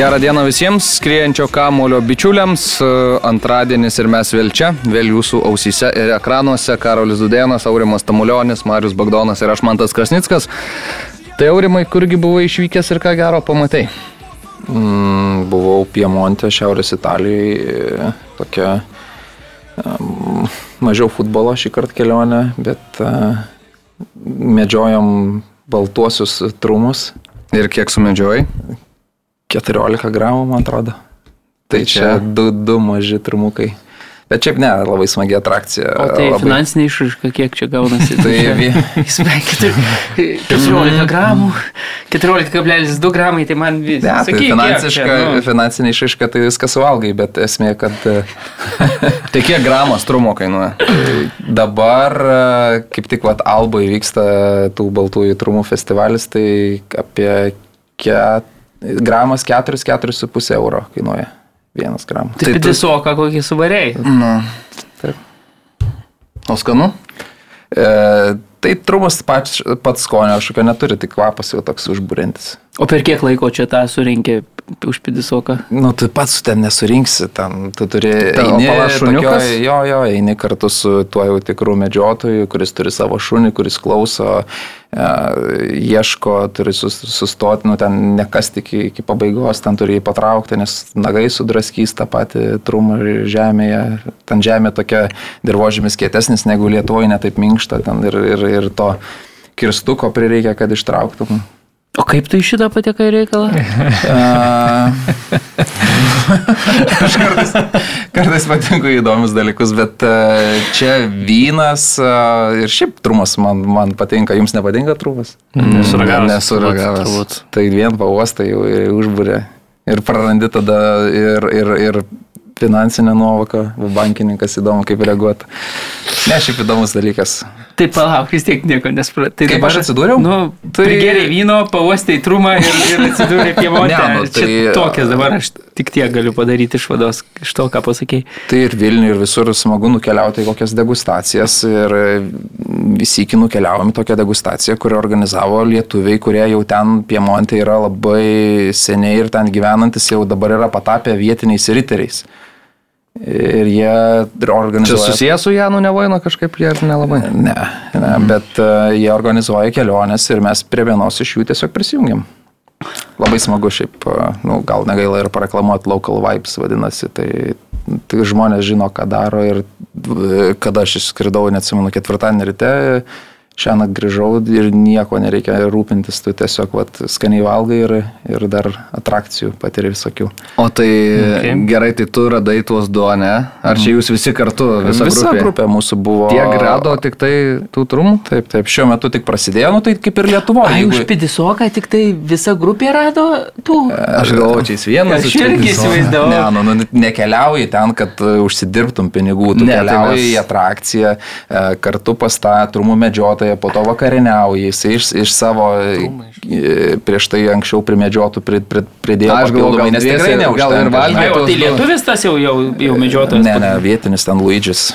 Gerą dieną visiems, skriejančio kamulio bičiuliams. Antradienis ir mes vėl čia, vėl jūsų ausyse ir ekranuose. Karolis Dudėnas, Aurimas Tamulionis, Marius Bagdonas ir aš Mantas Krasnickas. Tai Aurimai, kurgi buvai išvykęs ir ką gero pamatai? Mm, buvau Piemonte, Šiaurės Italijoje, tokia um, mažiau futbolo šį kartą kelionė, bet uh, medžiojom baltuosius trumus. Ir kiek sumedžiojai? 14 gramų, man atrodo. Tai, tai čia du, du maži trumukai. Bet šiaip ne, labai smagi atrakcija. O tai labai... finansinė išraiška, kiek čia gaunasi? tai 14 gramų, 14,2 gramai, tai man vis. Ne, tai finansiška, čia, nu... finansinė išraiška, tai viskas suvalgai, bet esmė, kad... tai kiek gramas trumo kainuoja? Dabar, kaip tik vat Albai vyksta tų baltųjų trumų festivalis, tai apie ket... gramas 4-4,5 euro kainuoja vienas gramas. Tai, tai pisoką kokį suvariai. Na, taip. O skanu? E, tai trumas pats, pats skonio kažkokio neturi, tik kvapas jau toks užbūrintis. O per kiek laiko čia tą surinkė už pidisoką? Nu, tu pats ten nesurinksi, ten tu turi... Ta, eini, tokio, jo, jo, eini kartu su tuo jau tikrų medžiotoju, kuris turi savo šunį, kuris klauso, e, ieško, turi sustoti, nu, ten nekasti iki, iki pabaigos, ten turi jį patraukti, nes nagai sudraskys tą patį trumą žemėje. Ten žemė tokia dirbožymis kietesnis negu Lietuvoje, netaip minkšta, ten ir, ir, ir to kirstuko prireikia, kad ištrauktum. O kaip tu iš šitą patekai reikalą? Aš kartais, kartais patinku įdomius dalykus, bet čia vynas ir šiaip trumas man, man patinka, jums nepatinka trumas? Nesuragavęs. Nesuragavęs. Tai vien pavostai jau užbūrė ir prarandi tada ir, ir, ir finansinę nuovoką, bankininkas įdomu, kaip reaguoti. Ne, šiaip įdomus dalykas. Tai palauk, vis tiek nieko nesupratau. Tai kaip dabar, atsidūriau? Nu, tai gerai vyno, pavostai trumą ir, ir atsidūrė prie monte. ne, nu, tai Čia tokias dabar aš tik tiek galiu padaryti išvados iš to, ką pasakėjai. Tai ir Vilniui, ir visur smagu nukeliauti į kokias degustacijas. Ir visi iki nukeliavom į tokią degustaciją, kurią organizavo lietuviai, kurie jau ten Piemonte yra labai seniai ir ten gyvenantis jau dabar yra patapę vietiniais riteriais. Ir jie organizuoja. Čia susijęs su Janu Nevaino kažkaip jie ar nelabai? Ne, ne mm. bet uh, jie organizuoja keliones ir mes prie vienos iš jų tiesiog prisijungiam. Labai smagu šiaip, uh, nu, gal negaila ir pareklamuoti Local Vibes vadinasi, tai, tai žmonės žino, ką daro ir kada aš išskridau, neatsimenu, ketvirtadienį ryte, uh, šiandien grįžau ir nieko nereikia rūpintis, tu tiesiog vat, skaniai valgai ir, ir dar atrakcijų patiri visokių. O tai okay. gerai, tai tu radai tuos du, ne? Ar čia jūs visi kartu, visa, visa grupė? grupė mūsų buvo. Tiek rado tik tai tų trumų? Taip, taip, šiuo metu tik prasidėjo, nu tai kaip ir Lietuvoje. Ai, jeigu... už pidisoką tik tai visa grupė rado tų? Aš galvoju, čia jis vienas. Aš irgi įsivaizdavau. Ne, nu, nu, nekeliauji ten, kad uh, užsidirbtum pinigų, tu ne, tai keliauji tai mes... į atrakciją uh, kartu pas tą trumų medžiotoją medžioja, po to vakarieniauja, jisai iš, iš savo e, prieš tai anksčiau primedžiotų pri, pri, pridėjo aš papildomai, nes tikrai neužtenka. Ir valgė. O tai lietuvis tas jau, jau, jau medžiotojas? Ne, ne, vietinis ten Luidžis.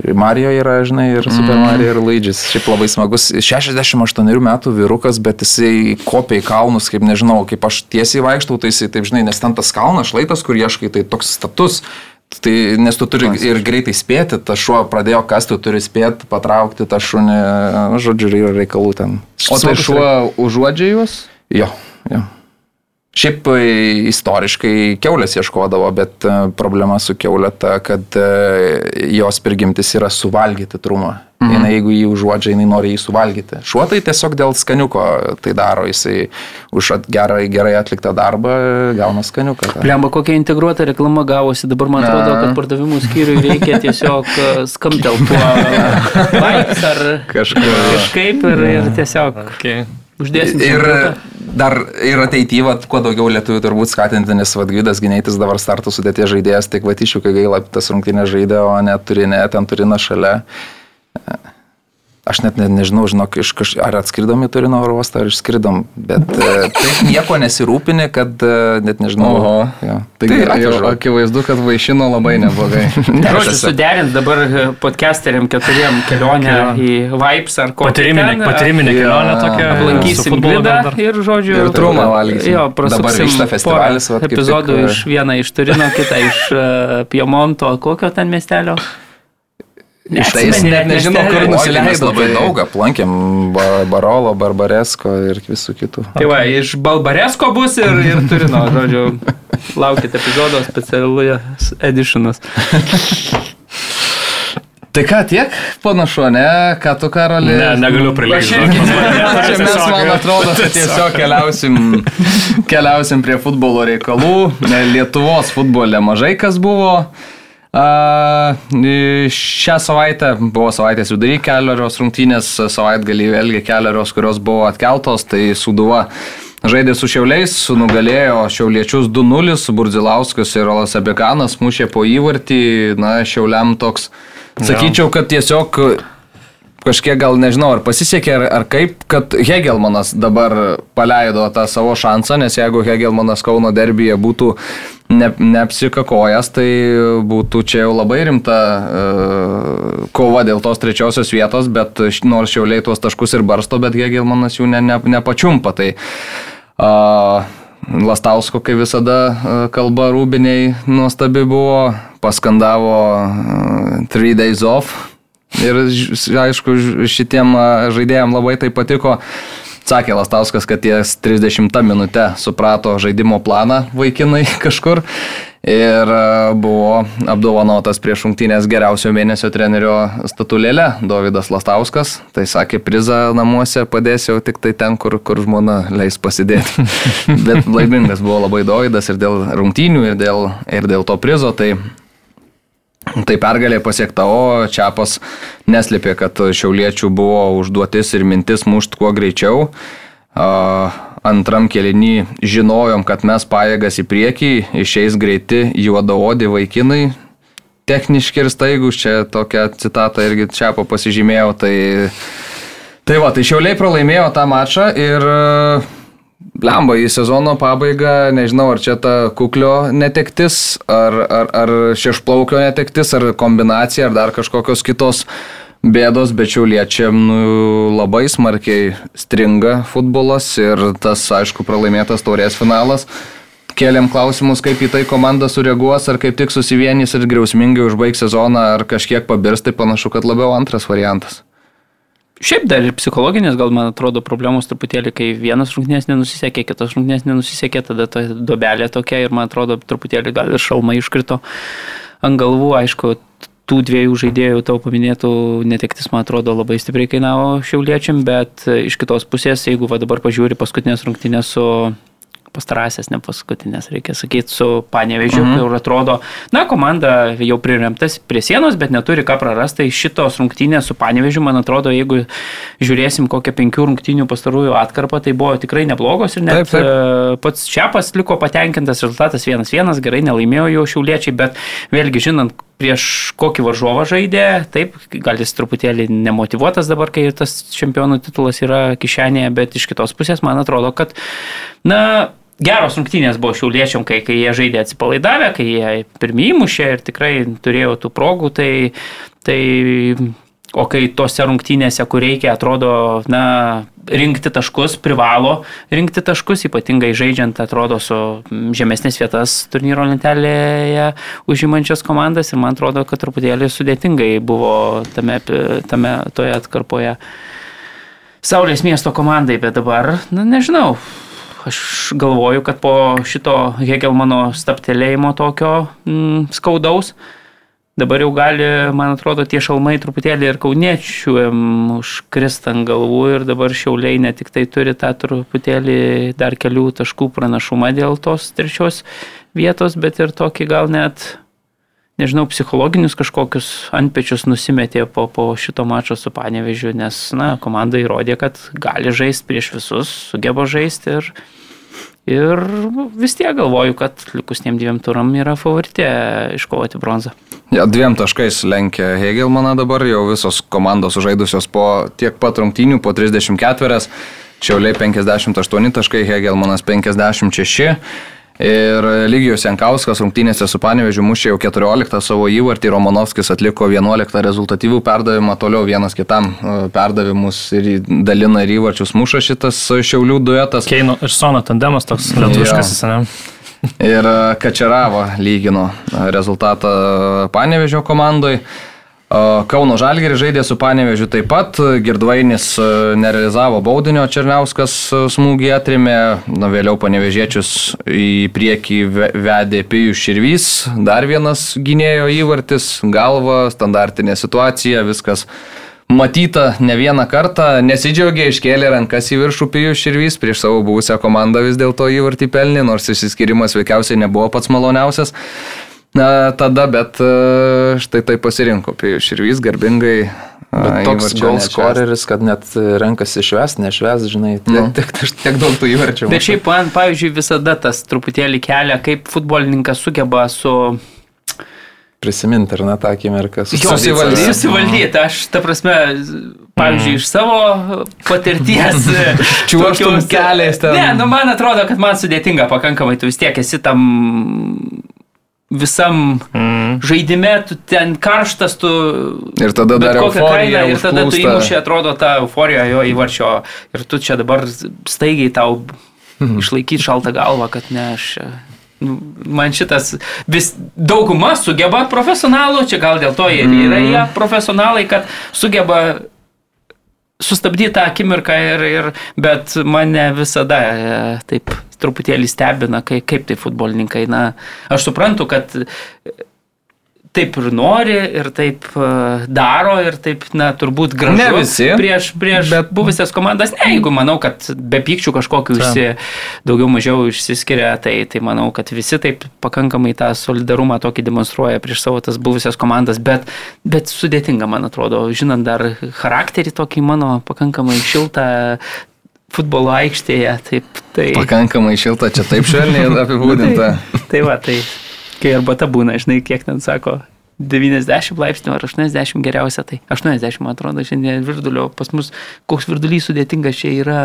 Mario yra, žinai, ir Super mm. Mario, ir Laidžis. Šiaip labai smagus. 68 metų vyrukas, bet jisai kopia į kalnus, kaip nežinau, kaip aš tiesiai vaikštau, tai jisai, taip žinai, nes ten tas kalnas šlaitas, kur ieškai, tai toks status. Tai, nes tu turi ir greitai spėti, ta šuo pradėjo kasti, tu turi spėti, patraukti tą šunį, nu, žodžiu, yra reikalų ten. O tai šuo užuodžia juos? Jo, jo. Šiaip e, istoriškai keulės ieškodavo, bet e, problema su keulė ta, kad e, jos prigimtis yra suvalgyti trumą. Mhm. Jinai, jeigu jį užuodžia, jinai nori jį suvalgyti. Šuo tai tiesiog dėl skaniuko tai daro, jisai už gerai, gerai atliktą darbą gauna skaniuką. Lemba, kokia integruota reklama gavosi, dabar man atrodo, kad pardavimų skyriui reikia tiesiog skamtel tuo vibes ar kažkaip ir, ir tiesiog. Okay. Uždėsim. Ir dar ir ateityje, kuo daugiau lietuvių turbūt skatinti, nes Vadgydas Gineitis dabar startų sudėties žaidėjas, tik Vatyšių, kai gaila tas rungtynės žaidė, o net turi ne, ten turi na šalia. Aš net ne, nežinau, žinok, iš kaž... ar atskridom į Turino oro uostą, ar išskridom, bet e, taip nieko nesirūpinė, kad e, net nežinau. Oho. Ja. Tai, tai jau akivaizdu, kad vaišino labai neblogai. Žodžiu, suderint dabar e, podcasteriam keturiem kelionę į Vibes ar ko. Patiriminė, patiriminė kelionė tokia. Aplankysim Blidą ir, žodžiu, ir trumą valgysim. Jo, prasuksim festivalis. Epizodų iš vieną iš Turino, kitą iš Piemonto, kokio ten miestelio. Iš tai jis net nežino, kur nusileido. Labai tai... daug aplankėm Barolo, Barbaresko ir visų kitų. Tai va, iš Barbaresko bus ir, ir Turino, žodžiu, laukite epizodo specialus editionas. Tai ką, tiek panašu, ne? Ką tu, Karolė? Ne, negaliu prilygti. Čia mes, man atrodo, tiesiog keliausim, keliausim prie futbolo reikalų. Lietuvos futbole mažai kas buvo. A, šią savaitę buvo savaitės vidury keliarios rungtynės, savaitgalį vėlgi keliarios, kurios buvo atkeltos, tai Suduva žaidė su Šiauliais, nugalėjo Šiauliečius 2-0, Burdzilauskas ir Olas Abekanas mušė po įvartį, na, Šiauliam toks, sakyčiau, kad tiesiog kažkiek gal nežinau, ar pasisekė, ar, ar kaip, kad Hegelmanas dabar paleido tą savo šansą, nes jeigu Hegelmanas Kauno derbyje būtų ne, neapsikakojęs, tai būtų čia jau labai rimta uh, kova dėl tos trečiosios vietos, bet nors šiauliai tuos taškus ir barsto, bet Hegelmanas jų ne, ne, nepačiumpa. Tai, uh, Lastausko, kaip visada, kalba rūbiniai nuostabi buvo, paskandavo uh, Three Days Off, Ir aišku, šitiem žaidėjim labai tai patiko. Sakė Lastauskas, kad ties 30 minutę suprato žaidimo planą vaikinai kažkur ir buvo apdovanotas prieš šimtinės geriausio mėnesio trenerio statulėlė Davidas Lastauskas. Tai sakė, prizą namuose padės jau tik tai ten, kur, kur žmona leis pasidėti. Bet laimingas buvo labai Davidas ir dėl rungtynių, ir dėl, ir dėl to prizo. Tai Tai pergalė pasiekta, o Čiapas neslėpė, kad šiauliečių buvo užduotis ir mintis mušti kuo greičiau. Antram kelinį žinojom, kad mes pajėgas į priekį, išeis greiti juodaodį vaikinai, techniški ir staigus, čia tokią citatą irgi Čiapo pasižymėjau. Tai, tai va, tai šiauliai pralaimėjo tą mačą ir Lemba į sezono pabaigą, nežinau, ar čia ta kuklio netektis, ar, ar, ar šešplaukio netektis, ar kombinacija, ar dar kažkokios kitos bėdos, bet šiauliečiam nu, labai smarkiai stringa futbolas ir tas, aišku, pralaimėtas taurės finalas. Kėlėm klausimus, kaip į tai komanda sureaguos, ar kaip tik susivienys ir griausmingai užbaigs sezoną, ar kažkiek pabirs, tai panašu, kad labiau antras variantas. Šiaip dar ir psichologinės, gal man atrodo, problemos truputėlį, kai vienas rungtynės nenusisekė, kitas rungtynės nenusisekė, tada ta dobelė tokia ir man atrodo, truputėlį gal ir šalmai iškrito ant galvų, aišku, tų dviejų žaidėjų tau paminėtų netektis, man atrodo, labai stipriai kainavo šiauliečiam, bet iš kitos pusės, jeigu va dabar pažiūri paskutinės rungtynės su pastarąsias, ne paskutinės, reikia sakyti, su Panevežiu, mhm. kur atrodo, na, komanda jau priremtas prie sienos, bet neturi ką prarasti. Tai šitos rungtynės su Panevežiu, man atrodo, jeigu žiūrėsim kokią penkių rungtynių pastarųjų atkarpą, tai buvo tikrai neblogos ir net taip, taip. E, pats Čiapas liko patenkintas, rezultatas 1-1, gerai, nelaimėjo jo šiauliečiai, bet vėlgi žinant, prieš kokį varžovą žaidė, taip, gal jis truputėlį nemotivuotas dabar, kai tas čempionų titulas yra kišenėje, bet iš kitos pusės man atrodo, kad, na, geros rungtynės buvo šiauliečiam, kai, kai jie žaidė atsipalaidavę, kai jie pirmie įmušė ir tikrai turėjo tų progų, tai, tai o kai tose rungtynėse, kur reikia, atrodo, na, rinkti taškus, privalo rinkti taškus, ypatingai žaidžiant, atrodo, su žemesnės vietas turnyro lentelėje užimančias komandas ir man atrodo, kad truputėlį sudėtingai buvo tame, tame toje atkarpoje. Saulės miesto komandai, bet dabar, na nežinau, aš galvoju, kad po šito Hegelmano staptelėjimo tokio mm, skaudaus, dabar jau gali, man atrodo, tie šalmai truputėlį ir kauniečių užkrist ant galvų ir dabar šiauliai ne tik tai turi tą truputėlį dar kelių taškų pranašumą dėl tos trečios vietos, bet ir tokį gal net nežinau, psichologinius kažkokius antpečius nusimetė po, po šito mačo su Panevežiu, nes, na, komanda įrodė, kad gali žaisti prieš visus, sugeba žaisti ir Ir vis tiek galvoju, kad likus tiem dviem turam yra favoritė iškovoti bronzą. Ja, dviem taškais lenkia Hegelmaną dabar, jau visos komandos sužaidusios po tiek pat rungtynių, po 34. Šiauliai 58 taškai, Hegelmanas 56. Ir Lygijos Jankauskas rungtynėse su Panevežiu mušė jau 14 savo įvartį, Romanovskis atliko 11 rezultatyvų perdavimą, toliau vienas kitam e, perdavimus ir dalina ir įvarčius muša šitas Šiaulių duetas. Keino ir Sono tandemas toks lietuviškas, ne? Ir Kačeravo lygino rezultatą Panevežio komandai. Kauno Žalgeris žaidė su Panevežiu taip pat, Girdvainis nerealizavo baudinio, Černiauskas smūgį atrimė, na, vėliau Panevežiečius į priekį vedė Pijus Širvys, dar vienas gynėjo įvartis, galva, standartinė situacija, viskas matyta ne vieną kartą, nesidžiaugė, iškėlė rankas į viršų Pijus Širvys, prieš savo buvusią komandą vis dėlto įvartį pelnė, nors išsiskirimas veikiausiai nebuvo pats maloniausias. Na, tada, bet e, štai tai pasirinko Pijus Širvys garbingai. Bet toks gol scoreris, kad net renkasi šves, nešves, žinai, tiek, nu. tiek, tiek, tiek daug tų įvarčių. Bet šiaip man, pavyzdžiui, visada tas truputėlį kelia, kaip futbolininkas sugeba su prisiminti ar ne tą akimirką. Susivaldyti. Susivaldyti. Aš, ta prasme, pavyzdžiui, iš savo patirties. Čiuoštum keliais ten. Ne, nu man atrodo, kad man sudėtinga pakankamai, tu vis tiek esi tam visam mm. žaidime, tu ten karštas, tu... Ir tada dar kokią kainą, ir tada tu įmušė, atrodo, tą euforiją jo įvarčio. Ir tu čia dabar staigiai tau mm. išlaikyti šaltą galvą, kad ne aš... Nu, man šitas vis dauguma sugeba profesionalų, čia gal dėl to jie mm. yra jie profesionalai, kad sugeba sustabdyti tą akimirką, ir, ir, bet mane visada e, taip truputėlį stebina, kai, kaip tai futbolininkai. Na, aš suprantu, kad taip ir nori, ir taip uh, daro, ir taip, na, turbūt gražu. Ne visi. Prieš, prieš bet... buvusias komandas, ne, jeigu manau, kad be pykčių kažkokiu išsi, daugiau mažiau išsiskiria, tai, tai manau, kad visi taip pakankamai tą solidarumą tokį demonstruoja prieš savo tas buvusias komandas, bet, bet sudėtinga, man atrodo, žinant dar charakterį tokį mano pakankamai šiltą, futbolo aikštėje. Taip, tai... Pakankamai šilta, čia taip švelniai apibūdinta. tai, tai va, tai kai arbata būna, žinai, kiek ten sako. 90 laipsnių ar 80 geriausia, tai 80 man atrodo šiandien virdulio, pas mus koks virdulys sudėtingas čia yra.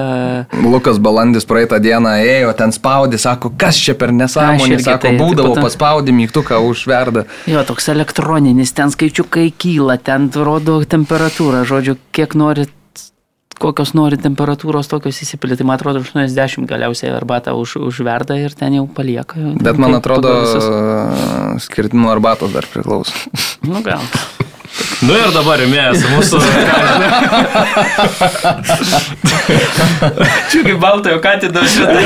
Lukas Balandis praeitą dieną ėjo, ten spaudė, sako, kas čia per nesąmonė, sako, tai, būdavo tai, paspaudė mygtuką užverda. Jo, toks elektroninis, ten skaičiukai kyla, ten rodo temperatūrą, žodžiu, kiek norit kokios nori temperatūros, tokios įsipilti. Tai man atrodo, 80 galiausiai arbatą už, užverda ir ten jau palieka. Bet man atrodo, skirtimo arbatos dar priklauso. Nu gal. Nu ir dabar įmėjęs mūsų. Čia kaip baltojo katido šitą.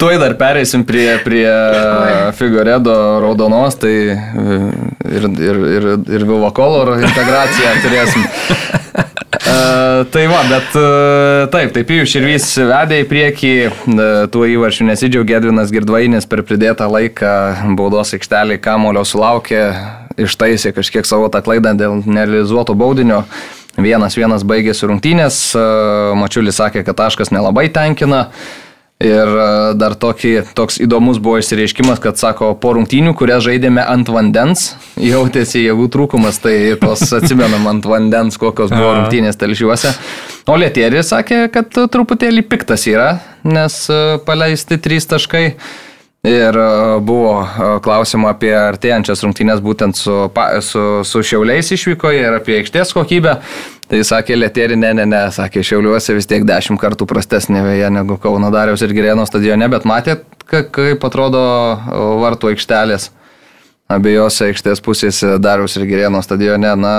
Tuoj dar pereisim prie, prie Figoredo raudonos, tai ir, ir, ir, ir Vivakolor integraciją turėsim. Tai va, bet uh, taip, taip, Pijus Širvys vedė į priekį, uh, tuo įvarčiu nesidžiaugė Edvinas Girdvainis per pridėtą laiką baudos aikštelį kamulio sulaukė, ištaisė kažkiek savo tą klaidą dėl nerealizuoto baudinio. Vienas vienas baigėsi rungtynės, Mačiulis sakė, kad taškas nelabai tenkina. Ir dar tokį, toks įdomus buvo išsireiškimas, kad sako, po rungtynių, kurias žaidėme ant vandens, jautėsi jėgų trūkumas, tai tos atsimenam ant vandens, kokios buvo rungtynės telšiuose. O Lietieris sakė, kad truputėlį piktas yra, nes paleisti trys taškai. Ir e, buvo e, klausimų apie artėjančias rungtynės būtent su, su, su Šiauliais išvykoje ir apie aikštės kokybę. Tai sakė Letėri, ne, ne, ne, sakė Šiauliuose vis tiek dešimt kartų prastesnė vėja negu Kauno Dariaus ir Girėno stadione, bet matėt, kaip atrodo e, vartų aikštelės abiejose aikštės pusėse Dariaus ir Girėno stadione, na,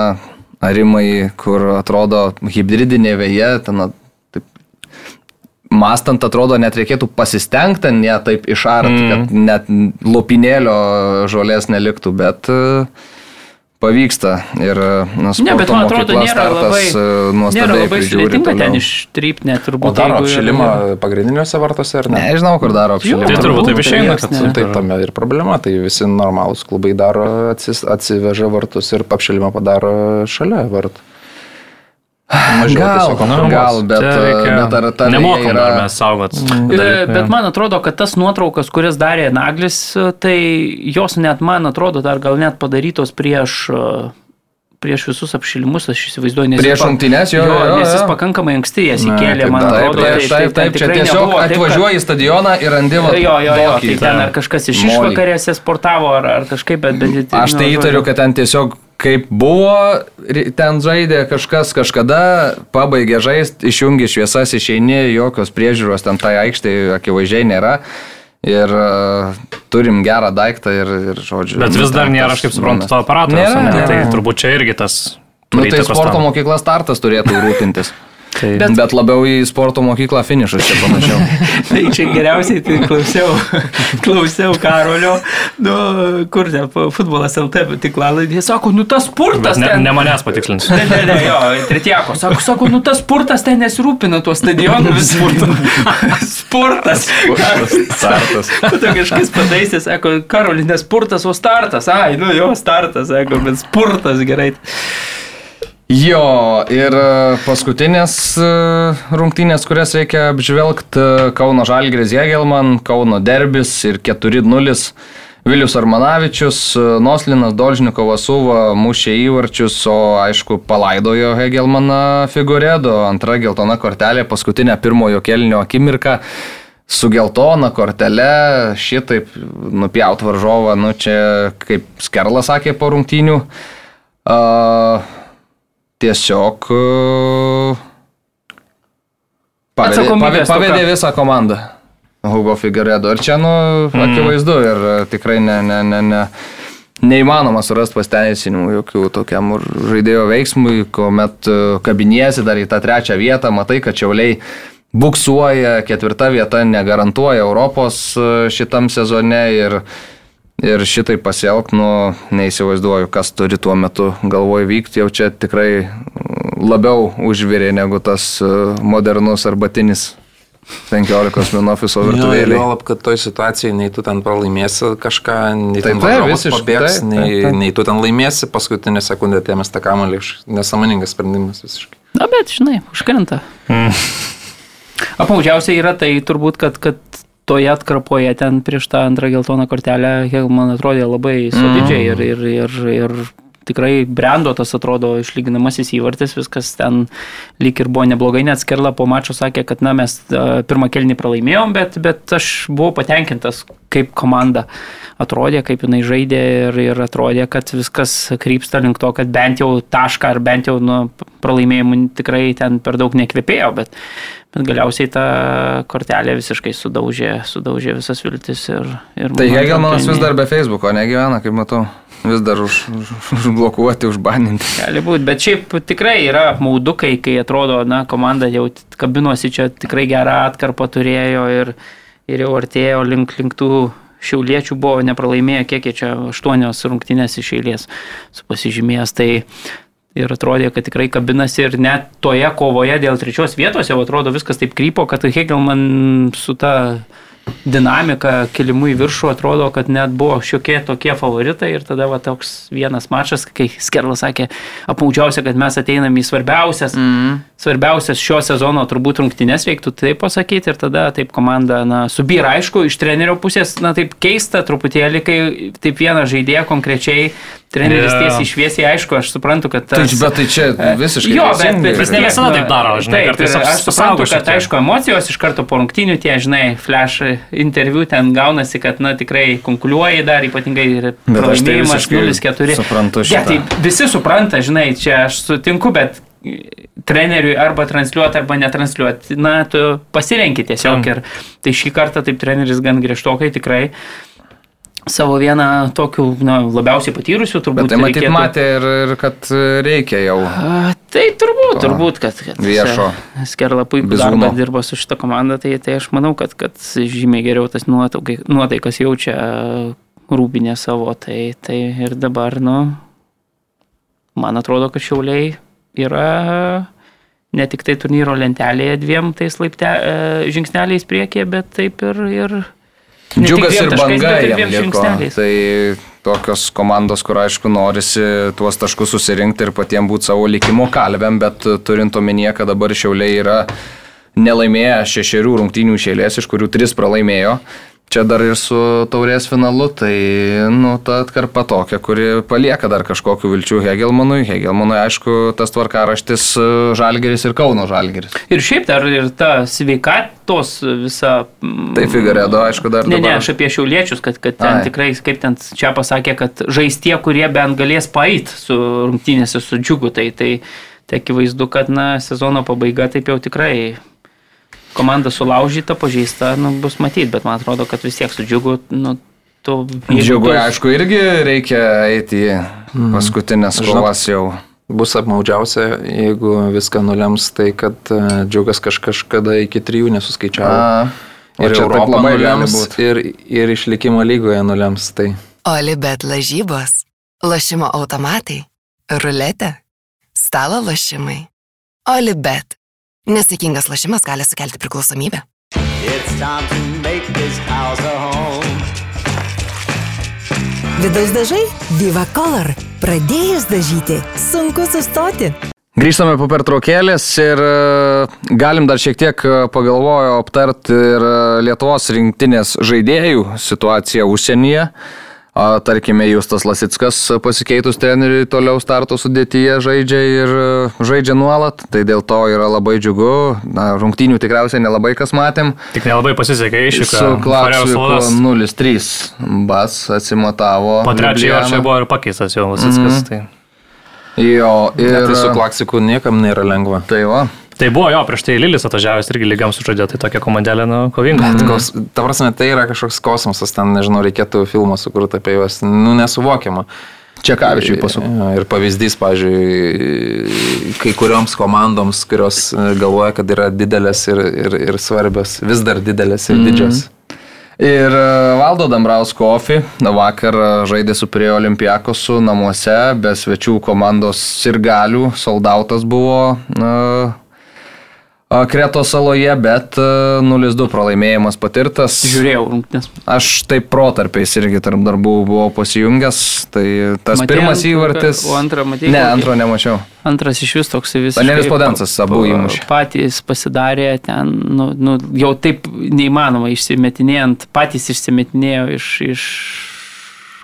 arimai, kur atrodo hybridinė vėja, ten Mastant atrodo, net reikėtų pasistengti, ne taip išart, mm. kad net lopinėlio žolės neliktų, bet uh, pavyksta. Ir, na, ne, bet man atrodo, nėra labai, nėra labai sudėtinga ten ištrypti net turbūt. O daro apšilimą yra... pagrindiniuose vartuose ar ne? Nežinau, kur daro apšilimą. Tai turbūt taip išeina, kad ne. taip tame ir problema. Tai visi normalūs klubai daro, atsis, atsiveža vartus ir apšilimą padaro šalia vartų. Mažiau Gal, tiesiog gal, bet, Čia reikia- bet ar ta Nemokam yra... dar mes saugot. E, Bet man atrodo, kad tas nuotraukas, kurias darė Naglis, e, tai jos net, man atrodo, dar gal net padarytos prieš, e, prieš visus apšilimus, aš įsivaizduoju, nes, Prieš rungtynes jo, jo, nes jis jo. pakankamai anksti jas įkėlė, taip, man taip, atrodo. Taip, tai- taip, taip, tai taip, čia tikrai tiesiog nebuvo taip, kad- atvažiuoji į stadioną ir randi va. Jo, jo, jo, tai ten ar kažkas iš išvakarėse sportavo, ar, ar kažkaip, bet... bet Aš tai nu, įtariu, kad ten tiesiog kaip buvo, ten žaidė kažkas kažkada, pabaigė žaisti, išjungi šviesas, išeini, jokios priežiūros ten tai aikštai akivaizdžiai nėra. Ir uh, turim gerą daiktą ir, ir žodžiu. Bet vis dar nėra, aš kaip suprantu, to aparato. Nėra, nėra. Tai turbūt čia irgi tas. Nu, tai sporto tam. mokykla startas turėtų rūpintis. Tai- Bet, bet labiau į sporto mokyklą finišas čia panašiau. Tai čia geriausiai tai klausiau, klausiau Karolio, nu, kur ne, futbolas LT tiklalaidė, sako, nu tas spurtas ne, ten. ne manęs patikslinsiu. Ne, ne, ne, jo, Tretiako, sako, sako, nu tas spurtas ten nesirūpina tuo stadionu vis spurtas. Startas. Tu to kažkas pataisė, sako, Karoli, ne spurtas, o startas. Ai, nu jo, startas, sako, bet spurtas gerai. Jo, ir e, paskutinės e, rungtynės, kurias reikia apžvelgti, Kauno Žalgris Jėgelman, Kauno Derbis ir 4-0. Vilius Armanavičius, e, Noslinas Dolžnikovas Suva mušė įvarčius, o aišku palaidojo Hegelmaną Figuredo, antra geltona kortelė, paskutinė pirmojo kelnio akimirka. Su geltona kortele šitaip nupjaut varžovą, nu čia kaip Skerlas sakė po rungtynių. Uh, tiesiog pavedė, pavedė, pavedė visą komandą Hugo Figueredo. Ir čia, nu, mm. akivaizdu ir uh, tikrai ne, ne, ne, ne, neįmanoma surasti pasteisinimų jokių tokiam žaidėjo veiksmui, kuomet uh, kabiniesi dar į tą trečią vietą, matai, kad čiauliai buksuoja, ketvirta vieta negarantuoja Europos uh, šitam sezone ir Ir šitai pasielg, nu, neįsivaizduoju, kas turi tuo metu galvoj vykti, jau čia tikrai mm, labiau užvirė negu tas e, modernus arbatinis 15 min ofiso virtuvėlė. juolab, kad toj situacijai nei tu ten pralaimėsi kažką, nei Taip, ten visiškai, pabėgs, taip, nei, taip, nei tu ten laimėsi, paskutinę sekundę tėmės tą kamalį, nesąmoningas sprendimas visiškai. Na, bet, žinai, užkrenta. Apmaudžiausia yra tai turbūt, kad, kad toje atkarpoje ten prieš tą antrą geltoną kortelę, Hel, man atrodė labai solidžiai ir, ir, ir, ir tikrai brendo tas atrodo išlyginamasis įvartis, viskas ten lyg ir buvo neblogai, net Skerla po mačo sakė, kad na, mes pirmą kelnį pralaimėjom, bet, bet aš buvau patenkintas, kaip komanda atrodė, kaip jinai žaidė ir, ir atrodė, kad viskas krypsta link to, kad bent jau tašką ar bent jau nu, pralaimėjimų tikrai ten per daug nekvėpėjo, bet, bet galiausiai ta kortelė visiškai sudaužė, sudaužė visas viltis. Ir, ir Tai man Hegelmanas vis dar be Facebooko negyvena, kaip matau. Vis dar už, už, užblokuoti, užbaninti. Gali būti, bet šiaip tikrai yra maudukai, kai atrodo, na, komanda jau kabinosi čia tikrai gerą atkarpą turėjo ir, ir jau artėjo link, link tų šiauliečių buvo nepralaimėję, kiek jie čia aštuonios rungtynės iš eilės su pasižymėjęs. Tai ir atrodė, kad tikrai kabinasi ir net toje kovoje dėl trečios vietos jau atrodo viskas taip krypo, kad Hegelman su ta dinamika kilimu į viršų atrodo, kad net buvo šiokie tokie favoritai ir tada va toks vienas mačas, kai Skerlas sakė, apmaudžiausia, kad mes ateiname į svarbiausias, mm. svarbiausias šio sezono turbūt rungtynės, reiktų taip pasakyti ir tada taip komanda, na, subyra, aišku, iš trenerio pusės, na, taip keista truputėlį, kai taip vieną žaidėją konkrečiai treneris Jo. tiesiai šviesiai, aišku, aš suprantu, kad Tai, tas... bet tai čia visiškai. Jo, bet, bet Jis ne visada taip daro, žinai, Taip, aš suprantu, kad aišku, emocijos iš karto po rungtynių tie, žinai, flash interviu ten gaunasi, kad, na, tikrai konkuliuoji dar, ypatingai ir Bet tai pralaimėjimas visiškai 0-4. suprantu Ja, šitą. tai visi supranta, žinai, čia aš sutinku, bet treneriui arba transliuoti, arba netransliuoti, na, tu pasirenki tiesiog. Taip. Ir tai šį kartą taip treneris gan griežtokai tikrai savo vieną tokių, na, labiausiai patyrusių turbūt. Bet tai matyt reikėtų- matė ir, ir kad reikia jau. A, Tai turbūt, To turbūt, kad, kad viešo Skerla bizūno. darbą dirba su šitą komandą, tai, tai aš manau, kad, kad žymiai geriau tas nuotaikas jaučia rūbinė savo, tai, tai ir dabar, nu, man atrodo, kad šiauliai yra ne tik tai turnyro lentelėje dviem tais laipte, e, žingsneliais priekį, bet taip ir... ir Džiugas ir taškais, banga jam liko. Tai tokios komandos, kur aišku norisi tuos taškus susirinkti ir patiems būti savo likimo kalbėm, bet turint omenyje, kad dabar šiauliai yra nelaimėję šešerių rungtynių išėlės, iš kurių tris pralaimėjo. Čia dar ir su taurės finalu, tai, nu, ta atkarpa tokia, kuri palieka dar kažkokiu vilčių Hegelmanui. Hegelmanui, aišku, tas tvarkaraštis e, Žalgeris ir Kauno Žalgeris. Ir šiaip dar ir ta sveikatos visa. mm, Tai Figueredo, aišku, dar Ne, ne, dabar- aš apie šiauliečius, kad, kad ten Ai. tikrai, kaip ten čia pasakė, kad žais tie, kurie bent galės paeit su rungtynėse su džiugu, tai, tai, tai akivaizdu, kad, na, sezono pabaiga taip jau tikrai komanda sulaužyta, pažeista, nu, bus matyti, bet man atrodo, kad vis tiek su džiugu, nu, tu... jeigu Džiugui, tu- aišku, irgi reikia eiti į paskutinės Žinot, kovas jau. Bus apmaudžiausia, jeigu viską nulems, tai kad e, džiugas kaž, kažkada iki trijų nesuskaičiavo. A, Ir čia Europą labai nulems, ir, ir išlikimo lygoje nulems. Tai Olibet lažybos, lošimo automatai, ruletė, stalo lošimai. Olibet. Nesėkmingas lošimas gali sukelti priklausomybę. Vidaus dažai Viva Color. Pradėjus dažyti, sunku sustoti. Grįžtame po pertraukėlės ir e, galim dar šiek tiek e, pagalvojo aptarti ir e, Lietuvos rinktinės žaidėjų situaciją užsienyje. A, Tarkime, Justas Lasitskas pasikeitus treneriui toliau starto sudėtyje žaidžia ir e, žaidžia nuolat, tai dėl to yra labai džiugu. Na, rungtynių tikriausiai nelabai kas matėm. Tik nelabai pasisekė išvyka. Su Farero Klaksviku salos. 0-3 bas atsimatavo. Po trečiojo čia buvo ir pakeistas jau Lasitskas. Mhm. Tai. Jo, ir... ir... tai su klaksiku niekam nėra lengva. Tai va. Tai buvo jo, prieš tai Lilis atvažiavęs irgi lygiam sužaidė, tai tokia komandėlė, nu, kovinga. Kos, ta prasme, tai yra kažkoks kosmosas, ten, nežinau, reikėtų filmą sukurti apie juos, nu, nesuvokiama. Čekavičiui pasakau. Jo, Ir pavyzdys, pavyzdžiui, kai kurioms komandoms, kurios e, galvoja, kad yra didelės ir, ir, ir svarbios, vis dar didelės ir didžios. Ir e, Valdo Dambrausko Ofi vakar e, žaidė su prie Olimpiakosu namuose, be svečių komandos sirgalių, soldautas buvo uh, Kreto saloje, bet e, 0-2 pralaimėjimas patirtas. Žiūrėjau rungtynės. Aš taip protarpiais irgi tarp darbų buvau pasijungęs, tai tas Matei pirmas įvartis. o antrą matei Ne, antro nemačiau. Antras iš vis toks visiškai. Danielis Podensas abu įmušė. Patys pasidarė ten, nu, nu, jau taip neįmanoma išsimetinėjant, patys išsimetinėjo iš, iš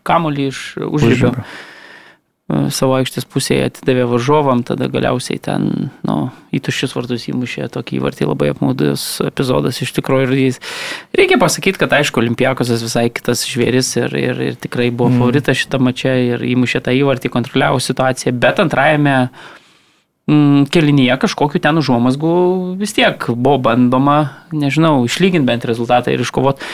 kamulį, iš užrybio. Savo aikštės pusėje atidavė varžovam, tada galiausiai ten nu, į tuščius vartus įmušė tokį įvartį labai apmaudus epizodas iš tikrųjų. Ir jis, reikia pasakyti, kad aišku, Olimpiakosas visai kitas žvėris ir, ir, ir tikrai buvo mm. favoritas šitą mačią ir įmušė tą įvartį, kontroliavo situaciją, bet antrajame mm, kelinyje kažkokiu ten užuomasgu vis tiek buvo bandoma, nežinau, išlyginti bent rezultatą ir iškovoti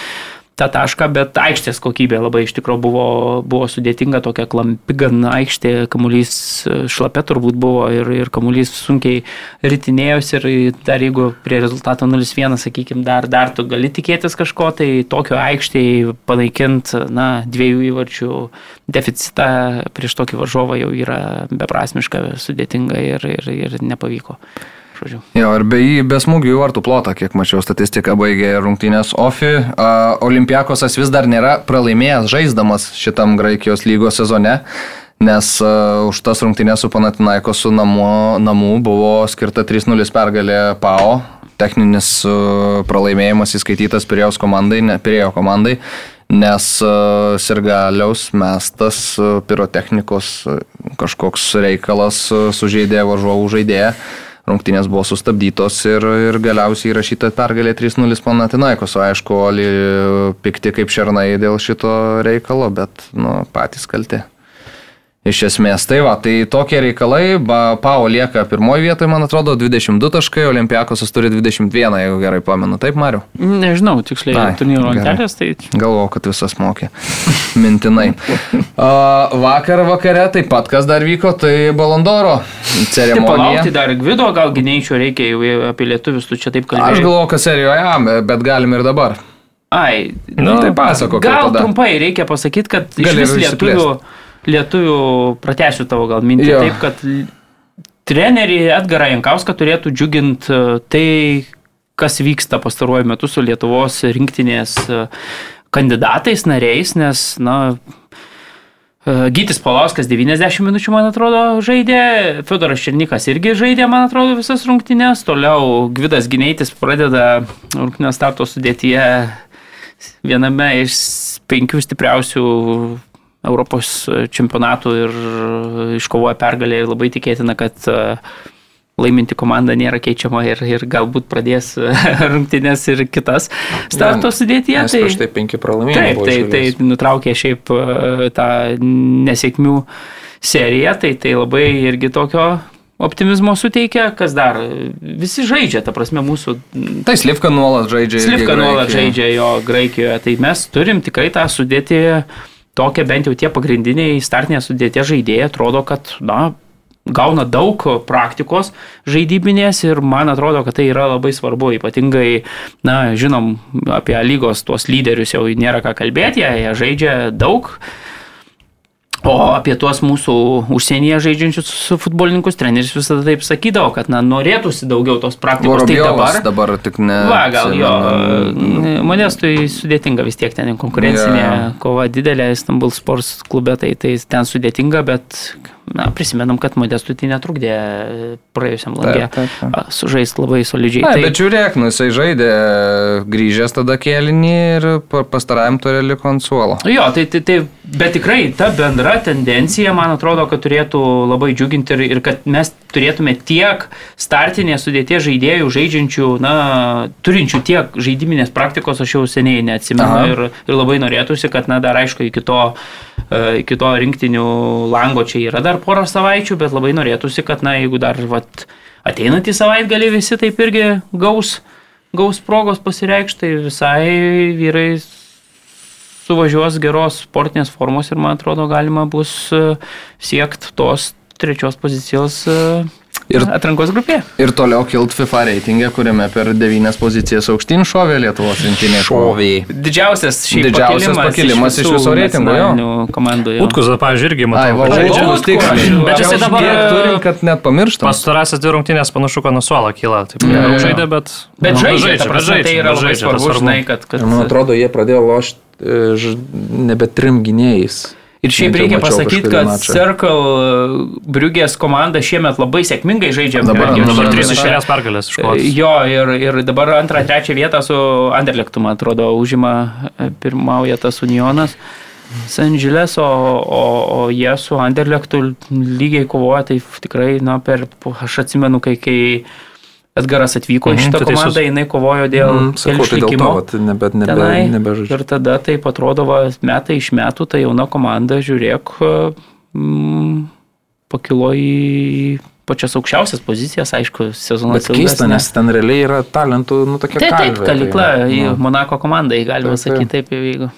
tą tašką, bet aikštės kokybė labai iš tikrųjų buvo, buvo sudėtinga, tokia klampi gan aikštė, kamuolys e, šlapia turbūt buvo ir, ir kamuolys sunkiai ritinėjosi ir dar jeigu prie rezultato 0-1, sakykime, dar, dar tu gali tikėtis kažko, tai tokio aikštėje panaikinti, na, dviejų įvarčių deficitą prieš tokį varžovą jau yra beprasmiška, sudėtinga ir, ir, ir nepavyko. Žodžiu. Jo, ir be, be smūgių į vartų plotą, kiek mačiau statistiką, baigė rungtynės Ofi. Uh, Olimpiakosas vis dar nėra pralaimėjęs žaisdamas šitam Graikijos lygos sezone, nes uh, už tas rungtynės su Panatinaikosu namu, namų buvo skirta 3-0 pergalė PAO. Techninis uh, pralaimėjimas įskaitytas Pirėjos komandai, ne, Pirėjo komandai, nes uh, Sirgaliaus mestas uh, pirotechnikos uh, kažkoks reikalas uh, sužeidė varžovų žaidėją rungtynės buvo sustabdytos ir, ir galiausiai įrašyta pergalė 3-0 Panatinaikos, o aišku, Oli pikti kaip šernai dėl šito reikalo, bet nu, patys kalti. Iš esmės, tai va, tai tokie reikalai, ba, Pau lieka pirmoji vietoje, man atrodo, 22 taškai, Olimpiakosas turi 21, jeigu gerai pamenu, taip, Mariu? Nežinau, tiksliai, Ai, turnyro lentelės, tai Galvojau, kad visas mokė. Mintinai. A, vakar vakare taip pat, kas dar vyko, tai Balandoro ceremonija. palaukti dar Gvido, gal gynėjčio reikia jau apie lietuvius, tu čia taip Aš kalbėjai. galvoju, kad serijoje, bet galim ir dabar. Ai, Nu, tai pasakok gal tada. trumpai reikia pasakyti, kad iš Gali vis ir lietuvių, lietuvių pratęsiu tavo gal mintį, Jo. taip, kad trenerį Edgarą Jankauską turėtų džiuginti e, tai, kas vyksta pastaruoju metu su Lietuvos rinktinės e, kandidatais, nariais, nes, na, E, Gytis Palauskas 90 minučių, man atrodo, žaidė, Fedoras Černikas irgi žaidė, man atrodo, visas rungtynės, toliau Gvidas Gineitis pradeda rungtynės starto sudėtyje viename iš penkių stipriausių Europos čempionatų ir iškovoja pergalę ir labai tikėtina, kad e, laiminti komanda nėra keičiama ir, ir galbūt pradės rungtynės ir kitas starto sudėtyje. Nes prieš tai penki pralaimėjimai. Taip, tai, tai eilės. nutraukė šiaip e, tą nesėkmių seriją, tai tai labai irgi tokio optimizmo suteikia, kas dar, visi žaidžia, ta prasme mūsų Tai Slivka nuolat žaidžia. Slivka nuolat žaidžia jo Graikijoje, tai mes turim tikrai tą sudėti, tokią bent jau tie pagrindiniai startinė sudėtė žaidėjai atrodo, kad, na, gauna daug praktikos žaidybinės ir man atrodo, kad tai yra labai svarbu, ypatingai, na, žinom, apie lygos tuos lyderius jau nėra ką kalbėti, jie, žaidžia daug. O apie tuos mūsų užsienyje žaidžiančius futbolininkus treneris visada taip sakydavo, kad na, norėtųsi daugiau tos praktikos. Tai dabar, dabar tik ne. Va, gal jo. atsimenu. Modestui sudėtinga vis tiek ten konkurencinė Jo. kova didelė Istanbul Sports klube, tai, tai ten sudėtinga, bet na, prisimenam, kad Modestui tai netrukdė praėjusiam langė sužaisti labai solidžiai. Na, tai, bet žiūrėk, nu jisai žaidė grįžęs tada kėlinį ir pa- pastarajam turė liko ant suolo. Jo, tai, tai, tai, bet tikrai ta bendra tendencija, man atrodo, kad turėtų labai džiuginti ir, ir kad mes turėtume tiek startinės sudėties žaidėjų žaidžiančių, na, turinčių tiek žaidiminės praktikos, aš jau seniai neatsimenu ir, ir labai norėtųsi, kad, na, dar aišku, iki to, e, iki to rinktinių lango čia yra dar porą savaičių, bet labai norėtųsi, kad, na, jeigu dar, vat, ateinantį savaitgalį visi taip irgi gaus, gaus progos pasireikšti, tai visai vyrai suvažiuos geros sportinės formos ir man atrodo galima bus siekti tos trečios pozicijos e, Ir- atrankos grupėje. Ir toliau kilt FIFA reitingė, kuriame per devynias pozicijas aukštyn šovė Lietuvos rinktinė. Šoviai. Didžiausias šiaip Didžiausias pakilimas iš viso reitingo, jo. Utkus, pavyzdžiui, irgi Ai, matau. va, kad žaidžia. žaidžiu, Utku, tiksliai. bet jisai dabar- turim, kad net pamirštam. Pastarąsias dvi rungtynės panašu, kad nuo suolo kyla. Taip, yeah, jo. žaidė, bet... Bet nu, žaidžia, ta prasme, tai yra labai žaidžia, tas svarbu, žinai, kad... kad man atrodo, jie pradėjo lošti e, nebe trim gynėjais. Ir šiaip jau reikia pasakyti, kad mačą. Circle Briugės komanda šiemet labai sėkmingai žaidžia. Dabar- Belgijos Dabar trys išėlės pergalės iškovotas. Jo, ir, ir dabar antrą, trečią vietą su Anderlechtu, man atrodo, užima e, pirmauja tas Unionas. Sanžilės, o, o, o jie su Anderlechtu lygiai kovoja, tai tikrai, na, per, aš atsimenu, kai, kai Edgaras atvyko Mhm, į šitą tu teisus. komandą, jinai kovojo dėl Mm, sakau, tai dėl to, išlikimo vat, nebe, nebe, tenai. nebežaidžia. Ir tada taip atrodo, metai iš metų ta jauna komanda, žiūrėk, mm, pakilo į pačias aukščiausias pozicijas, aišku, sezonas Bet keista, nes ten realiai yra talentų, nu tokia Taip, taip, kalvė, kalikla tai, nu. Monako komandai, galima Taip, taip. sakyti, taip įvyko.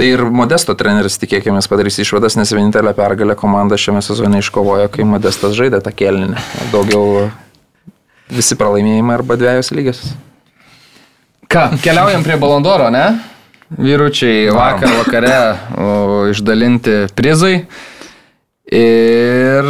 Tai ir Modesto treneris tikėkime padarys išvadas, nes vienintelę pergalę komanda šiame sezone iškovojo, kai Modestas žaidė tą kelninį. Daugiau visi pralaimėjimai arba dviejos lygios. Ką, keliaujam prie Balandoro, ne? Vyručiai vakar vakare o, išdalinti prizai. Ir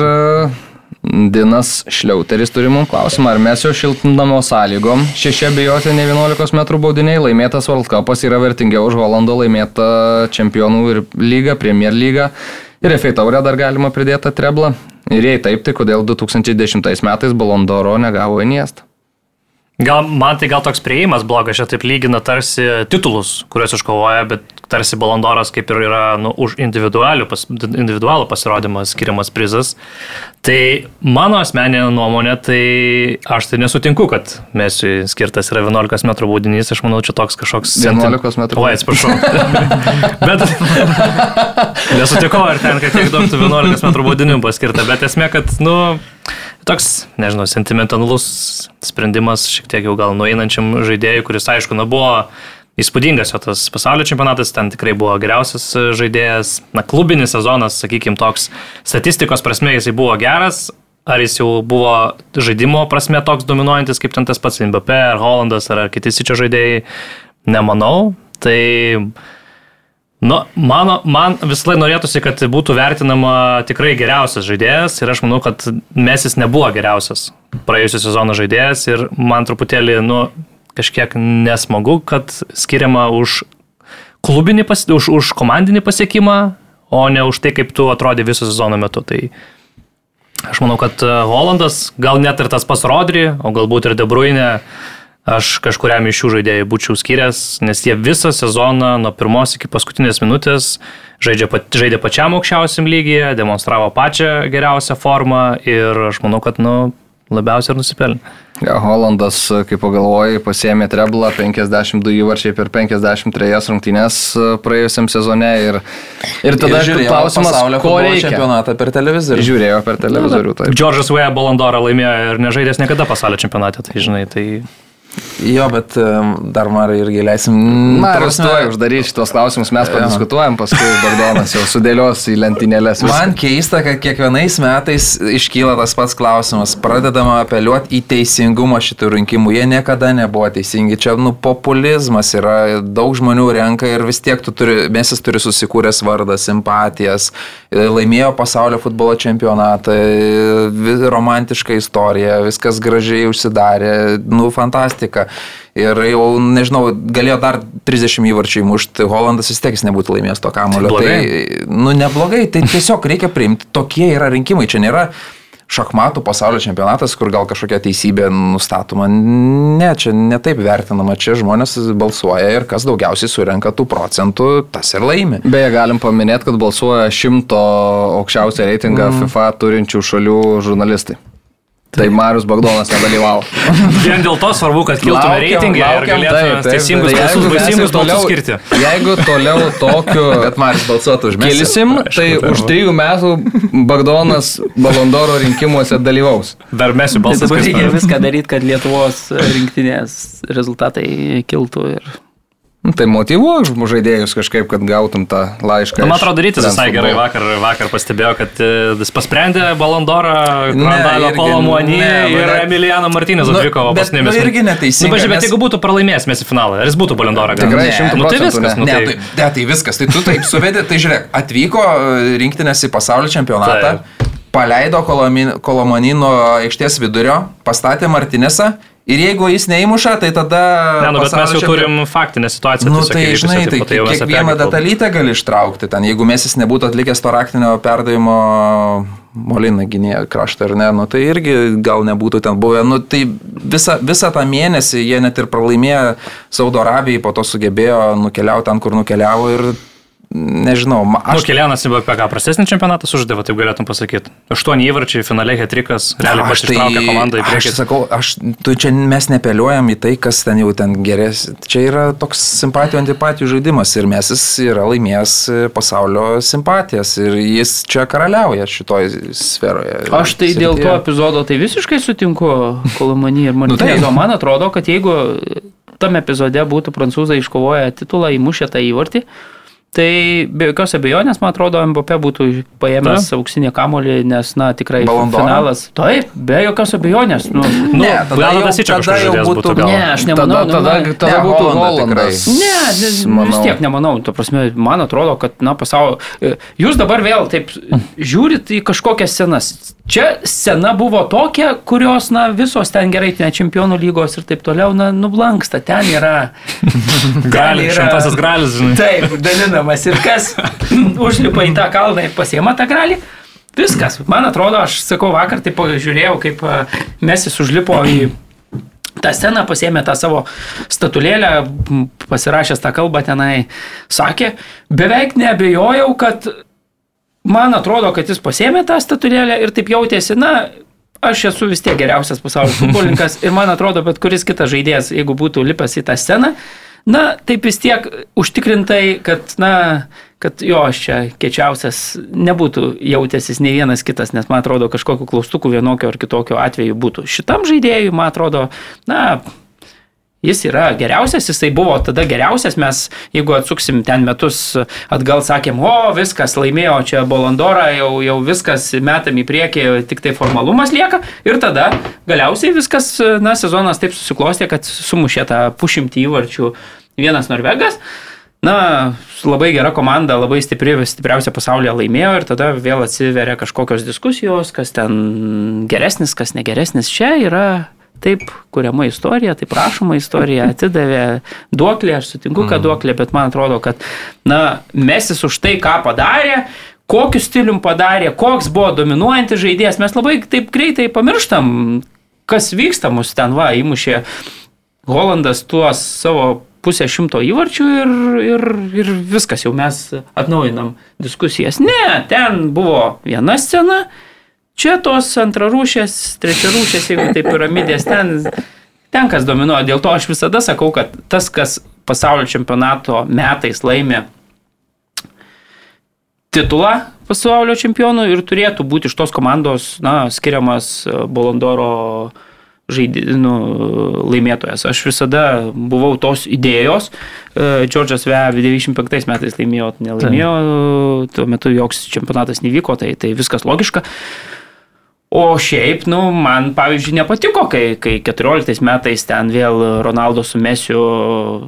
Dinas Šliauteris turi mums klausimą, ar mes jo šiltnamo sąlygom šeši abejotini 11 m baudiniai laimėtas World Cupas yra vertingiau už Holando laimėtą čempionų ir lygą, Premier lygą. Ir FA taurę dar galima pridėti treblą. Ir jei taip, tai kodėl 2010 metais Balandoro negavo į miestą? Gal man tai gal toks prieimas blogas, čia taip lygina tarsi titulus, kuriuos iškovoja, bet tarsi balandoras kaip ir yra nu, už individualų, pas, individualų pasirodymą skiriamas prizas. Tai mano asmeninė nuomonė, tai aš tai nesutinku, kad Mesiui skirtas yra 11 m baudinys, aš manau, čia toks kažkoks... 11 metrų. Oi, atsiprašau. bet nesutikau, ar ten, kad tiek daug tų 11 m baudinių paskirta, bet esmė, kad, nu, toks, nežinau, sentimentalus sprendimas šiek tiek jau gal nueinančiam žaidėjui, kuris, aišku, nu, buvo įspūdingas jo tas pasaulio čempionatas, ten tikrai buvo geriausias žaidėjas, na, klubinis sezonas, sakykime, toks statistikos prasme jisai buvo geras, ar jis jau buvo žaidimo prasme toks dominuojantis, kaip ten tas pats Mbappé, ar Hollandas, ar, ar kiti sičio žaidėjai, nemanau. Tai Nu, mano, man visą laiką norėtųsi, kad būtų vertinama tikrai geriausias žaidėjas ir aš manau, kad Mesis nebuvo geriausias praėjusią sezoną žaidėjas ir man truputėlį, nu, kažkiek nesmagu, kad skiriama už klubinį, pas, už, už komandinį pasiekimą, o ne už tai, kaip tu atrodė viso sezono metu. Tai aš manau, kad e, Holandas, gal net ir tas pas Rodri, o galbūt ir De Bruyne, aš kažkuriam iš šių žaidėjų būčiau skyręs, nes jie visą sezoną nuo pirmos iki paskutinės minutės pat- žaidė pačiam aukščiausiam lygyje, demonstravo pačią geriausią formą ir aš manau, kad nu, labiausiai ir nusipelnė. Ja, Holandas, kaip pagalvojai, pasėmė treblą 52 įvarčiai per 53 rungtynės e, praėjusiam sezone ir, ir tada Ir žiūrėjo klausimas, ko reikia. čempionatą per televizorių. Žiūrėjau per televizorių. Džordžas Veja Balandorą laimėjo ir nežaidęs niekada pasaulio čempionate, tai žinai, tai Jo, bet dar Marai irgi leisim. Marius prasme, tuoj uždarys šitos klausimus, mes padiskutuojam, paskui Bagdonas jau sudėlios į lentynėlės. viską. Man keista, kad kiekvienais metais iškyla tas pats klausimas. Pradedama apeliuoti į teisingumą šitų rinkimų. Jie niekada nebuvo teisingi. Čia, nu, populizmas yra. Daug žmonių renka ir vis tiek tu turi, Mesis turi susikūręs vardą, simpatijas. e, Laimėjo pasaulio futbolo čempionatą, e, romantiška istorija, viskas gražiai užsidarė. Nu, fantastika. Ir jau, nežinau, galėjo dar 30 įvarčių įmušti, Holandas vis tiek jis nebūtų laimėjęs to kamulio. Blogai. Tai, nu, neblogai, tai tiesiog reikia priimti. Tokie yra rinkimai. Čia nėra šachmatų pasaulio čempionatas, kur gal kažkokia teisybė nustatoma. Ne, čia netaip vertinama. Čia žmonės balsuoja ir kas daugiausiai surenka tų procentų, tas ir laimi. Beje, galim paminėti, kad balsuoja šimto aukščiausią reitingą mm. FIFA turinčių šalių žurnalistai. Tai Marius Bagdonas nedalyvavo. vien dėl to svarbu, kad kiltume reitingai ir galėtume teisingus baisingus ir toliau- skirti. Jeigu toliau tokiu Bet Maris balsuotų už Messi. kilsim, tai už trijų metų Bagdonas Balondoro rinkimuose dalyvaus. Dar mes Tai balsas dabar reikia viską daryti, kad Lietuvos rinktinės rezultatai kiltų. Ir... Nu, Tai motivuok žaidėjus kažkaip, kad gautum tą laišką. Nu, man atrodo, rytis visai gerai vakar, vakar pastebėjo, kad e, jis pasprendė Balandorą, Kolomuonį ne, ir Emiliano Martynės Nu, atvyko bet, paskutinėmis. nu, irgi neteisinga, Nu, pažiūrėk, bet nes- jeigu būtų pralaimėjęs mes į finalą, ar jis būtų Balandorą gavęs? Tikrai. 100 Nu, tai viskas, ne. nu, Ne, tai- tai, ne, tai viskas. Tai tu taip suvedė, tai žiūrėk, atvyko e, rinktinės į pasaulio čempionatą, paleido Kolomi- Kolomonino aikštės vidurio, pastatė Martinesą ir jeigu jis neįmuša, tai tada... Ne, nu, bet mes jau turim faktinę situaciją. Nu, tai žinai, tai apie kiekvieną detalytę gali ištraukti. Ten, jeigu mes jis nebūtų atlikęs to raktinio perdavimo Molina gynėjo kraštą ar ne, nu, tai irgi gal nebūtų ten buvę. Nu, tai visą, visą tą mėnesį jie net ir pralaimėjo Saudo Arabijai, po to sugebėjo nukeliauti ten, kur nukeliavo ir nežinau, Aš aš Kelianas į ką prastesnį čempionatą sužaidė, taip galėtum pasakyti. Aštuoni įvarčiai, finale hetrikas, realiai Aš tai pasitraukė komandą į Aš priekį. sakau, aš, tu čia mes nepeliuojam į tai, kas ten jau ten geres. Čia yra toks simpatijų antipatijų žaidimas ir mes jis yra laimėjęs pasaulio simpatijas ir jis čia karaliauja šitoj sferoje. Aš tai dėl to srityje. epizodo tai visiškai sutinku, Kolomanį ir Martinės. taip. O man atrodo, kad jeigu tam epizode būtų prancūzai iškovoję titulą, įmušę tą įvartį, Tai be jokios abejonės, man atrodo, Mbappé būtų paėmęs auksinį kamolį, nes, na, tikrai Ballon d'Orą? finalas. Taip, be jokios abejonės. Nu, Nu, Ne, tada gal jau- tada sičia tada kažkas jau būtų- būtų gal. ne, aš Tada, nemanau. nu, tada, na, tada Ne, būtų Holandas. Ne, ne vis manau. tiek nemanau, tu prasme, man atrodo, kad, na, pasaulio. Jūs dabar vėl taip žiūrit į kažkokias scenas. Čia scena buvo tokia, kurios, na, visos ten gerai, ten čempionų lygos ir taip toliau, na, nublanksta, ten yra. Gali, šimtasis gralis, žinai. Taip, dalinamas. Ir kas užlipa į tą kalną ir pasiema tą gralį. Viskas. Man atrodo, aš sakau, vakar taip žiūrėjau, kaip Mesis užlipo į tą sceną, pasėmė tą savo statulėlę, pasirašęs tą kalbą tenai, sakė, beveik nebejojau, kad man atrodo, kad jis pasėmė tą statulėlę ir taip jautėsi, na, aš esu vis tiek geriausias pasaulio futbolininkas ir man atrodo, bet kuris kitas žaidėjas, jeigu būtų lipęs į tą sceną, na, taip vis tiek užtikrintai, kad, na, kad jo, aš čia kečiausias, nebūtų jautęsis nei vienas kitas, nes man atrodo, kažkokiu klaustuku vienokio ar kitokio atveju būtų. Šitam žaidėjui, man atrodo, na, Jis yra geriausias, jisai buvo tada geriausias, mes jeigu atsuksim ten metus atgal, sakėm, o viskas, laimėjo čia Bolandorą, jau, jau viskas metam į priekį, tik tai formalumas lieka ir tada galiausiai viskas, na, sezonas taip susiklostė, kad sumušė tą pušimtį įvarčių vienas Norvegas. Na, labai gera komanda, labai stipri, stipriausia pasaulyje laimėjo ir tada vėl atsiveria kažkokios diskusijos, kas ten geresnis, kas negeresnis. Čia yra taip kuriama istorija, taip rašoma istorija, atidavė duoklę, aš sutinku, kad duoklė, bet man atrodo, kad, na, mesis už tai, ką padarė, kokiu stilium padarė, koks buvo dominuojantis žaidėjas, mes labai taip greitai pamirštam, kas vyksta mus ten, va, įmušė Holandas tuos savo pusę šimto įvarčių ir, ir, ir viskas, jau mes atnaujinam diskusijas. Ne, ten buvo viena scena, čia tos antrarūšės, trečiarūšės, jeigu tai piramidės, ten, ten kas dominuoja. Dėl to aš visada sakau, kad tas, kas pasaulio čempionato metais laimė titulą pasaulio čempionų ir turėtų būti iš tos komandos na, skiriamas Bolondoro žaidė, nu, laimėtojas. Aš visada buvau tos idėjos. E, Džordžas Vea 95 metais laimėjo, nelaimėjo, tuo metu joks čempionatas nevyko, tai, tai viskas logiška. O šiaip, nu, man, pavyzdžiui, nepatiko, kai, kai 14 metais ten vėl Ronaldo su Mesiu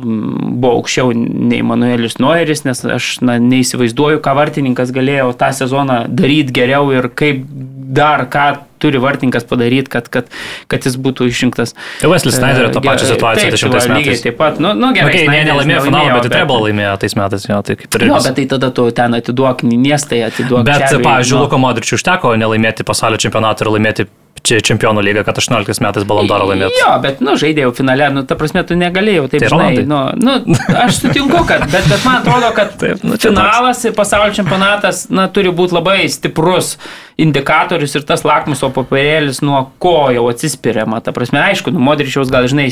buvo aukščiau nei Manuelis Noeris, nes aš na, neįsivaizduoju, ką vartininkas galėjo tą sezoną daryti geriau ir kaip dar ką turi vartininkas padaryti, kad, kad, kad jis būtų išrinktas. Ir Wesley Snyderio tą E, pačią situaciją taip, 10 tai va, lygiai metais. Taip pat, nu, nu gerai. Okay, ne, nelaimėjo finalą, bet Treble laimėjo tais metais, jo, tai kaip ir vis- bet tai tada tu ten atiduok miestai, atiduok. Bet, pavyzdžiui, nu. Luko Modričiui užteko nelaimėti pasaulio čempionatą ir laimėti čia čempionų lygą, kad 18 metais Balandoro laimėtų. Jo, bet, nu, žaidėjau finale, nu, ta prasme, tu negalėjau, taip, Tai žinai, nu, nu, aš sutinku, kad, bet, bet man atrodo, kad Taip, nu, finalas ir pasaulio čempionatas, na, turi būti labai stiprus indikatorius ir tas lakmuso papirėlis, nuo ko jau atsispiriama. Ta prasme, aišku, nu, Modričiaus gal, žinai,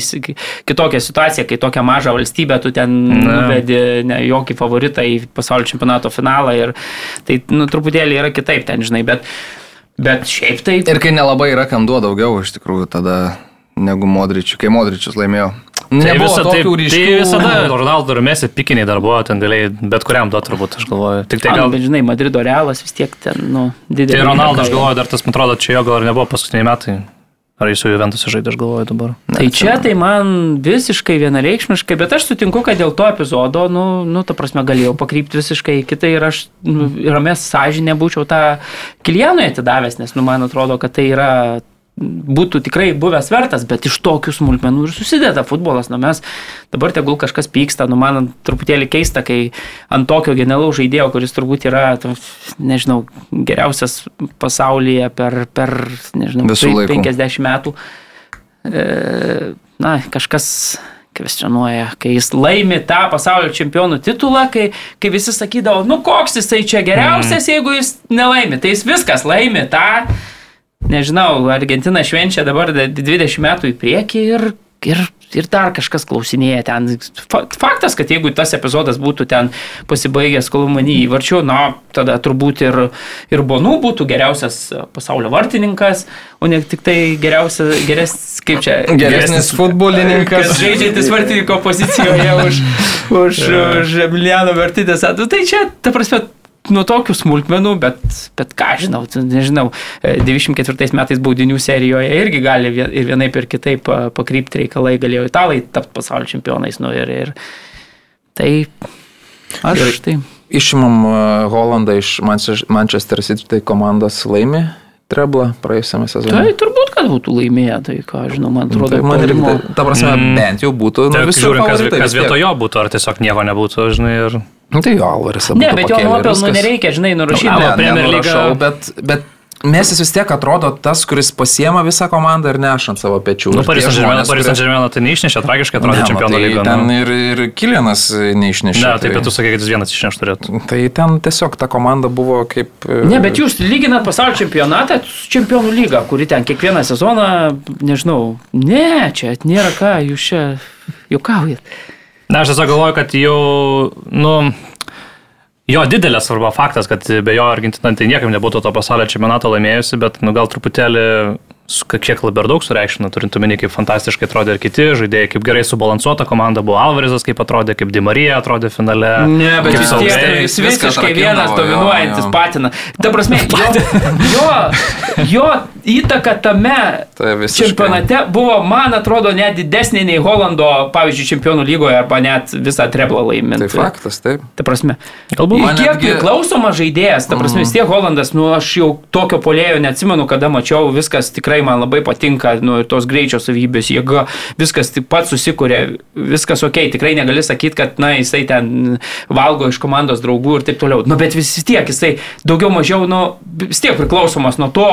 kitokia situacija, kai tokią mažą valstybę tu ten nuvedi ne, jokį favoritą į pasaulio čempionato finalą ir tai, nu, truputėlį yra kitaip ten, žinai, bet, bet šiaip tai... Ir kai nelabai yra kam duoti daugiau, iš tikrųjų, tada negu Modričių, kai Modričius laimėjo. Tai, Nebuvo visa, tai, tokių tai ryškių. visada Ronaldo ir Messi pikiniai dar buvo, ten galėjai bet kuriam duoti turbūt, aš galvoju. Tik Tai gal... bet žinai, Madrido realas vis tiek ten, nu, didelis. Tai Ronaldo, aš galvoju, dar tas, man atrodo, čia jo gal ir nebuvo paskutiniai metai. Ar jis su Juventus žaidė, aš galvoju dabar. Tai čia tai man visiškai vienareikšmiškai, bet aš sutinku, kad dėl to epizodo, nu, nu ta prasme, galėjau pakrypti visiškai kitai ir aš nu, ramės sąžinę būčiau tą Kilianui atidavęs, nes, nu, man atrodo, kad tai yra būtų tikrai buvęs vertas, bet iš tokių smulkmenų ir susideda futbolas. Na mes dabar tegul kažkas pyksta, nu man truputėlį keista, kai ant tokio genialaus žaidėjo, kuris turbūt yra, nežinau, geriausias pasaulyje per, per nežinau, Visų laikų. 50 metų, e, na, kažkas kvestionuoja, kai jis laimi tą pasaulio čempionų titulą, kai, kai visi sakydavo, nu koks jisai čia geriausias, mm. jeigu jis nelaimi, tai jis viskas laimi tą, nežinau, Argentina švenčia dabar 20 metų į priekį ir, ir, ir dar kažkas klausinėja ten. Fa- Faktas, kad jeigu tas epizodas būtų ten pasibaigęs Kolumanį įvarčiu, na, tada turbūt ir, ir Bonų būtų geriausias pasaulio vartininkas, o ne tik tai geriausias, geres, kaip čia, Geresnis futbolininkas. Kas žaidžiantis vartininko pozicijoje už, už, už Emiliano Vertidės. Nu, Tai čia, ta prasme, nuo tokių smulkmenų, bet, bet ką žinau, nežinau, e, 94 metais baudinių serijoje irgi gali ir vienaip ir kitaip a, pakrypti reikalai, galėjo italai tapti pasaulio čempionais. Nu, ir, ir, tai aš Ir- tai. Išimam uh, Holandą iš Manche- Manchester City, tai komandos laimi treblą praėjusiame sezone. Tai turbūt, kad būtų laimėję, tai ką žinau, man atrodo, Tai man irgi, ta- prasme, mm. bent jau būtų. Tai visi žiūrint, kas, kas vis tiek. vietoj jo būtų, ar tiesiog nieko nebūtų, žinai, ir... Nu, tai jo, Alvaris. Ne, bet jo nuopelnų nereikia, žinai, nurašyti. Ne, bet- Premier League- bet, bet Mesis vis tiek atrodo tas, kuris pasiema visą komandą ir neša ant savo pečių. Nu, Paris Saint-Germain Saint-Germain tai neišnešė, tragiškai atrodė Ne, čempionų matai, lygo. Ten nu. ir, ir Kilianas neišnešė. Ne, taip, bet tu sakai, kad jis vienas išneš turėtų. Tai ten tiesiog ta komanda buvo kaip... e, Ne, bet jūs lyginat pasaulio čempionatą su čempionų lyga, kuri ten kiekvieną sezoną, nežinau, ne, čia nėra ką, jūs čia juokaujat. Na, aš tiesiog galvoju, kad jau, nu, jo didelė svarba faktas, kad be jo Argentina tai niekam nebūtų to pasaulio čempionato laimėjusi, bet, nu, gal truputėlį kiek labai per daug sureikšmina, turint omeny, kaip fantastiškai atrodė ir kiti žaidėjai, kaip gerai subalansuota komanda buvo Alvarezas, kaip atrodė, kaip Dimarija atrodė finale. Ne, bet Saulė. tiek jis visiškai vienas jo, dominuojantis jo. patina. Ta prasme, jo, jo, jo įtaka tame Tai čempionate buvo, man atrodo, net didesnė nei Holando, pavyzdžiui, čempionų lygoje arba net visą treblą laimint. Tai faktas, taip. Ta prasme. Galbūt. Man Kiek netgi- priklausomas žaidėjas, ta prasme, vis tiek Holandas, nu aš jau tokio polėjo neatsimenu, kada mačiau, viskas tikrai man labai patinka, nu ir tos greičio savybės, jėga, viskas taip pat susikūrė, viskas ok, tikrai negali sakyti, kad, na, jisai ten valgo iš komandos draugų ir taip toliau. Nu, bet vis tiek jisai daugiau mažiau, nu, vis tiek priklausomas nuo to,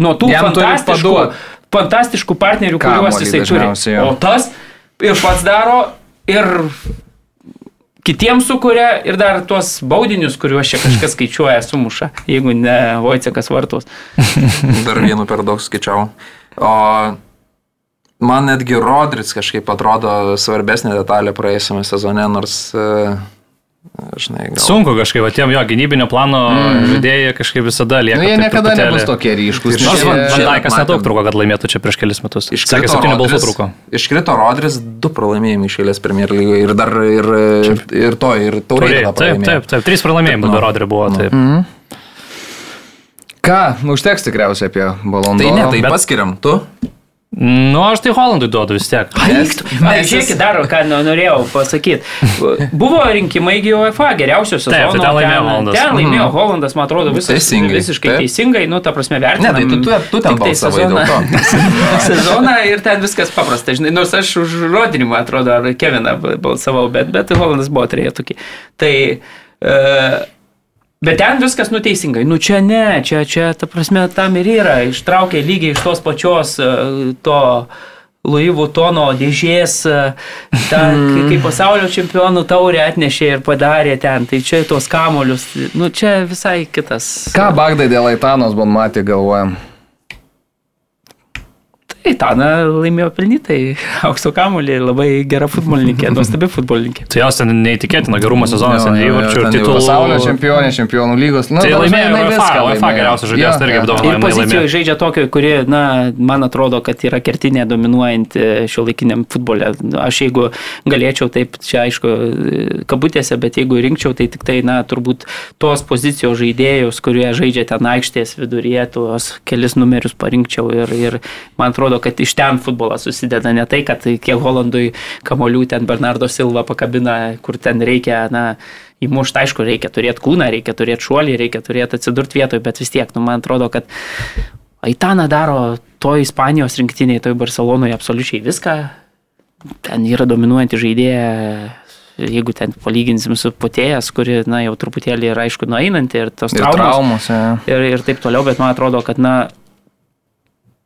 nuo tų Jam fantastiškų, fantastiškų partnerių, Kamuolį kuriuos jisai turi. O tas ir pats daro, ir kitiems sukuria ir dar tuos baudinius, kuriuos čia kažkas skaičiuoja, sumuša, jeigu ne Vojcekas vartos. Dar vienu per daug skaičiau. O man netgi Rodris kažkaip atrodo svarbesnė detalė praėjusiame sezone, nors, e, žinai, gal. Sunku kažkaip, tiem jo gynybinio plano mm. žaidėjai kažkaip visada lieka. Nu, jie niekada truputėlį- nebus tokie ryškus. Ir Nors Šie- Van šie- Van Dijkas matėm. nedaug truko, kad laimėtų čia prieš kelis metus. Iškrito septynių balsų Rodris- truko. Iškrito Rodris du pralaimėjimai išėlės Premier lygoje ir dar ir, ir to, ir taurė. Taip, taip, taip, taip, trys pralaimėjimai nu. be Rodri buvo. Taip. Ką, užteks tikriausiai apie Balondą. Tai ne, tai Bet- paskiriam. Tu? Nu, aš tai Holandui duodu vis tiek. Žiūrėkit, dar ką nu- norėjau pasakyti. Buvo rinkimai į UEFA geriausios Taip, tai sezono. ten laimėjo Holandas. Ten laimėjo Holandas, man atrodo, visas, Teisingai, visiškai taip. teisingai, nu, ta prasme, Ne, vertinam. tai tu, tu, tu ten tai to. sezoną ir ten viskas paprasta, žinai, nors aš už Rodinimą atrodo, ar Keviną balsavau, bet, bet Holandas buvo trejetukį. Tai, uh, bet ten viskas nuteisingai, nu čia ne, čia, čia, ta prasme, tam ir yra, ištraukė lygiai iš tos pačios uh, to Louis Vuittono dėžės, uh, ta, kai, kai pasaulio čempionų taurė atnešė ir padarė ten, tai čia tuos kamolius, nu čia visai kitas. Ką Bagdai dėl Aitanos Bonmatį galvojam? Tai Tana laimėjo pelnytai aukso kamolį, labai gera futbolininkė, nuostabi futbolininkė. Tai jos ten neįtikėtina gerumo sezonas, ten įvarčių ir titulų. Pasaulio čempionė, čempionų lygos. Nu, Tai laimėjo viską UEFA laimėjo. geriausias žaidėjas, tai irgi jo. apdovanojo. Ir pozicijoje žaidžia tokio, kuri, na, man atrodo, kad yra kertinė dominuojanti šio laikiniam futbole. Aš jeigu galėčiau, taip, čia aišku, kabutėse, bet jeigu rinkčiau, tai tik tai, na, turbūt tos pozicijos žaidėjus, kurie žaidžia ten aikštės viduryje, tuos kelis numerius parinkčiau ir, ir man atrodo, kad iš ten futbolas susideda ne tai, kad kiek Holandui kamolių ten Bernardo Silva pakabina, kur ten reikia, na, įmušti, aišku, reikia turėti kūną, reikia turėti šuolį, reikia turėti atsidurti vietoje, bet vis tiek, nu, man atrodo, kad Aitana daro to Ispanijos rinktiniai, toj Barcelonoje absoliučiai viską. Ten yra dominuojanti žaidėja, jeigu ten palyginsim su potėjas, kuri, na, jau truputėlį yra, aišku, nueinanti ir tos Ir traumos. traumos. jo. Ir, ir taip toliau, bet man atrodo, kad, na,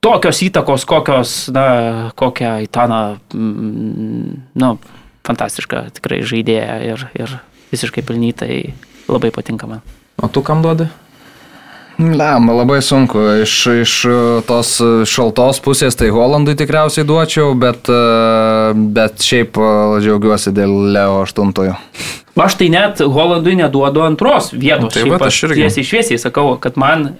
tokios įtakos, kokios, na, kokią Aitana, mm, nu, fantastiška tikrai žaidėja ir, ir visiškai pelnytai labai patinka man. O tu kam duodi? Lemba, labai sunku. Iš, iš uh, tos uh, šaltos pusės tai Holandui tikriausiai duočiau, bet, uh, bet šiaip džiaugiuosi dėl Leo 8. Aš tai net Holandui neduodu antros vietos. Tai Šiaip aš irgi. Tiesiai šviesiai sakau, kad man,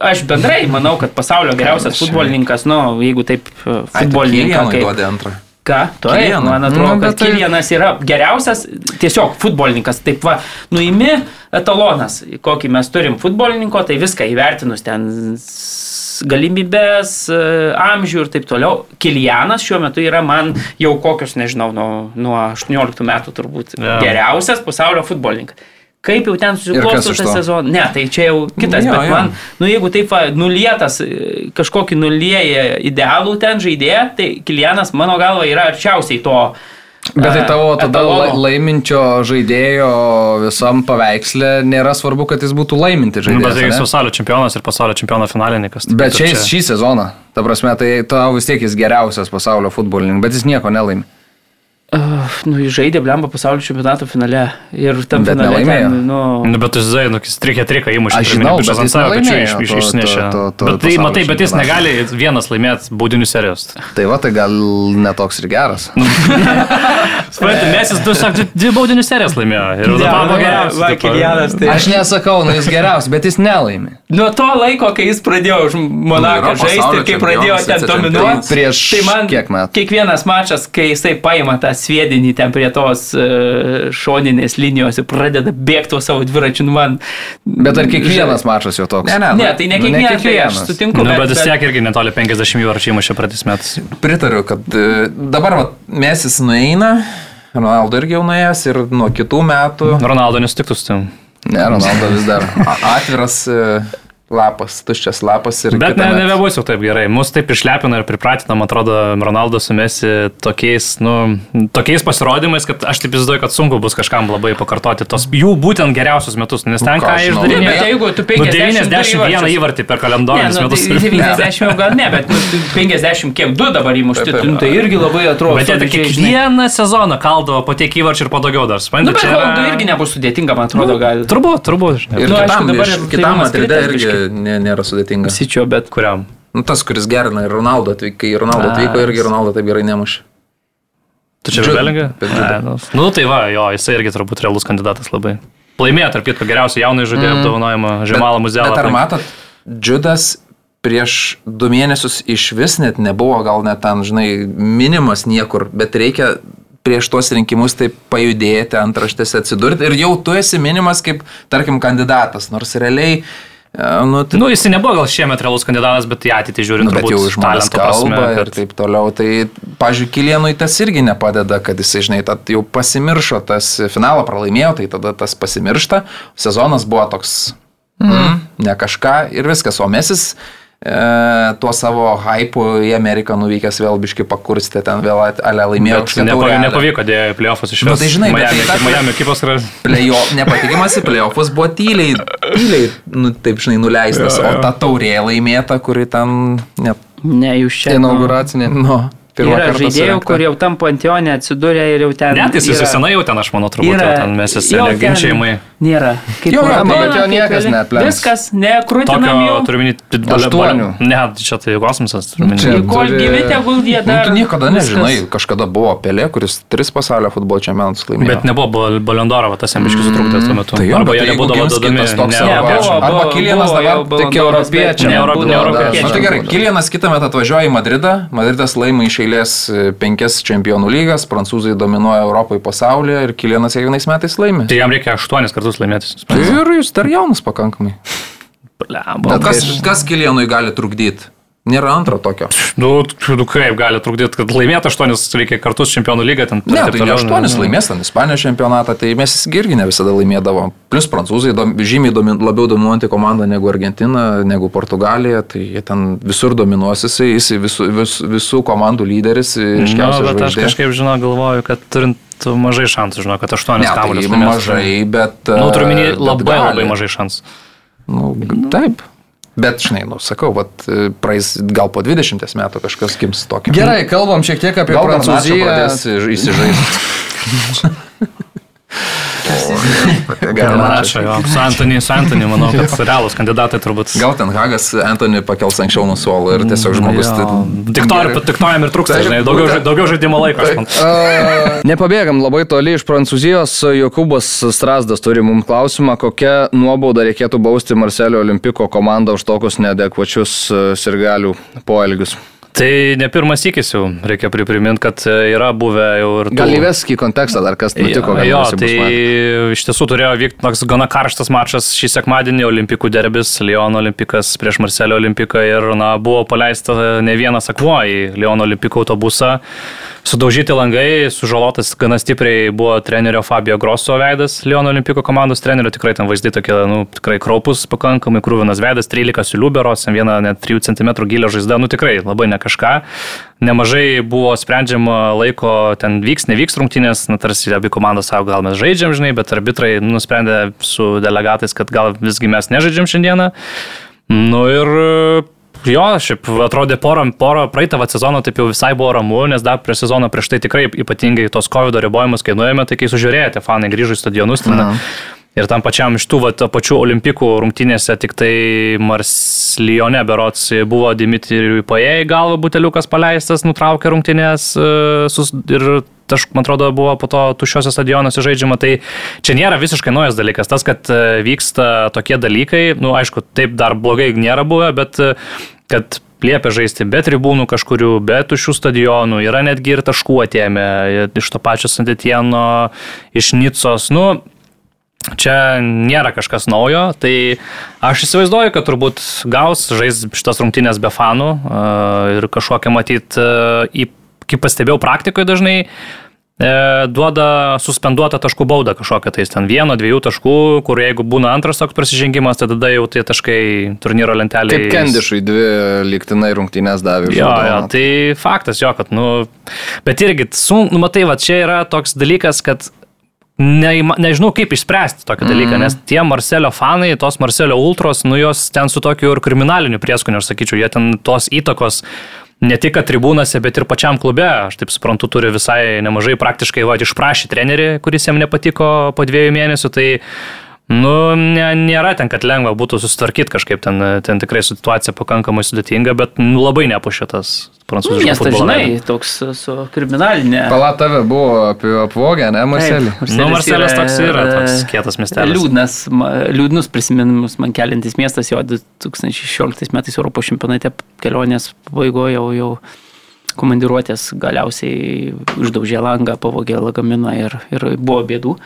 aš bendrai manau, kad pasaulio geriausias futbolininkas, nu, jeigu taip e, Ai. Kilianui Kaip, duodi antrą. Ką? Taip, man atrodo, Nu, kad tai- Kilianas yra geriausias tiesiog futbolininkas. Taip va, nuimi etalonas, kokį mes turim futbolininko, tai viską įvertinus ten galimybės, e, amžių ir taip toliau. Kilianas šiuo metu yra man jau kokius, nežinau, nuo, nuo 18 metų turbūt Jo. geriausias pasaulio futbolininkas. Kaip jau ten susiklosto to? sezonas. Ne, tai čia jau kitas, Jo, bet jo. man, nu jeigu taip nulietas e, kažkokį nulieja idealų ten žaidėją, tai Kilianas mano galva yra arčiausiai to. Bet tai e, tavo tada etalono. la- laiminčio žaidėjo visam paveikslė nėra svarbu, kad jis būtų laiminti Nu, bet žaidėjas. tai ane? pasaulio čempionas ir pasaulio čempiono finalininkas. tai Bet čia- šį sezoną, ta prasme, tai tau vis tiek jis geriausias pasaulio futbolininkas, bet jis nieko nelaimi. Uh, nu, jis žaidė blemba pasaulio čempionato finale ir tam Bet finale nelaimėjo. ten, nu, Nu, bet jis, žinai, nu, jis trikė triką įmušė. Aš žinau, bet ant savo pečių iš- iš- Išnešė. to- to- to Bet tai, matai, bet jis negali vienas laimėti baudinių serijos. Tai va, tai gal netoks ir geras. Suprantate, mes jis du, sak, dvi baudinių serijas laimėjo. Ir Ne, dabar va, geriausias. va. Kilianas, tai- Aš nesakau, nu jis geriausias, bet jis nelaimi. Nuo to laiko, kai jis pradėjo už Monaką Nu, žaisti ir kai pradėjo ten dominuoti, Prieš tai man kiek metų? kiekvienas mačas, kai jisai paima tą sviedinį ten prie tos e, šoninės linijos ir pradeda bėgti tuo savo dviračiu, nu man. Bet ar kiekvienas mačas jau toks? Ne, ne, Ne, tai ne Nu, ne kiekvienas, tai aš kiekvienas. sutinku. Nu, bet vis tiek irgi netoli 50 jų ar čia įmušė pradės metus. Pritariu, kad e, dabar vat, Mesis nueina, Ronaldo irgi jau nuėjęs ir nuo kitų metų Ronaldo nesutiktų su tim. Ne, Ronaldo vis dar. atviras e, lapas, tuščias lapas ir Bet ne, nebebus jau taip gerai. Mus taip išlepina ir pripratino, man atrodo, Ronaldo sumesi tokiais, nu, tokiais pasirodymais, kad aš taip įsivaizduoju, kad sunku bus kažkam labai pakartoti tos jų būtent geriausius metus, nes ten ką. Ne, išdarinėjo. bet jeigu tu Nu, 50 91 įvarčius- įvartį per Ne, kalendorinius nu, metus. tai 90 jau gal ne, bet nu, tu 50 kiek du dabar įmušti, Taip, taip. nu, tai irgi labai atrodo. Bet jie tai kiekvieną sezoną kaldavo po tiek įvarčių ir po daugiau dar. Nu, Suprantate, bet čia yra- irgi nebus sudėtinga, man atrodo, gal. Turbūt, turbūt. žinai. Ir Nu, aišku, kitam, dabar ir kitam kritęs irgi. Nė- nėra sudėtinga. Sičio, bet Kuriam? Nu, tas, kuris gerina ir Ronaldo atvyko, kai Ronaldo atvyko irgi Ronaldo taip gerai nemušė. Belingą? per Džiudą. Nu, nu, tai va, jo, jisai irgi turbūt realus kandidatas labai. Laimėjo, tarp kitko, geriausią jaunai žaidėjų mm. apdovanojimą Žemalą muzealą. Bet ar matot, Džiudas prieš du mėnesius iš vis net nebuvo, gal net ten, žinai, minimas niekur, bet reikia prieš tuos rinkimus taip pajudėti, antraštėse atsidurti ir jau tu esi minimas kaip, tarkim, kandidatas, nors realiai, nu, tai, Nu, jis nebuvo gal šiemet realus kandidatas, bet į ateitį žiūrint, nu, bet jau žmonės talento prasme, kalba ir kad- taip toliau, tai, pažiūrėjau, Kilienui tas irgi nepadeda, kad jisai, žinai, jau pasimiršo tas finalą pralaimėjo, tai tada tas pasimiršta, sezonas buvo toks, mm, ne kažką ir viskas, o mesis e, tuo savo hypu į Ameriką nuvykęs vėl biški pakurstė, ten vėl ale laimėjo Bet nepavyko, nepavyko dėja playoffus iš Nu, viso. tai žinai, bet Miami, tai ta- Miami ekipos yra... Plejo, nepatikimas į playoffus buvo tyliai, tyliai, nu, taip žinai, nuleistas, o ta taurė laimėta, kuri ten, net, ne jūs čia. Inauguracinė. nu, pirmą Yra žaidėjų, kur jau tam panteonė atsidūrė ir jau ten. Net jis yra- visai senai jau ten, aš manau, turbūt jau ten mes jau ten neginčiamai. Nėra. Kaip jo, Maradona, bet jo niekas Pelé. neaplenks. Viskas, nekrūtinam Tokio jau. turiu minėti, Aštuonių. Ne, čia tai kosmosas. turiu minėti. čia- Kol gyvi tegul jie Nu, dar. tu niekada nežinai, kažkada buvo Pelė, kuris tris pasaulio futbolo čempionatus laimėjo. Bet nebuvo Balendoro, tas jam biškai sutrūkdė tuo metu. tai jo, Arba jie gims dodami. kitas toks europiečiam. Arba Kilienas dabar jau tik europiečiam. ne Ne, Euro- Euro- ne europiečiam. europiečiam. Na tai gerai. Kilienas kitą metą atvažiuoja į Madridą, Madridas laimi iš eilės e, penkias čempionų lygas, prancūzai dominuoja Europoje pasaulyje ir Kilienas kiekvienais metais laimi. Tai jam reikia aštuonis kartus laimėti. Tai ir jis dar jaunas pakankamai. Blemba. Bet kas, kas Kilienui gali trukdyti? Nėra antro tokio. Nu, tu kaip gali trukdyti, kad laimėtų aštuonis reikia kartus čempionų lygą ten. Ne, tai ne aštuonis laimės ten Ispanijos čempionatą, tai mes irgi ne visada laimėdavom. Plus prancūzai dom, žymiai domin, labiau dominuojanti komanda negu Argentina, negu Portugalija, tai jie ten visur dominuos jisai, jis visų, vis, visų komandų lyderis, Nu, iškiausias bet aš žvaigždė. kažkaip, žinau, galvoju, kad turint mažai šansų, žinau, kad aštuonis Ne, tai mažai, bet... Nu, turiu bet labai labai mažai šansų. Nu, taip. Bet, žinai, nu, sakau, vat, praeis gal po 20 metų kažkas gims tokio. Gerai, kalbam šiek tiek apie gal Prancūziją. pradės įsižaisti. Garnačio, jo. Su Antony, su Antony, manau, kad realūs kandidatai turbūt. Gal ten Hagas Antony pakels anksčiau nuo suolo ir tiesiog žmogus... Jo. tai- Tik to, jam ir trūksta, žinai, daugiau, daugiau žaidimo laiko. Nepabėgam labai toli iš Prancūzijos. Jokūbas Strasdas turi mums klausimą, kokią nuobaudą reikėtų bausti Marselio Olimpiko komandą už tokius neadekvačius e, sirgalių poelgius. Tai ne pirmas įkis jau, reikia pripriminti, kad e, yra buvę jau ir... tų- Gal įvesk į kontekstą dar kas nutiko, gal jo tai iš tiesų turėjo vykti toks gana karštas mačas šį sekmadienį, Olimpikų derbis, Liono Olimpikas prieš Marselio Olimpiką ir na, buvo paleista ne vienas akmuo į Liono Olimpikų autobusą. Sudaužyti langai, sužalotas gana stipriai buvo trenerio Fabio Grosso veidas, Liono Olimpiko komandos trenerio, tikrai ten vaizdai tokie, nu, tikrai kraupus, pakankamai krūvinas veidas, 13 siuliuberos, viena net 3 cm gilio žaizda, nu tikrai labai ne kažką. Nemažai buvo sprendžiama laiko, ten vyks, nevyks rungtynės, nu, tarsi abi komandos savo, gal mes žaidžiam, žinai, bet arbitrai nusprendė su delegatais, kad gal visgi mes nežaidžiam šiandieną. Nu ir Jo, šiaip atrodė porą, porą praeitą sezoną taip jau visai buvo ramu, nes dar prie sezono prieš tai tikrai ypatingai tos COVID ribojimus, kai nuėjome, tai kai sužiūrėjote, fanai grįžo į stadionus ten. Ir tam pačiam iš tų vat, pačių olimpikų rungtynėse tik tai Marslione berots buvo Dimitrijui Pajai galva buteliukas paleistas, nutraukė rungtynės e, ir aš, man atrodo, buvo po to tušiuose stadionuose žaidžiama. Tai čia nėra visiškai naujas dalykas. Tas, kad e, vyksta tokie dalykai, nu aišku, taip dar blogai nėra buvę, bet e, kad liepia žaisti be tribūnų kažkurių, be tuščių stadionų, yra netgi ir taškų atėmę iš to pačio Santitieno, iš Nicos. Nu, Čia nėra kažkas naujo, tai aš įsivaizduoju, kad turbūt gaus žais šitas rungtynės be fanų e, ir kažkokią matyt, e, kaip pastebėjau praktikoje dažnai, e, duoda suspenduotą taškų baudą kažkokią, tai ten vieno, dviejų taškų, kur jeigu būna antras toks prasižengimas, tai tada jau tie taškai turnyro lentelėje. Kaip Kendišai dvi lygtinai rungtynės davė. Jo, jo, tai faktas jo, kad, nu, bet irgi, su, nu, matai, va, čia yra toks dalykas, kad Ne, nežinau, kaip išspręsti tokį dalyką, mm. nes tie Marcelio fanai, tos Marcelio ultros, nu jos ten su tokiu ir kriminaliniu prieskoniu, aš sakyčiau, jie ten tos įtakos ne tik tribūnose, bet ir pačiam klube, aš taip suprantu, turi visai nemažai praktiškai va, išprašyti trenerį, kuris jam nepatiko po dviejų mėnesių, tai Nu, ne, nėra ten, kad lengva būtų susitvarkyti kažkaip, ten, ten tikrai situacija pakankamai sudėtinga, bet nu, labai nepušėtas prancūziškas. Nes tai žinai, toks su kriminalinė. Pala tave buvo apie apvogę, ne, Marcelį? Nu, Marcelis toks yra, toks kietas miestelis. Liūdnas, liūdnus prisiminimus man keliantis miestas, jo 2016 metais Europos čempionate kelionės pabaigoje jau, jau komandiruotės galiausiai uždaužė langą, pavogė lagaminą ir, ir buvo bėdų.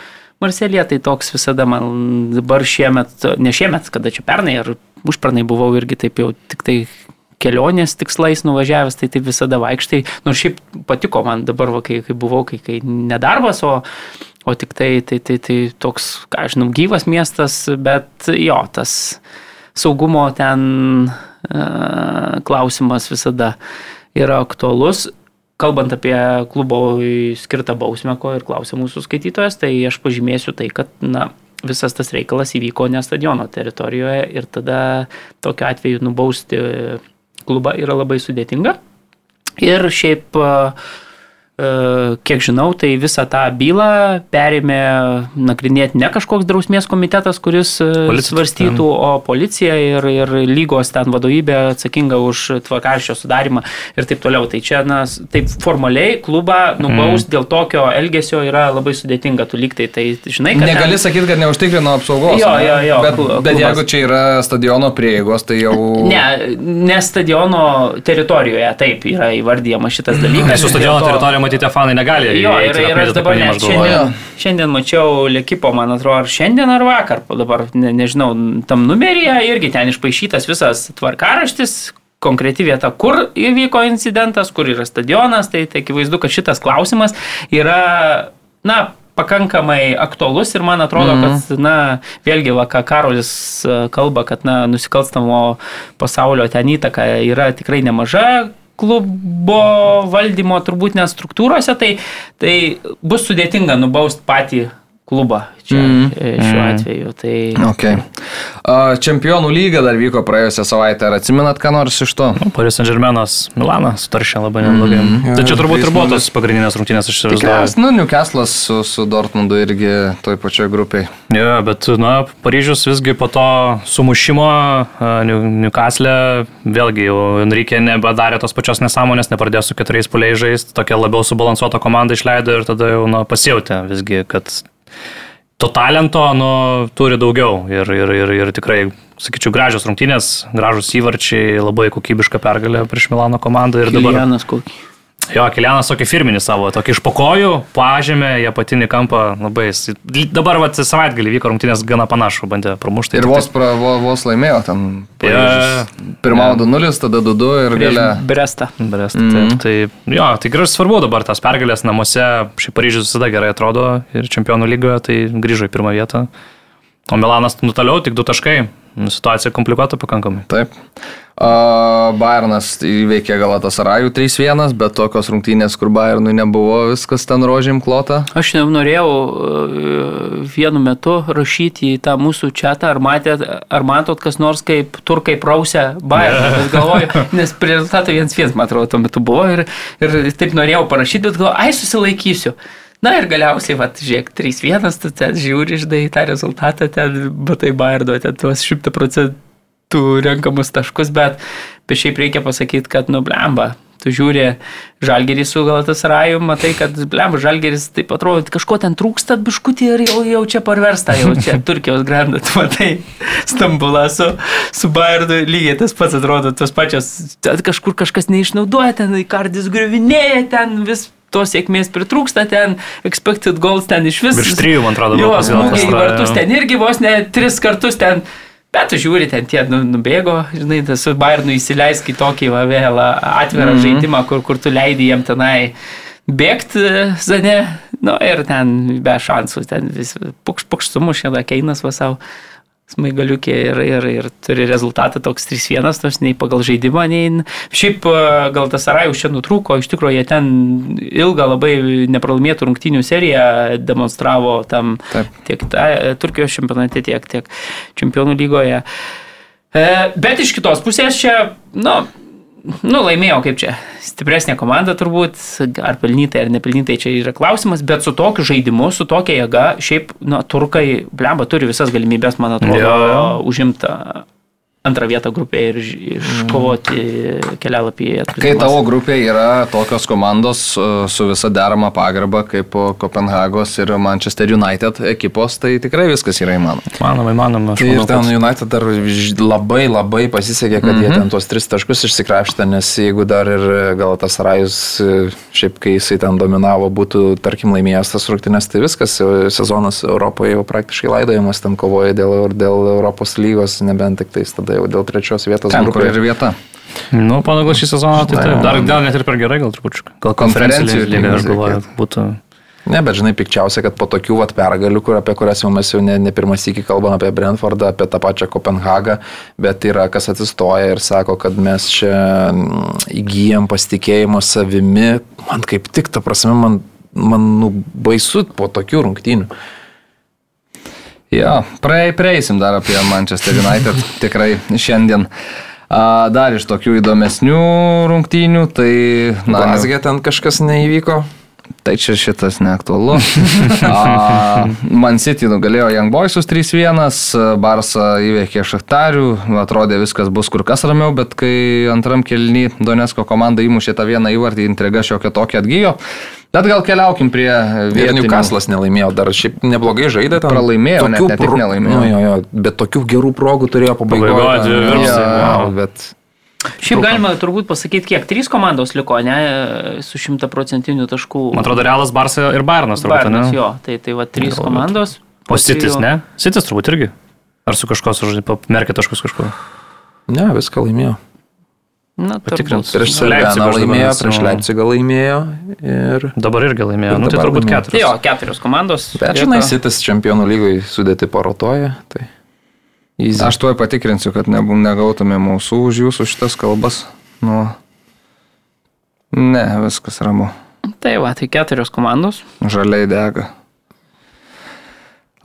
Marselėje tai toks visada man dabar šiemet, ne šiemet, kada čia pernai ar užpernai buvau irgi taip jau tik tai kelionės tikslais nuvažiavęs, tai taip visada vaikštai. Nors šiaip patiko man dabar, va, kai, kai buvau, kai, kai nedarbas, o, o tik tai, tai, tai, tai toks, ką žinau, gyvas miestas, bet jo, tas saugumo ten uh, klausimas visada yra aktualus kalbant apie klubo skirtą bausmę, ko ir klausė mūsų skaitytojas, tai aš pažymėsiu tai, kad na, visas tas reikalas įvyko ne stadiono teritorijoje ir tada tokiu atveju nubausti klubą yra labai sudėtinga. Ir šiaip uh, kiek žinau, tai visą tą bylą perėmė nagrinėti ne kažkoks drausmės komitetas, kuris e, Policija, svarstytų, o policija ir, ir lygos ten vadovybė atsakinga už tvarkarščio sudarimą ir taip toliau. Tai čia, na, taip formaliai klubą nubaust mm. dėl tokio elgesio yra labai sudėtinga, tu lygtai tai žinai, kad... Negali ten... sakyti, kad neužtikrino apsaugos. Jo, jo, jo. Bet, klubas. bet jeigu čia yra stadiono prieigos, tai jau... Ne, ne stadiono teritorijoje taip yra įvardyjama šitas dalykas. Su stadiono teritorija matyti, fanai negali. Jo, ir, ir aš dabar net šiandien, šiandien mačiau Lekipo, man atrodo, ar šiandien ar vakar, dabar ne, nežinau, tam numeryje irgi ten išpašytas visas tvarkaraštis, konkreti vieta, kur įvyko incidentas, kur yra stadionas, tai, tai akivaizdu, kad šitas klausimas yra, na, pakankamai aktualus ir man atrodo, mm -hmm. kad, na, vėlgi, va, ką Karolis e, kalba, kad, na, nusikalstamo pasaulio ten įtaka yra tikrai nemaža, klubo valdymo turbūt net struktūrose, tai, tai bus sudėtinga nubaust patį klubą čia mm. šiuo mm. atveju. Tai... Okay. Čempionų lyga dar vyko praėjusią savaitę. Ar atsimenat, ką nors iš to? Nu, Paris Saint Germainas Milaną sutaršė labai neblogai. Mm. Ja, tai čia turbūt ir buvo tos pagrindinės rungtynės iš Izraelio. Nu, Newcastle'as su, su Dortmundu irgi toj pačioj grupiai. Ja, bet, na, Paryžius visgi po to sumušimo Newcastle vėlgi jau Enrique nebedarė tos pačios nesąmonės, nepradėjo su keturiais puliais žaisti, tokia labiau subalansuota komanda išleido ir tada jau, na, pasijauti visgi, kad to talento nu, turi daugiau ir, ir, ir, ir tikrai, sakyčiau, gražios rungtynės, gražus įvarčiai, labai kokybiška pergalė prieš Milano komandą. Ir dabar... Kilianas kokį. Jo, Kilianas tokį firminį savo, tokį iš pokojų, pažemė, jie patinį kampą labai. Dabar vat, savaitgalį vyko rungtynės gana panašu, bandė pramušti. Ir vos, pra, vos, vos laimėjo ten. Ja, Pirmavo 2-0, tada 2-2 ir gale. Bresta. Bresta. Mm -hmm. taip, tai, jo, tai gražus svarbu dabar tas pergalės namuose, šiaip Paryžius visada gerai atrodo ir čempionų lygoje, tai grįžo į pirmą vietą. O Milanas nutoliau tik du taškai. Situacija komplikuota pakankamai. Taip. Uh, Bayernas įveikė Galatasarajų 3-1, bet tokios rungtynės, kur Bayernui nebuvo viskas ten rožėm klota. Aš norėjau vienu metu rašyti į tą mūsų čatą, ar, matėt, ar matot kas nors kaip turkai prausia Bayerną, bet galvoju, nes prie rezultato 1-1, man atrodo, tuo metu buvo ir, ir taip norėjau parašyti, bet galvoju, ai susilaikysiu. Na ir galiausiai, va, žiūrėk, 3-1, tu ten žiūri, žinai, tą rezultatą, ten, matai, Bayerdo, ten tuos 100 procentų renkamus taškus, bet, bet šiaip reikia pasakyti, kad, nu, blemba, tu žiūri žalgerį su Galatasaraju, matai, kad, blem, žalgeris taip atrodo, kažko ten trūksta, biškutį ir jau, jau čia parversta, jau čia Turkijos grandą, tu matai, Stambulą su, su Bayernu, lygiai tas pats atrodo, tos pačios, kažkur kažkas neišnaudoja, ten kardis griuvinėja, ten vis tos sėkmės pritrūksta, ten expected goals ten iš vis. Virš trijų, man atrodo, Jo, buvo smūgiai į vartus ten irgi vos ne tris kartus ten. Bet tu žiūri, ten tie nu, nubėgo, žinai, tas su Bayernu įsileisk į tokį va, vėl atvirą mm -hmm. žaidimą, kur, kur tu leidai jiem tenai bėgti, zane, nu ir ten be šansų, ten vis pukš, pukš sumušė, keinas va savo smaigaliukė ir, ir, ir turi rezultatą toks 3-1, tos nei pagal žaidimą, nei... Šiaip e, gal tas Arajus čia nutrūko, iš tikrųjų jie ten ilgą labai nepralaimėtų rungtynių seriją demonstravo tam Taip. tiek ta, Turkijos čempionate, tiek, tiek čempionų lygoje. E, bet iš kitos pusės čia, nu, nu, laimėjo kaip čia, stipresnė komanda turbūt, ar pelnytai, ar nepelnytai čia yra klausimas, bet su tokiu žaidimu, su tokia jėga, šiaip, nu, turkai, blemba, turi visas galimybės, man atrodo, užimta antrą vietą grupėje ir iš- iškovoti kelialapį į Kai atkrintamąsias. tavo grupėje yra tokios komandos e, su visa derama pagarba kaip Kopenhagos ir Manchester United ekipos, tai tikrai viskas yra įmanoma. Manoma, įmanoma. aš Ir ten kad- United dar labai labai pasisekė, kad mm -hmm. jie ten tuos tris taškus išsikrapštė, nes jeigu dar ir gal tas Rajus, šiaip kai jisai ten dominavo, būtų, tarkim, laimėjęs tas rungtynes, tai viskas, e, sezonas Europoje jau praktiškai laidojamas, ten kovoja dėl, dėl Europos lygos, nebent tik tais tada jau dėl trečios vietos Ten, kur ir vieta. Nu, pagal šį sezoną, tai Tai taip. Dar, gal net ir per gerai, gal trupučiu. Gal Konferencijų lyga, aš galvoju, būtų. Ne, bet žinai, pikčiausia, kad po tokių vat, pergalių, kur, apie kurias jau mes jau ne, ne pirmas iki kalbame apie Brentfordą, apie tą pačią Kopenhagą, bet yra kas atsistoja ir sako, kad mes čia mm, įgyjam pasitikėjimo savimi. Man kaip tik, ta prasme, man, man nu, baisu po tokių rungtynių. Jo, praei, prieisim dar apie Manchester United tikrai šiandien. A, dar iš tokių įdomesnių rungtynių, tai... Na, Glasgė ten kažkas neįvyko. Tai čia šitas neaktualu. A, Man City nugalėjo Young Boysus 3-1, Barsa įveikė Šachtarių, atrodė viskas bus kur kas ramiau, bet kai antram kelny Donetsko komanda įmušė tą vieną įvartį, intriga šiokia tokia atgyjo. Bet gal keliaukim prie Ir vietinių. Newcastle'as nelaimėjo, dar šiaip neblogai žaidė. Ten Pralaimėjo, net ne tik nelaimėjo. Nu, jo, jo, bet tokių gerų progų turėjo pabaigoje. Pabaigoje dvi virusai, wow. bet Šiaip galima turbūt pasakyti, kiek trys komandos liko, ne, su šimtaprocentiniu taškų. Man atrodo, Realas, Barsa ir Bayernas turbūt, Bayernas, ne? jo, tai, tai va trys Galbūt. komandos. O Sitis, ne? Sitis turbūt irgi. Ar su kažko sužaidė, merkė taškus kažkur. ne, viską laimėjo. Na, Patikrint. Prieš dabar laimėjo, prieš Leipzigą laimėjo ir... Dabar irgi laimėjo. Ir Nu, tai turbūt. Tai keturis. jo, keturios komandos. Bet žinai, Sitis čempionų lygai sudėti parotoja. Tai... Easy. Aš tuoj patikrinsiu, kad nebu- negautume mūsų už jūsų šitas kalbas. Nu. Ne, viskas ramu. Tai va, tai keturios komandos. Žaliai dega.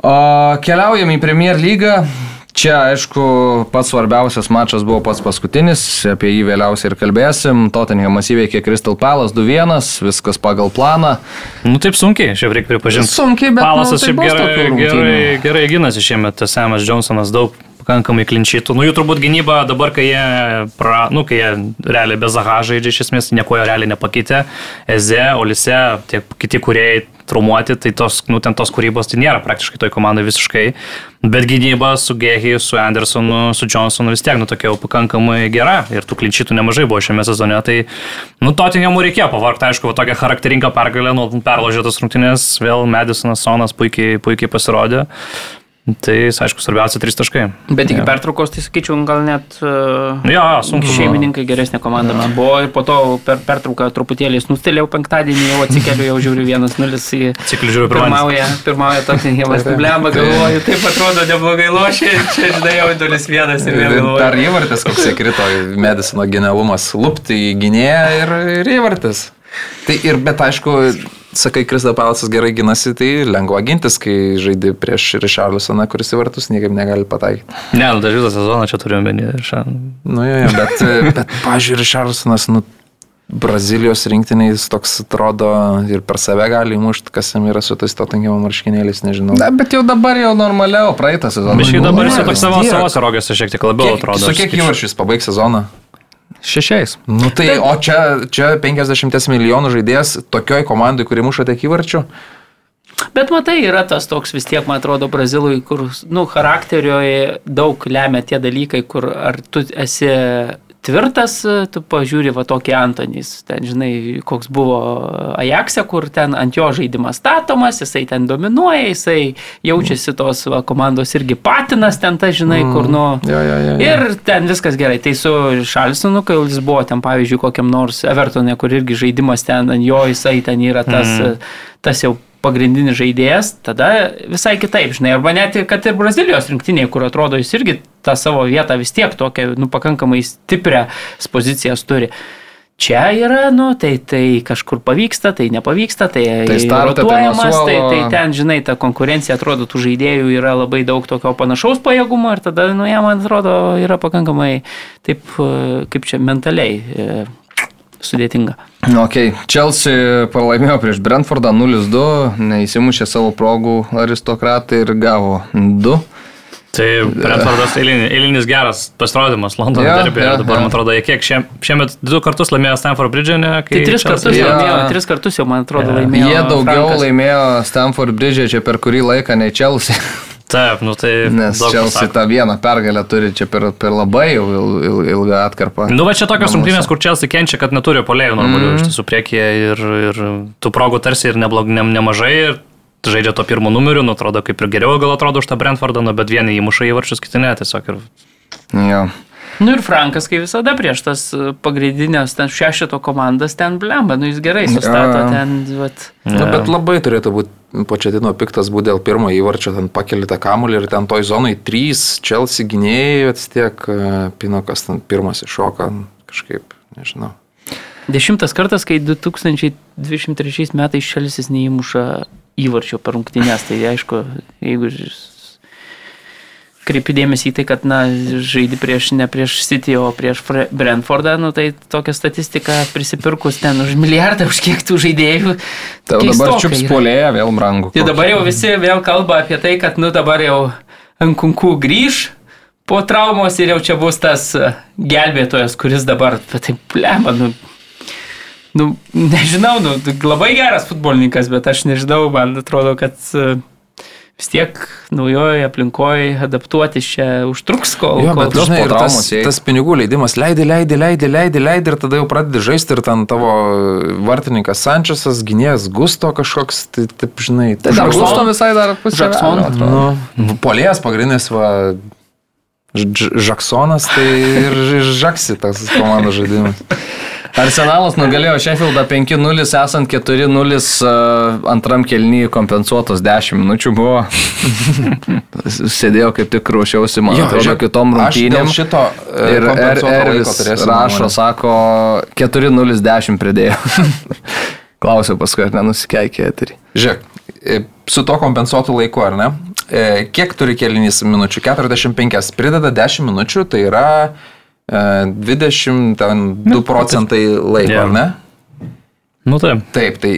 O keliaujam į Premier lygą. Čia, aišku, pats svarbiausias mačas buvo pats paskutinis, apie jį vėliausiai ir kalbėsim. Tottenhamas įveikė Crystal Palace 2-1, viskas pagal planą. Nu, taip sunkiai, šiaip reikia pripažinti. Sunkiai, bet, Palasas nu, tai šiaip gerai, gerai, gerai gynasi šiemet, tas Samas Johnsonas daug pakankamai klinčytų. Nu, jų turbūt gynyba dabar, kai jie, pra, nu, kai jie realiai be Zaha žaidžia, iš esmės nieko jo realiai nepakeitė. Eze, Olise, tiek kiti kuriejai traumuoti, tai tos, nu, ten tos kūrybos tai nėra praktiškai toj komandai visiškai. Bet gynyba su Gehi, su Andersonu, su Johnsonu vis tiek, nu, tokia jau pakankamai gera ir tų klinčytų nemažai buvo šiame sezone. Tai, nu, Tottenhamų reikėjo pavargti, aišku, va tokia charakteringą pergalę, nu, perložėtas rungtynės, vėl Madisonas Sonas puikiai, puikiai pasirodė. Tai, aišku, svarbiausia trys taškai. Bet iki Jo. pertraukos, tai sakyčiau, gal net uh, Jo, jo, sunku. šeimininkai geresnė komanda man buvo ir po to per pertrauką truputėlį snustelėjau penktadienį, jau atsikeliu, jau žiūriu 1-0 į... Ciklių žiūriu. Pirmauja, pirmauja Tottenhamas, blemba, galvoju, taip atrodo neblogai lošia, čia žinai jau 0-1 ir vėl galvoju. Dar įvartis, koks įkrito, Medisono genialumas, lupti į gynėją ir, ir įvartis. Tai ir, bet aišku, sakai, Kristal Palasas gerai ginasi, tai lengva gintis, kai žaidži prieš Richarlisoną, kuris į vartus niekaip negali pataikyti. Ne, nu, dažytą sezoną čia turiu omeny. Nu, jo, jo, bet, bet pažiūrėjau, Richarlisonas, nu, Brazilijos rinktiniais toks atrodo ir per save gali įmušti, kas jam yra su tais Tottenhamo marškinėliais, nežinau. Na, bet jau dabar jau normaliau, praeitą sezoną. Bet šiaip dabar jis jau toks savo vis tiek. savo rogėse šiek tiek labiau Kiek, atrodo. su kiek įvarčiais pabaigs sezoną? Šešiais. Nu tai, o čia, čia 50 milijonų žaidėjas tokioj komandai, kuri muša tiek įvarčių. Bet matai, yra tas toks vis tiek, man atrodo, brazilui, kur, nu, charakterioje daug lemia tie dalykai, kur ar tu esi tvirtas, tu pažiūri va tokį Antonys, ten žinai, koks buvo Ajaxe, kur ten ant jo žaidimas statomas, jisai ten dominuoja, jisai jaučiasi tos va, komandos irgi patinas ten, ta žinai, kur nu... Jo, jo, jo, jo. Ir ten viskas gerai. Tai su Šalsonu, kai jis buvo ten, pavyzdžiui, kokiam nors Evertonė, kur irgi žaidimas ten ant jo, jisai ten yra tas, mm. tas jau pagrindinis žaidėjas, tada visai kitaip, žinai, arba net kad ir Brazilijos rinktiniai, kur atrodo jis irgi tą savo vietą vis tiek tokią, nu, pakankamai stiprią pozicijas turi. Čia yra, nu, tai, tai kažkur pavyksta, tai nepavyksta, tai, Tai tai rotuojamas, tai, tai ten, žinai, ta konkurencija atrodo tų žaidėjų yra labai daug tokio panašaus pajėgumo ir tada, nu, jam, man atrodo, yra pakankamai taip, kaip čia, mentaliai e, sudėtinga. Nu, Ok, Chelsea pralaimėjo prieš Brentfordą 0-2, neįsimušė savo progų aristokratai ir gavo 2. Tai Brentfordas eilinis, eilinis geras pasirodymas Londono Jo, yeah, derbė. jo, Yeah, dabar, jo. man atrodo, jie kiek šie, šiemet du kartus laimėjo Stanford Bridge, ne? Tai tris kartus Jo. laimėjo, tris kartus jau, man atrodo, Jo. laimėjo. Jie daugiau Frankas. laimėjo Stamford Bridge čia per kurį laiką nei Chelsea, Taip, nu tai... nes Chelsea tą vieną pergalę turi čia per, per labai jau il, il, ilgą atkarpą. Nu, va čia tokios rungtynės, kur Chelsea kenčia, kad neturi polėjų normalių mm. iš tiesų priekyje ir, ir tų progų tarsi ir neblog, ne, nemažai ir žaidžia to pirmo numeriu, nu atrodo kaip ir geriau gal atrodo už tą Brentfordą, nu, bet vieni įmuša įvarčius, kiti ne, tiesiog ir... Jo. Nu ir Frankas, kaip visada, prieš tas pagrindinės ten šešito komandas ten blemba, nu jis gerai sustato Jo. ten, vat. Na, bet labai turėtų būti početino piktas būti dėl pirmo įvarčio, ten pakeli tą kamuolį ir ten toj zonai trys Chelsea gynėjai, vis tiek e, Pinokas ten pirmas iššoka kažkaip, nežinau. Dešimtas kartas, kai 2023 metais Šelsis neįmuša įvarčio per rungtynės, tai aišku, jeigu kreipi dėmesį į tai, kad, na, žaidi prieš, ne prieš City, o prieš Brentfordą, nu, tai tokia statistika prisipirkus ten už milijardą, už kiek tų žaidėjų. Tai dabar čiups polėje vėl brangu. Tai dabar jau visi vėl kalba apie tai, kad, nu, dabar jau Ankunkų grįž po traumos ir jau čia bus tas e, gelbėtojas, kuris dabar, bet taip, lemba, nu, nu, nežinau, nu, labai geras futbolininkas, bet aš nežinau, man atrodo, kad e, vis tiek naujoje aplinkoje adaptuotis čia užtruks, kol... Jo, kol žinai, po ir tas, traumos jei- tas pinigų leidimas leidi, leidi, leidi, leidi, leidi ir tada jau pradedi žaisti ir ten tavo vartininkas Sančiasas, gynėjas Gusto kažkoks, tai taip žinai. Tai dar. Gusto visai dar pusė. Nu, polėjas pagrindinis va. Ž- Žaksonas, tai ir ir Žaksi tas komandos žaidimas. Arsenalas nugalėjo Sheffieldą 5-0, esant 4-0 e, antram kelnyje kompensuotos 10 minučių buvo. Sėdėjau kaip tik ruošiausi, man Jo, atrodo, kitom rungtynėm. šito, e, ir er, Ervis rašo, sako, 4-0-10 pridėjo. Klausiau paskui, ar nenusikeikia eterį. Žiūrėk, e, su to kompensuotu laiku, ar ne? Kiek turi kelinys minučių? 45. Prideda 10 minučių, tai yra 22 procentai laiko, Jo. ar ne? Nu taip. Taip, tai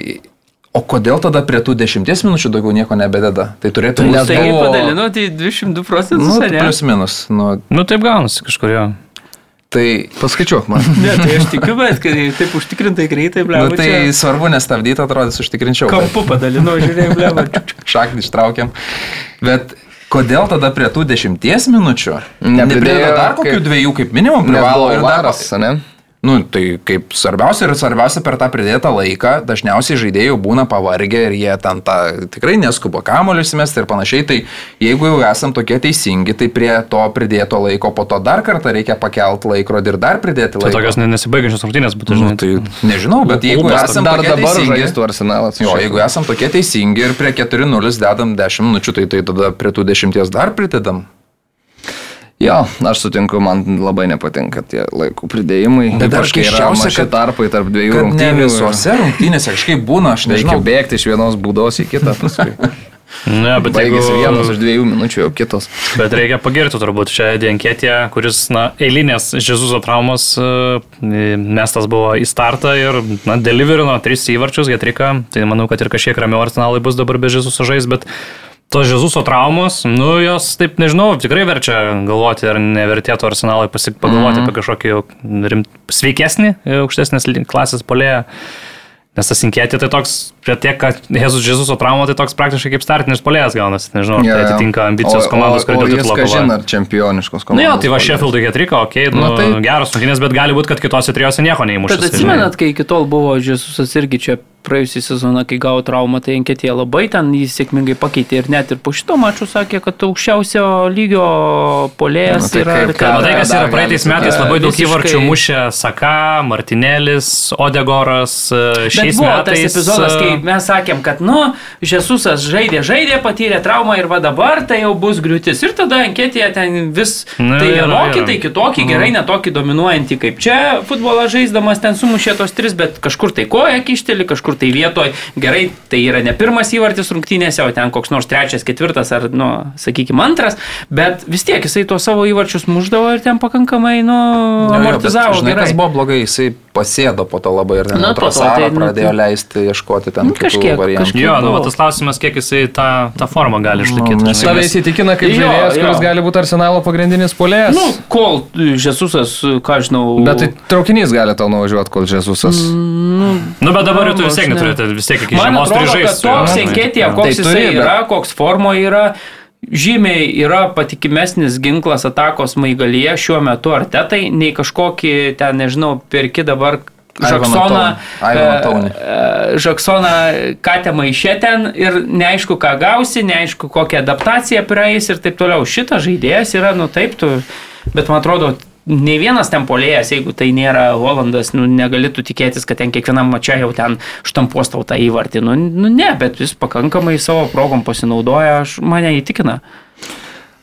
o kodėl tada prie tų 10 minučių daugiau nieko nebededa? Tai turėtų Nes būti... Tai buvo- padalino, tai 202 procentus, Nu, plius minus. Nu, Nu taip gaunasi kažkurio. tai, Paskaičiuok man. Ne, tai aš tikiu, bet kad taip užtikrintai greitai, ble, nu, tai svarbu nestabdyti, atrodys užtikrinčiau. bet- kampu padalino, žiūrėjau, ble, šaknį ištraukiam. Bet kodėl tada prie tų dešimties minučių Nepridėjo nepridėjo dar kokių kaip- dviejų kaip minimum privalo ir dar varas, ne? Nu, tai kaip svarbiausia ir svarbiausia per tą pridėtą laiką, dažniausiai žaidėjai būna pavargę ir jie ten tą tikrai neskuba kamoliu įsimesti ir panašiai. Tai jeigu jau esam tokie teisingi, tai prie to pridėto laiko po to dar kartą reikia pakelti laikrodį ir dar pridėti Tai laiko. tokios ne- nesibaigiančios rungtynės būtų, Nu, žinai. tai nežinau, bet jeigu esam Dar dabar žaistų arsenalas. Jo, jeigu esam tokie teisingi ir prie 4-0 dedam 10 minučių, tai, tai tada prie tų 10 dar pridedam. Jo, aš sutinku, man labai nepatinka tie laikų pridėjimai. Bet keisčiausia, maži kad- tarpai tarp dviejų rungtynių. visose rungtynėse kažkaip būna, aš Reikia nežinau. bėgti iš vienos būdos į kitą paskui. Ne, bet jeigu... Baigėsi vienos iš dviejų minučių, jau kitos. Bet reikia pagirti turbūt šią dienkėtę, kuris, na, eilinės Žezuso traumos e, mestas buvo į startą ir, na, deliverino tris įvarčius, getrika. Tai manau, kad ir kažkiek ramiau arsenalai bus dabar be Žezuso žais, bet tos Žezuso traumos, nu jos taip nežinau, tikrai verčia galvoti, ar nevertėtų arsenalai pagalvoti apie kažkokį rimt, sveikesnį, aukštesnės klasės polėją. Nes tas sinkėti tai toks, prie tiek, kad Jėzus Žezuso trauma tai toks praktiškai kaip startinis polėjas gaunasi, nežinau, ar tai atitinka ambicijos komandos, kuri turi titulo kažin kovoja. ar čempioniškos Nu komandos. jo, tai va. Sheffield'ui ketrika, okei, okay, nu, Na tai- geras rungtynės, bet gali būti, kad kitose trijose nieko neįmušė. Bet atsimenat, kai iki tol buvo Žesusas irgi čia praėjusią sezoną, kai gavo traumą, tai Enketė labai ten jį sėkmingai pakeitė ir net ir po šito mačo sakė, kad aukščiausio lygio polėjas Na, tai yra. kaip ir ką kad- Matai, kas yra praeitais metais sukelti? labai daug įvarčių mušė Saka, Martinėlis, Odegoras. e, Šiais buvo metais tas epizodas, e, kai mes sakėm, kad, nu, Žesusas žaidė, žaidė, patyrė traumą ir va dabar tai jau bus griūtis. Ir tada anketėje ten vis Na, tai vienokį, tai kitokį, gerai, netokį dominuojantį kaip čia futbolą žaisdamas ten sumušė tos tris, bet kažkur tai koja kišteli, kažkur tai vietoj. Gerai, tai yra ne pirmas įvartis rungtynėse, o ten koks nors trečias, ketvirtas ar, nu, sakykime, antras, bet vis tiek jisai tuos savo įvarčius muždavo ir ten pakankamai, nu, Jo, jo, bet amortizavo. Žinai, gerai. kas buvo blogai, jisai pasėdo po to labai ir ten Na, nu, to Trosarą tai, nu, pradėjo tai- leisti ieškoti ten Nu, kitų kažkiek, kažkiek. Jo, nu, tas klausimas, kiek jisai tą, tą formą gali išlaikyti. nes Tave įsitikina kaip Jo, žaidėjas, jo. kuris gali būti arsenalo pagrindinis polėjas. Nu, kol Žesusas, ką žinau. Bet tai traukinys gali tau nuvažiuoti, kol Žesusas. Nu, bet dabar jau tu vis tiek neturėtum, vis tiek iki žiemos turi žaisti. toks enketė, Tai koks jisai turi, bet- yra, koks formo yra, žymiai yra patikimesnis ginklas atakos maigalyje šiuo metu artetai, nei kažkokį ten, nežinau, pirki dabar Žaksoną, e, e, Žaksoną katę maišė ten ir neaišku, ką gausi, neaišku, kokią adaptaciją praeis ir taip toliau. Šitas žaidėjas yra, nu taip, tu, bet man atrodo, ne vienas ten polėjas, jeigu tai nėra Holandas, nu, negalėtų tikėtis, kad ten kiekvienam mačia jau ten štampuos tau tą įvartį. Nu, nu ne, bet jis pakankamai savo progom pasinaudoja, aš mane įtikina.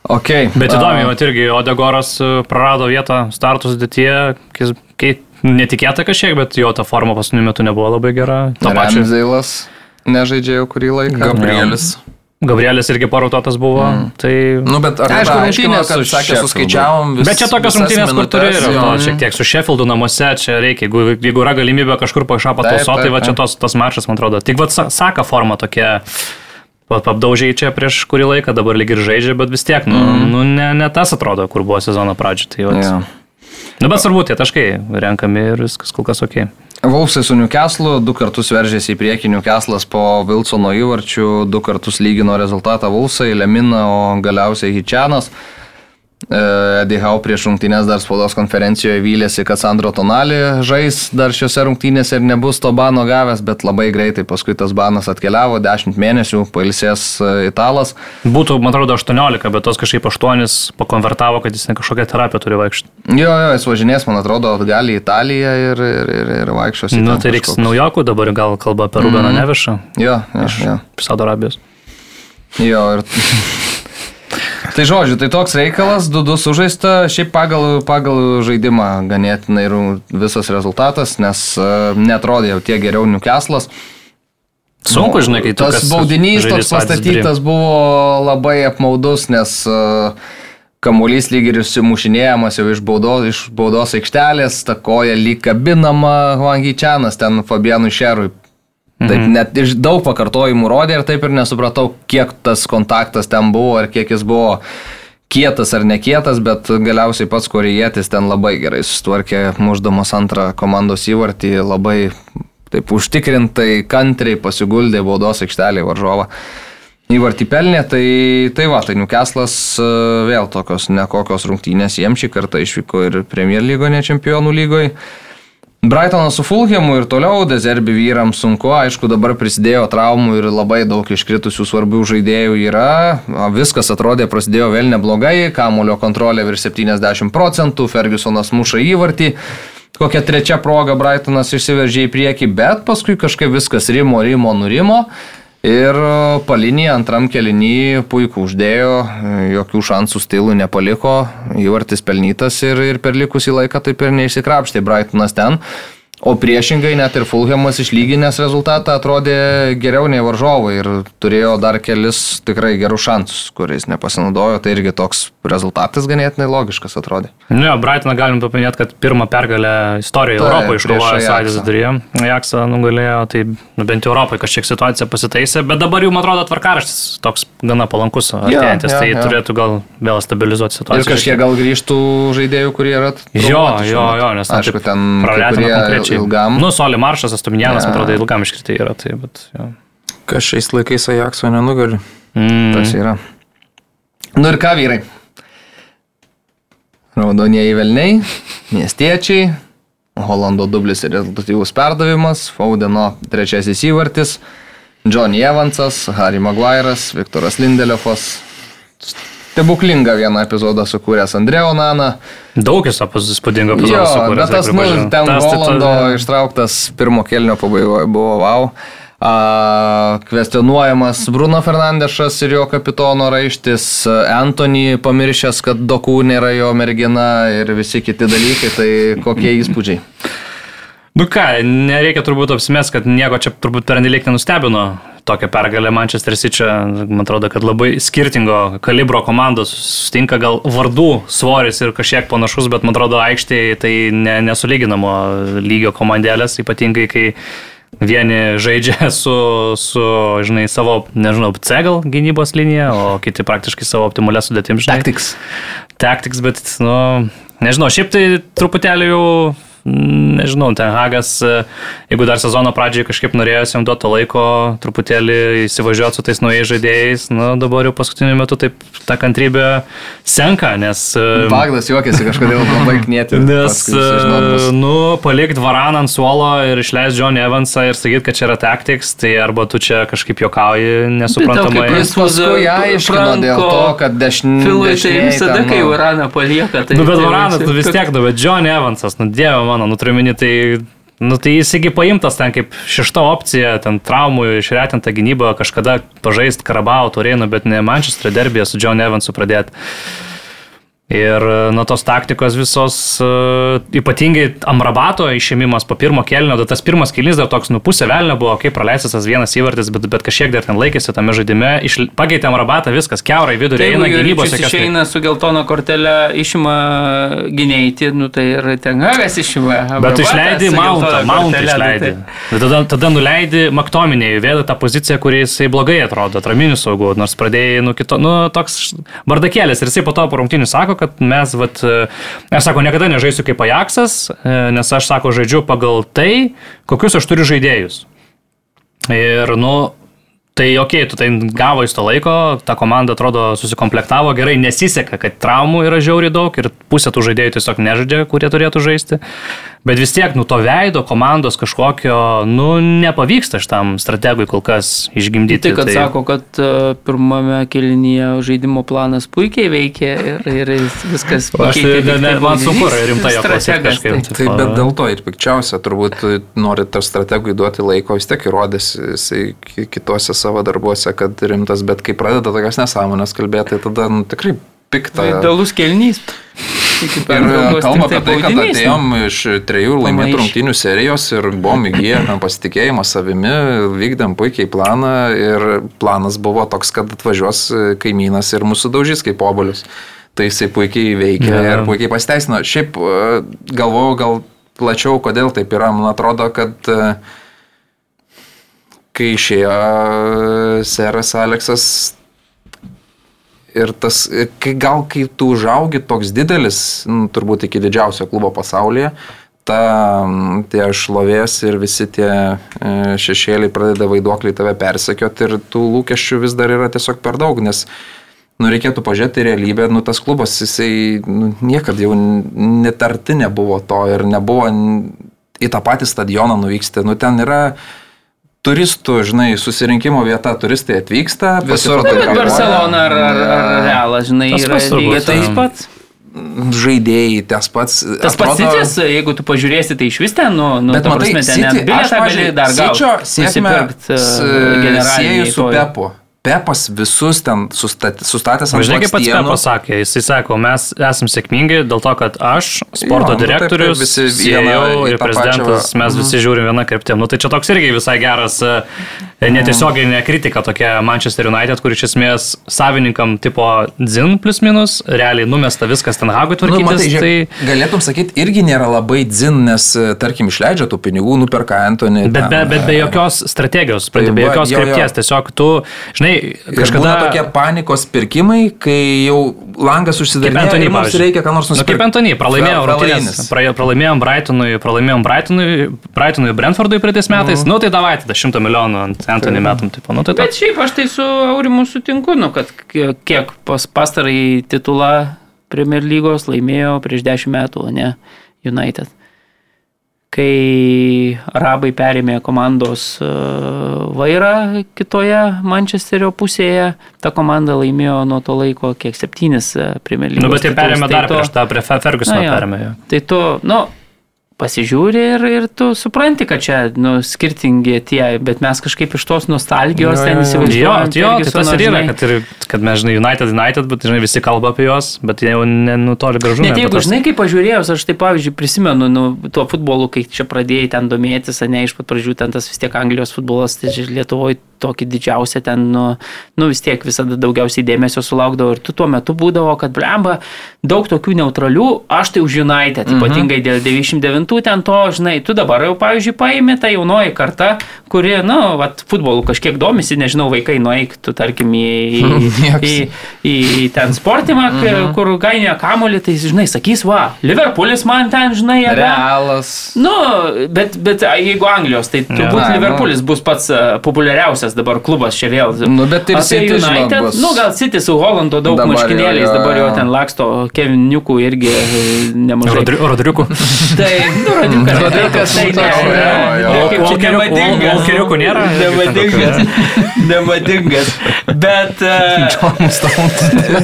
Okay. Bet įdomu, vat irgi Odegoras e, prarado vietą startų sudėtyje, kai netikėta kažkiek, bet jo ta forma paskutiniu metu nebuvo labai gera. To pačiu. Ramzailas nežaidžia jau kurį laiką. Gabrielis. Gabrielis irgi parotuotas buvo. Mm. Tai... Nu, bet ar Aišku, rungtynės kad sakė, suskaičiavom vis, Bet čia tokios rungtynės, kur turi ir to, jo. šiek tiek su Sheffieldu namuose, čia reikia, jeigu, jeigu yra galimybė kažkur pašapą Taip, tausoti, tai va čia tos, tas mačas, man atrodo. Tik va saka forma tokia. pa- Apdaužiai čia prieš kurį laiką, dabar lyg ir žaidžia, bet vis tiek, nu, mm. nu ne, ne tas atrodo, kur buvo sezono pradžio. Tai, vat, Jo. Nu, bet svarbu, tie taškai renkami ir viskas kol kas ok. Volfsai su Newcastle du kartus veržėsi į priekį Newcastle'as po Wilsono įvarčių, du kartus lygino rezultatą Volfsai, Lemina, o galiausiai Hičianas. Eddie Hau prieš rungtynės dar spaudos konferencijoje vylėsi, kad Sandro Tonali žais dar šiuose rungtynėse ir nebus to bano gavęs, bet labai greitai paskui tas banas atkeliavo, 10 mėnesių, pailsės e, italas. Būtų, man atrodo, 18, bet tos kažkaip 8 pakonvertavo, kad jis ne kažkokią terapiją turi vaikščioti. Jo, jo, jis važinės, man atrodo, atgal į Italiją ir, ir, ir, ir vaikščios Na, ten tai reiks kažkokius- naujokų, dabar gal kalba apie Rubeną mm. Nevišą Jo, jo, jo. iš Saudo Arabijos. Jo, ir... tai žodžiu, tai toks reikalas, 2-2 sužaista, šiaip pagal, pagal žaidimą ganėtinai ru- visas rezultatas, nes uh, netrodė jau tiek geriau Newcastle'as. Sunku, žinai, kai Tas baudinys toks pastatytas buvo labai apmaudus, nes uh, kamuolys lyg ir įsimušinėjamas jau iš baudos, iš baudos aikštelės, ta koja lyg kabinama Huangyčianas ten Fabianui Šerui. Taip, mhm. net iš daug pakartojimų rodė ir taip ir nesupratau, kiek tas kontaktas ten buvo ir kiek jis buvo kietas ar nekietas, bet galiausiai pats korejietis ten labai gerai sustvarkė, muždamas antrą komandos įvartį, labai taip užtikrintai, kantriai pasiguldė baudos aikštelį varžovą. Įvartį pelnė, tai, tai va, tai Newcastle'as e, vėl tokios nekokios rungtynės, jiems šį kartą išvyko ir Premier lygoje, ne Čempionų lygoje. Brightonas su Fulhamu ir toliau Dezerbi vyrams sunku, aišku, dabar prisidėjo traumų ir labai daug iškritusių svarbių žaidėjų yra. Viskas atrodė prasidėjo vėl neblogai, kamulio kontrolė virš 70 procentų, Fergusonas muša įvartį. Kokia trečia proga Brightonas išsiveržė į priekį, bet paskui kažkaip viskas rimo, rimo, nurimo. Ir palinį antram kelinį puikų uždėjo, jokių šansų stilų nepaliko, įvartis pelnytas ir, ir per likusį laiką taip ir neišsikrapštė Brightonas ten. O priešingai net ir Fulhamas išlyginęs rezultatą atrodė geriau nei varžovai ir turėjo dar kelis tikrai gerus šansus, kuriais nepasinaudojo. Tai irgi toks rezultatas ganėtinai logiškas atrodė. Ne, Nu Brightoną galim paminėti, kad pirmą pergalę istorijoje Taip, Europoje iškovojo. Saidis Durija. Ajaxą nugalėjo, tai nu, bent jau Europoje kažkiek situacija pasitaisė, bet dabar jau, man atrodo, tvarkaraštis toks gana palankus artėjantis, jo, tai jo. turėtų gal vėl stabilizuoti Ir situaciją. kažkiek gal grįžtų žaidėjų, kurie yra. Jo, jo, jo, nes aišku, ten kai praletino konkrečiai. ilgam. Nu, Soli Maršas, Astuminjanas, man atrodo, ilgam iškritai yra, tai, bet jo. Kas šiais laikais Ajaxo nenugali? Mm. Tas yra. Nu ir ką, vyrai? Raudonieji velniai, miestiečiai, Holando dublis ir rezultatyvus perdavimas, Faudeno trečiasis įvartis, Johnny Evansas, Harry Maguire'as, Viktoras Lindelefas. Stebuklinga vieną epizodą sukūręs Andreo Nana. Daug jis įspūdingo Jo, epizodo sukūrė. bet tas, nu, ten Holando ištrauktas pirmo kelnio pabaigoje buvo wow. A, kvestionuojamas Bruno Fernandešas ir jo kapitono raištis, Anthony pamiršęs, kad Dokų nėra jo mergina ir visi kiti dalykai, tai kokie įspūdžiai. Nu ką, nereikia turbūt apsimės, kad nieko čia turbūt pernelyg nenustebino tokią pergalę Manchester City. Man atrodo, kad labai skirtingo kalibro komandos sutinka gal vardų svoris ir kažkiek panašus, bet man atrodo aikštėje tai ne, nesulyginamo lygio komandėlės, ypatingai kai vieni žaidžia su, su, žinai, savo, nežinau, C gal gynybos linija, o kiti praktiškai savo optimalią sudėtim, žinai. Tactics. Tactics, bet, nu, nežinau, šiaip tai truputėlį jau, nežinau, ten Hagas, e, jeigu dar sezono pradžioje kažkaip norėjosi jam duoti laiko, truputėlį įsivažiuoti su tais naujais žaidėjais, nu, dabar jau paskutiniu metu taip ta kantrybė senka, nes... e, Bagdas juokėsi kažkodėl labai knėti. Nes, e, nu, palikti varaną ant suolo ir išleisti Johnny Evansą ir sakyti, kad čia yra tactics, tai arba tu čia kažkaip juokauji nesuprantamai. kaip Jis paskui aiškino dėl to, kad dešinė. Filui tai visada, kai Uraną palieka, tai... Nu, bet tai visi- tu vis tiek, nu, bet Johnny Evansas, nu, dieve mano, nu, turiu minį, tai, nu, tai jis įgi paimtas ten kaip šešta opcija, ten traumų išretinta gynyba, kažkada pažaist Karabao turėjau, bet ne Manchester derbėje su John Evansu pradėti. Ir e, nuo tos taktikos visos, e, ypatingai Amrabato išėmimas po pirmo kelnio, tas pirmas kelnys dar toks nupusė velnio buvo, kaip praleistas tas vienas įvartis, bet, bet kažkiek dar ten laikėsi tame žaidime, Iš, pakeitė Amrabatą, viskas, keurai vidurį Tai eina gynybos. Juričius išeina su geltona kortelė, išima gynėjai, nu tai ir ten Hagas išima. Bet išleidai geltona Mountą kortele, išleidai. tai- Bet Tada, tada nuleidai Maktominėjui, vėl tą poziciją, kurį jisai blogai atrodo, atraminių saugų, nors pradėjai, nu, kito, nu, toks bardakėlis. Ir jisai po to po rungtinių sako, kad mes, vat, e, aš sako, niekada nežaisiu kaip Ajaxas, e, nes aš, sako, žaidžiu pagal tai, kokius aš turiu žaidėjus. Ir, nu, Tai ok, tu tai gavo iš to laiko, ta komanda atrodo susikomplektavo gerai, nesiseka, kad traumų yra žiauriai daug ir pusė tų žaidėjų tiesiog nežaidžia, kurie turėtų žaisti. Bet vis tiek, nu to veido komandos kažkokio, nu nepavyksta šitam strategui kol kas išgimdyti. Tai, kad sako, kad e, pirmame kelinyje žaidimo planas puikiai veikia ir, ir viskas Aš tai, pakeitė ne, tik ne, tai man sunku rimtai jo strategas, kažkaip. tai. Taip, bet dėl to ir pikčiausia, turbūt norit tą strategui duoti laiko, vis tiek įrodys jisai ki- kitose savo darbuose, kad rimtas, bet kai pradeda tokias nesąmonės kalbėti, tai tada nu, tikrai pikta. Tai Idealus kelnys. Iki Ir pertraukos kalba tik apie tai, kad atėjom iš trejų laimėtų rungtynių serijos ir buvom įgyję pasitikėjimą savimi, vykdėm puikiai planą ir planas buvo toks, kad atvažiuos kaimynas ir mūsų daužys kaip obolius. Tai jisai puikiai veikia Jo. ir puikiai pasteisino. Šiaip e, galvojau gal plačiau, kodėl taip yra. Man atrodo, kad e, kai išėjo e, seras Aleksas Ir tas, kai gal kai tu užaugi toks didelis, nu, turbūt iki didžiausio klubo pasaulyje, ta, tie šlovės ir visi tie e, šešėliai pradeda vaiduokliai tave persekioti ir tų lūkesčių vis dar yra tiesiog per daug, nes nu, reikėtų pažiūrėti realybę, nu, tas klubas, jisai nu, niekada jau n- net arti nebuvo to ir nebuvo į tą patį stadioną nuvyksti. Nu, ten yra turistų, žinai, susirinkimo vieta, turistai atvyksta. Visur Na, bet. Barcelona ar, ar, ar Realas, žinai, Tas yra lygiai tas pats. žaidėjai, tas pats. Tas pats sitis, jeigu tu pažiūrėsi, tai iš vis ten, nu, nu Bet ta matai, prasme, ten City, net bilietą gali dar Sičio gauti. sėkmę Nusipirkt s- uh, sieju su Pepu. Pepas visus ten sustat, sustatęs ant Žinai, kaip pats. Pepas sakė, jisai sako, mes esame sėkmingi dėl to, kad aš, sporto Jo, nu, taip, direktorius, visi CEO į ir pačią prezidentas, va. mes visi žiūrim vieną kryptim. Nu, tai čia toks irgi visai geras e, netiesioginė kritika tokia Manchester United, kur iš esmės savininkam tipo dzin plus minus, realiai numesta viskas ten Hagui Nu, tvarkytis. matai, tai... žiūrėk, galėtum sakyti, irgi nėra labai dzin, nes, e, tarkim, išleidžia tų pinigų, nuperka Antonį. Bet be, ten, bet be e, jokios strategijos, Tai be jokios jo, jo. krypties, tiesiog tu, žinai, kažkada... tokie panikos pirkimai, kai jau langas užsidarė ir mums reikia ką nors Nu, nusipirkti. kaip Antony, pralaimėjom. Pra- Pralaimėjom Brightonui, pralaimėjom Brightonui, Brightonui Brentfordui praeitais metais. Mhm. Nu tai davai, tada 100 milijonų ant Antony metam. Taip, nu, tai Bet šiaip aš tai su Aurimu sutinku, nu, kad kie- kiek pas pastarai titulą Premier lygos laimėjo prieš 10 metų, o ne United. Kai arabai perėmė komandos e, vairą kitoje Mančesterio pusėje, ta komanda laimėjo nuo to laiko kiek septynis e, Premier lygos. Nu, bet jie perėmė Tai dar to- prieš tą, prie Fe- Fergusono Na jo. perėmė. Tai tu, nu, pasižiūri ir, ir tu supranti, kad čia, nu, skirtingi tie, bet mes kažkaip iš tos nostalgijos Jo, ten jo, jo. Jo, jo, tai tas ir yra, kad, ir, kad mes, žinai, United, United, bet, žinai, visi kalba apie juos, bet jie jau nenutoli gražu. Net jeigu, žinai, kaip pažiūrėjus, aš tai, pavyzdžiui, prisimenu, nu, tuo futbolu, kai čia pradėjai ten domėtis, ne iš pat pradžių ten tas vis tiek Anglijos futbolas, tai Lietuvoje tokį didžiausią ten, nu, nu vis tiek visada daugiausiai dėmesio sulaukdavo ir tu tuo metu būdavo, kad blemba, daug tokių neutralių, aš tai už United, Mhm. ypatingai dėl 99 ten to, žinai, tu dabar jau, pavyzdžiui, paėmė tą jaunoji karta, kuri, nu, vat, futbolu kažkiek domisi, nežinau, vaikai nueik, tu tarkim, į, į, į, į, ten sportimą, mhm. kur gainė kamolį, tai, žinai, sakys, va, Liverpoolis man ten, žinai, jėga. Realas. Nu, bet, bet jeigu Anglijos, tai turbūt Na, Liverpoolis bus pats populiariausias dabar klubas čia vėl. Nu, bet ir City, United, nu gal City su Holando daug maškinėliais, dabar jo. ten laksto Keviniukų irgi e, nemažai. Rodri- Rodriukų. Tai, nu, Walkeriukų- nemadingas. Walkeriukų nėra? Nemadingas. Nemadingas. Bet... e,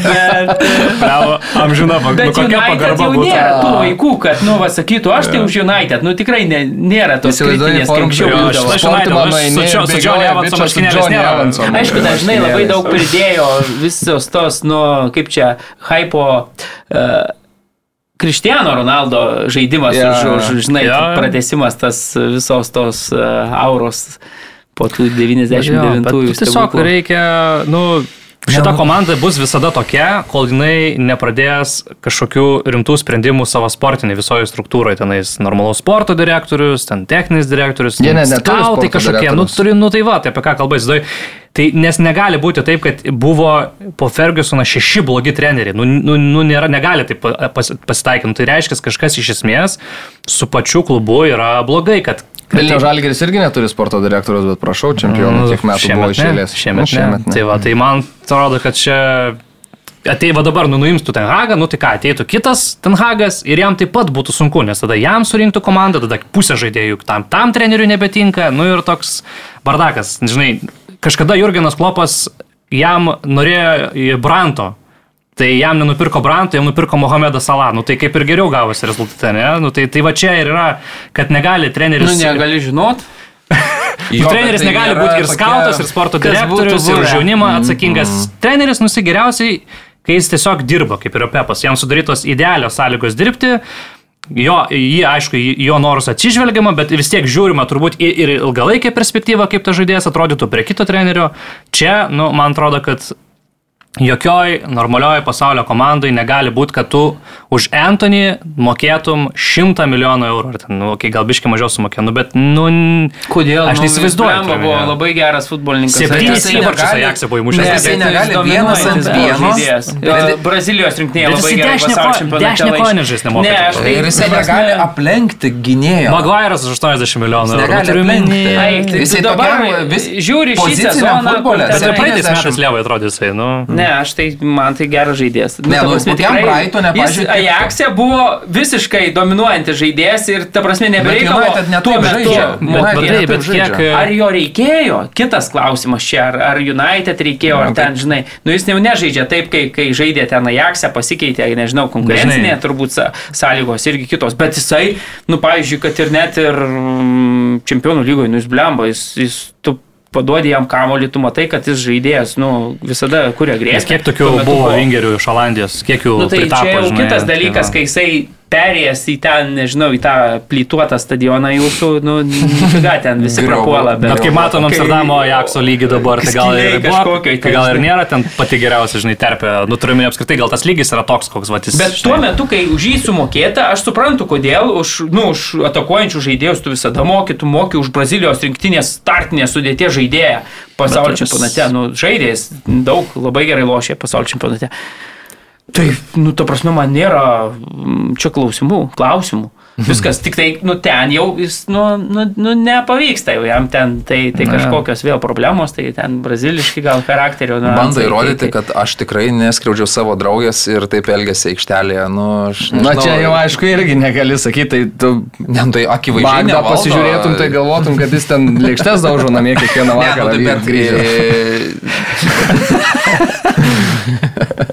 Bet... e, amžina, nu, Bet kokia United pagarba jau būtų. nėra tų vaikų, kad, nu, va, sakytų, aš tai už United, nu, tikrai ne, nėra tos kritinės, kaip anksčiau būdavo. United, aš nueini su Johnny Evanso bičas su marškinėliais Johnny nėra. Evanso Aišku, dažnai labai daug pridėjo visos tos, nu, kaip čia, hypo. Uh, Kristiano Ronaldo žaidimas, yeah. už, už, žinai, jo. pratesimas tas visos tos uh, auros po tų Jo, 99-ųjų. bet tu Tiesiog stebuklų. reikia, nu, šita komanda bus visada tokia, kol jinai nepradės kažkokių rimtų sprendimų savo sportiniai visoje struktūroje. Tenais normalaus sporto direktorius, ten techninis direktorius, ten ne- neturi skautai kažkokie. Nu, turi, nu tai va, tai apie ką kalba įsivaizduoju. Tai nes negali būti taip, kad buvo po Fergusono šeši blogi treneriai. Nu, nu, nu nėra, negali taip pas, pasitaikyti. Nu, tai reiškia, kažkas iš esmės su pačiu klubu yra blogai, kad Vilnių Žalgeris irgi neturi sporto direktorius, bet prašau, čempionų kiek metų buvo Nu, išėlės. Šiemet, Nu, šiemet ne. Tai, va, tai man atrodo, kad čia ateiva dabar, nu nuimstų ten Hagą, nu tai ką, ateitų kitas ten Hagas ir jam taip pat būtų sunku, nes tada jam surinktų komandą, tada pusė žaidėjų tam, tam treneriui nebetinka, nu ir toks bardakas. Žinai, kažkada Jurgenas Klopas jam norėjo Branto. Tai jam nenupirko Branto, jam nupirko Mohamedą Salah. Nu tai kaip ir geriau gavosi rezultate, ne? Nu tai, tai va čia ir yra, kad negali treneris... Nu, negali žinot. Jo, treneris tai negali būti ir skautas, ir sporto direktorius, ir už jaunimą atsakingas. Treneris nusigeriausiai, kai jis tiesiog dirba, kaip ir Pepas, jam sudarytos idealios sąlygos dirbti. Jo, jį, aišku, jo norus atsižvelgiama, bet vis tiek žiūrima turbūt ir ilgalaikę perspektyvą, kaip tas žaidėjas atrodytų prie kito trenerio. Čia, nu, man atrodo, kad jokioj normalioje pasaulio komandai negali būti, kad tu už Anthony mokėtum 100 milijonų eurų. Ar ten, nu, okay, gal biškai mažiau sumokė, nu, bet, nu, Kodėl? Aš Nu, neįsivaizduoju, turiu buvo labai geras futbolininkas. Septynis įvarčius Ajaxe buvo įmušęs. Ne, Ne, jisai negali vienas ant vieno. Brazilijos rinktinėje labai dešinę pasaulio ko- čempionate dešinę laikė. koją nežais nemoka Ne, tai Ir jisai negali aplenkti gynėjo. Maguire'as už 80 milijonų eurų. negali Turiu. Ai, tai Jisai dabar žiūri šį sezoną, Bet ir praeitais 70. metais Lievai atrodė jisai, nu. Ne, aš tai, man tai geras žaidėjas. Ne, ta nu, prasme, tikrai Brightone, Jis Ajaxe buvo visiškai dominuojantis žaidėjas ir, ta prasme, nebereikalo United ne tuo metu žaidžia. Bet, bet, taip, bet kiek... Ar jo reikėjo? Kitas klausimas čia, ar, ar United reikėjo, ar ten, žinai, nu jis jau nežaidžia taip, kai, kai žaidė ten Ajaxe, pasikeitė, nežinau, konkurencinė turbūt sąlygos irgi kitos, bet jisai, nu, pavyzdžiui, kad ir net ir mm, čempionų lygoje, nu, jis blemba, jis, jis tu paduodi jam kamolį, tu matai, kad jis žaidėjas, nu, visada kuria grėsmę. kiek tokių buvo vingerių iš Olandijos, kiek jų Nu, tai pritapo, čia jau žinai, kitas tai dalykas, va. kai jisai perėjęs į ten, nežinau, į tą plytuotą stadioną jūsų, nu, ką ten visi prapuola. Bet kai matom Amsterdamo Ajaxo lygį dabar, tai gal ir, buvo, tai gal ir nėra ten pati geriausia, žinai, terpė. Nu, turime apskritai, gal tas lygis yra toks, koks vatys. Bet tuo metu, kai už jį sumokėta, aš suprantu, kodėl už, nu, už atakuojančių žaidėjus tu visada moki, tu moki už Brazilijos rinktinės startinės sudėties žaidėją pasaulio Bet čempionate. Nu, žaidėjas daug labai gerai lošė pasaulio čempionate. Tai, nu, ta prasme, man nėra mm, čia klausimų, klausimų. Viskas, tik tai, nu, ten jau jis, nu, nu, nu nepavyksta jau jam ten, tai, tai kažkokios vėl problemos, tai ten braziliški gal charakterio. Nu, Bando įrodyti, kad aš tikrai neskriaudžiau savo draugės ir taip elgėsi aikštelėje. Nu, aš Na nežinau. čia jau aišku irgi negali sakyti, tai tu Ne, tai akivaizdžiai nevaldo. pasižiūrėtum, tai galvotum, kad jis ten lėkštes daužo namie kiekvieną Ne, vakarą. nu, tai vyr- grįžęs.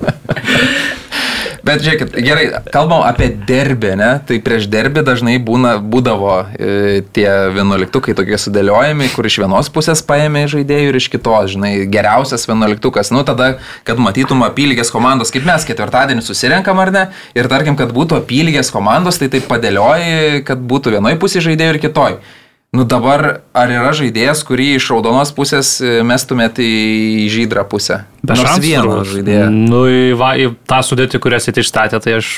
Bet žiūrėkit, gerai, kalbam apie derbį, ne? Tai prieš derbį dažnai būna, būdavo e, tie vienuoliktukai tokie sudėliojami, kur iš vienos pusės paėmė žaidėjų ir iš kitos, žinai, geriausias vienuoliktukas. Nu, tada, kad matytum apylygės komandos, kaip mes ketvirtadienį susirenkam ar ne, ir tarkim, kad būtų apylygės komandos, tai taip padėlioji, kad būtų vienoj pusėje žaidėjų ir kitoj. Nu dabar, ar yra žaidėjas, kurį iš raudonos pusės e, mestumėt į žydrą pusę? Be Nors turbūt. žaidėją. Nu, į, va, į tą sudėtį, kurią jis išstatė, tai aš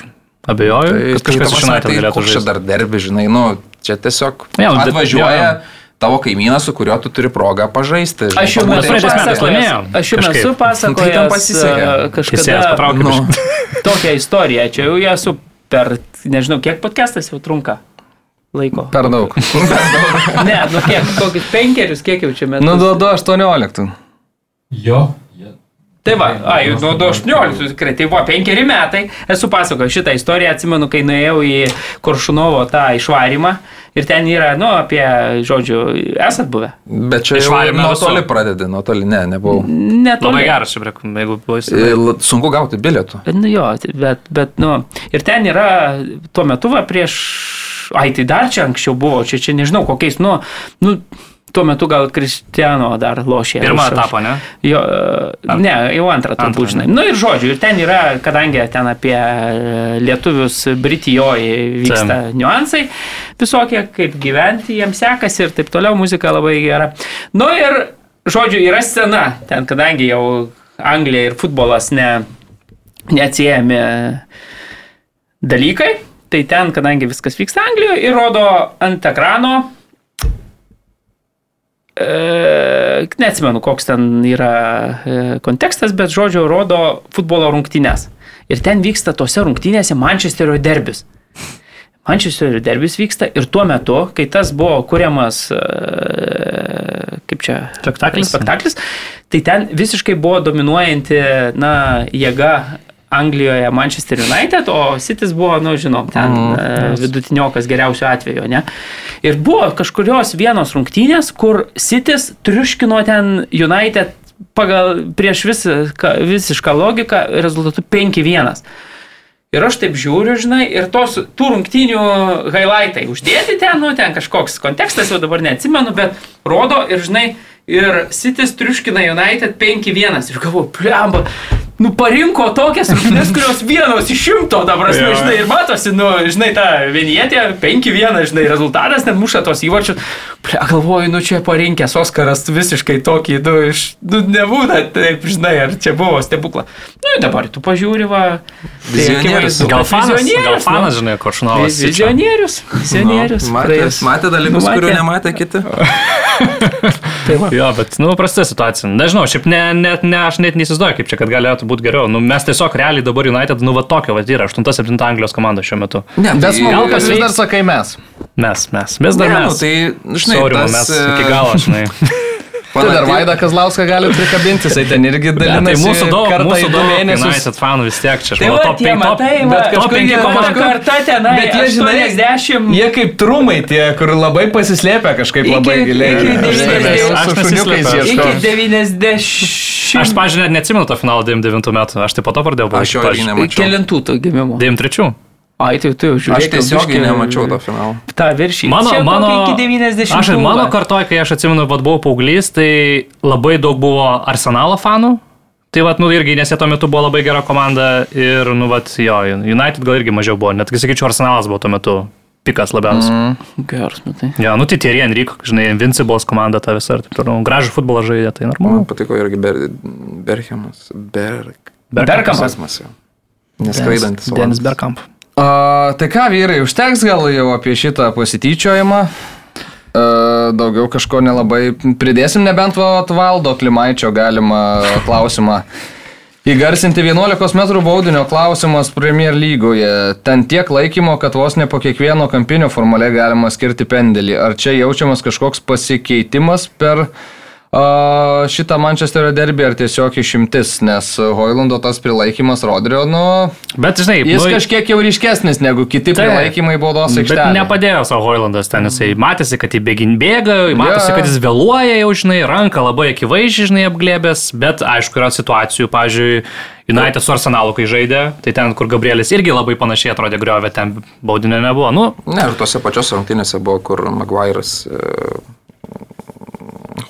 abejoju, Tai, kad kažkas iš United galėtų koks čia žaisti. dar derbi, žinai, nu, čia tiesiog Jo, bet- atvažiuoja jo, tavo kaimynas, su kuriuo tu turi progą pažaisti. žinai, Aš jau esu pasakojęs, aš jau esu Tai pasakojęs Teisėjas kažkada patraukė Nu. tokią istoriją. Čia jau esu per, nežinau, kiek podcastas jau trunka laiko. Per daug. Ne, nu kiek, kokius penkerius, kiek jau čia metų. Nu, duodu 18. Jo. Tai va, ai, nuo 18 tikrai, tai buvo penkeri metai, esu pasakojęs šitą istoriją, atsimenu, kai nuėjau į Koršunovo tą išvarimą ir ten yra, nu, apie, žodžiu, esat buvę. Bet čia jau Išvarėme nuo toli pradedi, nuo toli, ne, nebuvau. Net Labai geras, šiaip, jeigu. E, l- Sunku gauti bilietų. Nu jo, bet, bet, nu, ir ten yra tuo metu, va, prieš, ai, tai dar čia anksčiau buvo, čia, čia nežinau, kokiais, nu, nu, tuo metu gal Kristiano dar lošė. Pirmą etapą, ne? Jo, e, ne, jau antrą turbūt, žinai. ne? Nu ir žodžiu, ir ten yra, kadangi ten apie e, lietuvius Britijoje vyksta niuansai visokie, kaip gyventi jiems sekasi ir taip toliau, muzika labai gera. Nu ir, žodžiu, yra scena, ten kadangi jau Anglija ir futbolas ne, neatsiejami dalykai, tai ten, kadangi viskas vyksta Anglijoje ir rodo ant ekrano E, neatsimenu, koks ten yra e, kontekstas, bet žodžiu, rodo futbolo rungtynes. Ir ten vyksta tose rungtynėse Mančesterio derbis. Mančesterio derbis vyksta ir tuo metu, kai tas buvo kuriamas, e, kaip čia, Spektaklis? spektaklis tai ten visiškai buvo dominuojanti, na, jėga Anglijoje Manchester United, o Citys buvo, nu, žinom, ten mm, vidutiniokas geriausiu atveju, ne? Ir buvo kažkurios vienos rungtynės, kur Citys triuškino ten United pagal prieš visą, visišką logiką rezultatu 5-1. Ir aš taip žiūriu, žinai, ir tos tų rungtynių highlightai uždėti ten, nu, ten kažkoks kontekstas, jau dabar neatsimenu, bet rodo ir, žinai, ir Citys triuškina United 5-1. Ir galvoju, plemba, nu parinko tokias rungtynės, kurios vienos iš šimto, dabar, Jo. žinai, ir matosi, nu, žinai, ta vienietė, 5-1, žinai, rezultatas, net muša tos įvarčius. Ple, galvoju, nu čia parinkęs Oskaras visiškai tokį, nu, iš, nu, nebūna, taip, žinai, ar čia buvo stebukla. Nu, dabar tu pažiūri, va. tai Vizionierius. akivaizdu, Gal fanas, gal vizionierius, fanas, nu. žinai, Koršunovas. Vi- Vizionierius, vizionierius. Nu, matė, matė dalykus, Nu, matė. kurių nematė kiti. Tai va. Jo, bet, nu, prasta situacija. Nežinau, šiaip ne, net, ne, aš net neįsivaizduoju, kaip čia, kad galėtų būti geriau. Nu, mes tiesiog realiai dabar United, nu, va tokia, va, yra 8-7 Anglijos komanda šiuo metu. Ne, Bet smagu, gal kas vis dar sakai mes. Mes, mes, mes dar Ne, mes. nu, tai, žinai, Sorry, tas, mes e, iki galo, žinai. Tai dar Vaida Kazlauską gali prikabinti, jisai ten irgi Ne, tai mūsų daug, mūsų daug mėnesius. United fanų vis tiek čia. Tai va, top tie penki- top- matai, va, bet top kažkur penki jie komandų. kažkur- karta tenai, Bet jie, žinai, 80. Jie kaip trumai tie, kur labai pasislėpia kažkaip labai giliai. iki Žinai, 90. su Aš šuniukais nesislėpiu. ieško. Iki 90. Aš, pažiūrėjau, net neatsimenu to finalo 99 metų, aš taip po to pradėjau Aš jo irgi nemačiau. Kelintų to gimimo. 93. Ai, tai tu jau žiūrėjai. Aš tiesiogiai nemačiau to finalo. tą viršį. Mano, Čia mano, iki 90. aš, mano kartoj, kai aš atsimenu, vad buvau paauglys, tai labai daug buvo Arsenalo fanų. Tai vat, nu irgi, nes jie tuo metu buvo labai gera komanda ir, nu, vat, jo, United gal irgi mažiau buvo, net, sakyčiau, Arsenalas buvo tuo metu pikas labiausiai. Mm. Geras, matai. Jo, nu tai Thierry Henrik, žinai, Invincibles komanda ta visa ir taip toliau. Gražų futbolą žaidė, tai normalu. Man patiko irgi Ber, Berhemas. Ber. Berkamas jau. Neskraidantis. Denis olandas. A, tai ką, vyrai, užteks gal jau apie šitą pasityčiojimą. A, daugiau kažko nelabai pridėsim, nebent valdo Klimaičio galima klausimą. Įgarsinti 11 m baudinio klausimas Premier lygoje. Ten tiek laikymo, kad vos ne po kiekvieno kampinio formaliai galima skirti pendelį. Ar čia jaučiamas kažkoks pasikeitimas per a, šitą Manchesterio derbį, ar tiesiog išimtis, nes Hoilando tas prilaikymas Rodrio, nu, Bet, žinai, Jis nu, kažkiek jau ryškesnis negu kiti Taip. prilaikymai baudos Bet aikštelėje. nepadėjo savo Hoilandas ten, jisai matėsi, kad į begin bėga, matėsi, Jo. kad jis vėluoja jau, žinai, ranką labai akivaizdžiai, žinai, apglėbęs, bet aišku, yra situacijų, pavyzdžiui, United su Arsenalu, kai žaidė, tai ten, kur Gabrielis irgi labai panašiai atrodė griovė, ten baudinio nebuvo. Nu, Ne, ir tose pačiose rungtynėse buvo, kur Maguire'as e,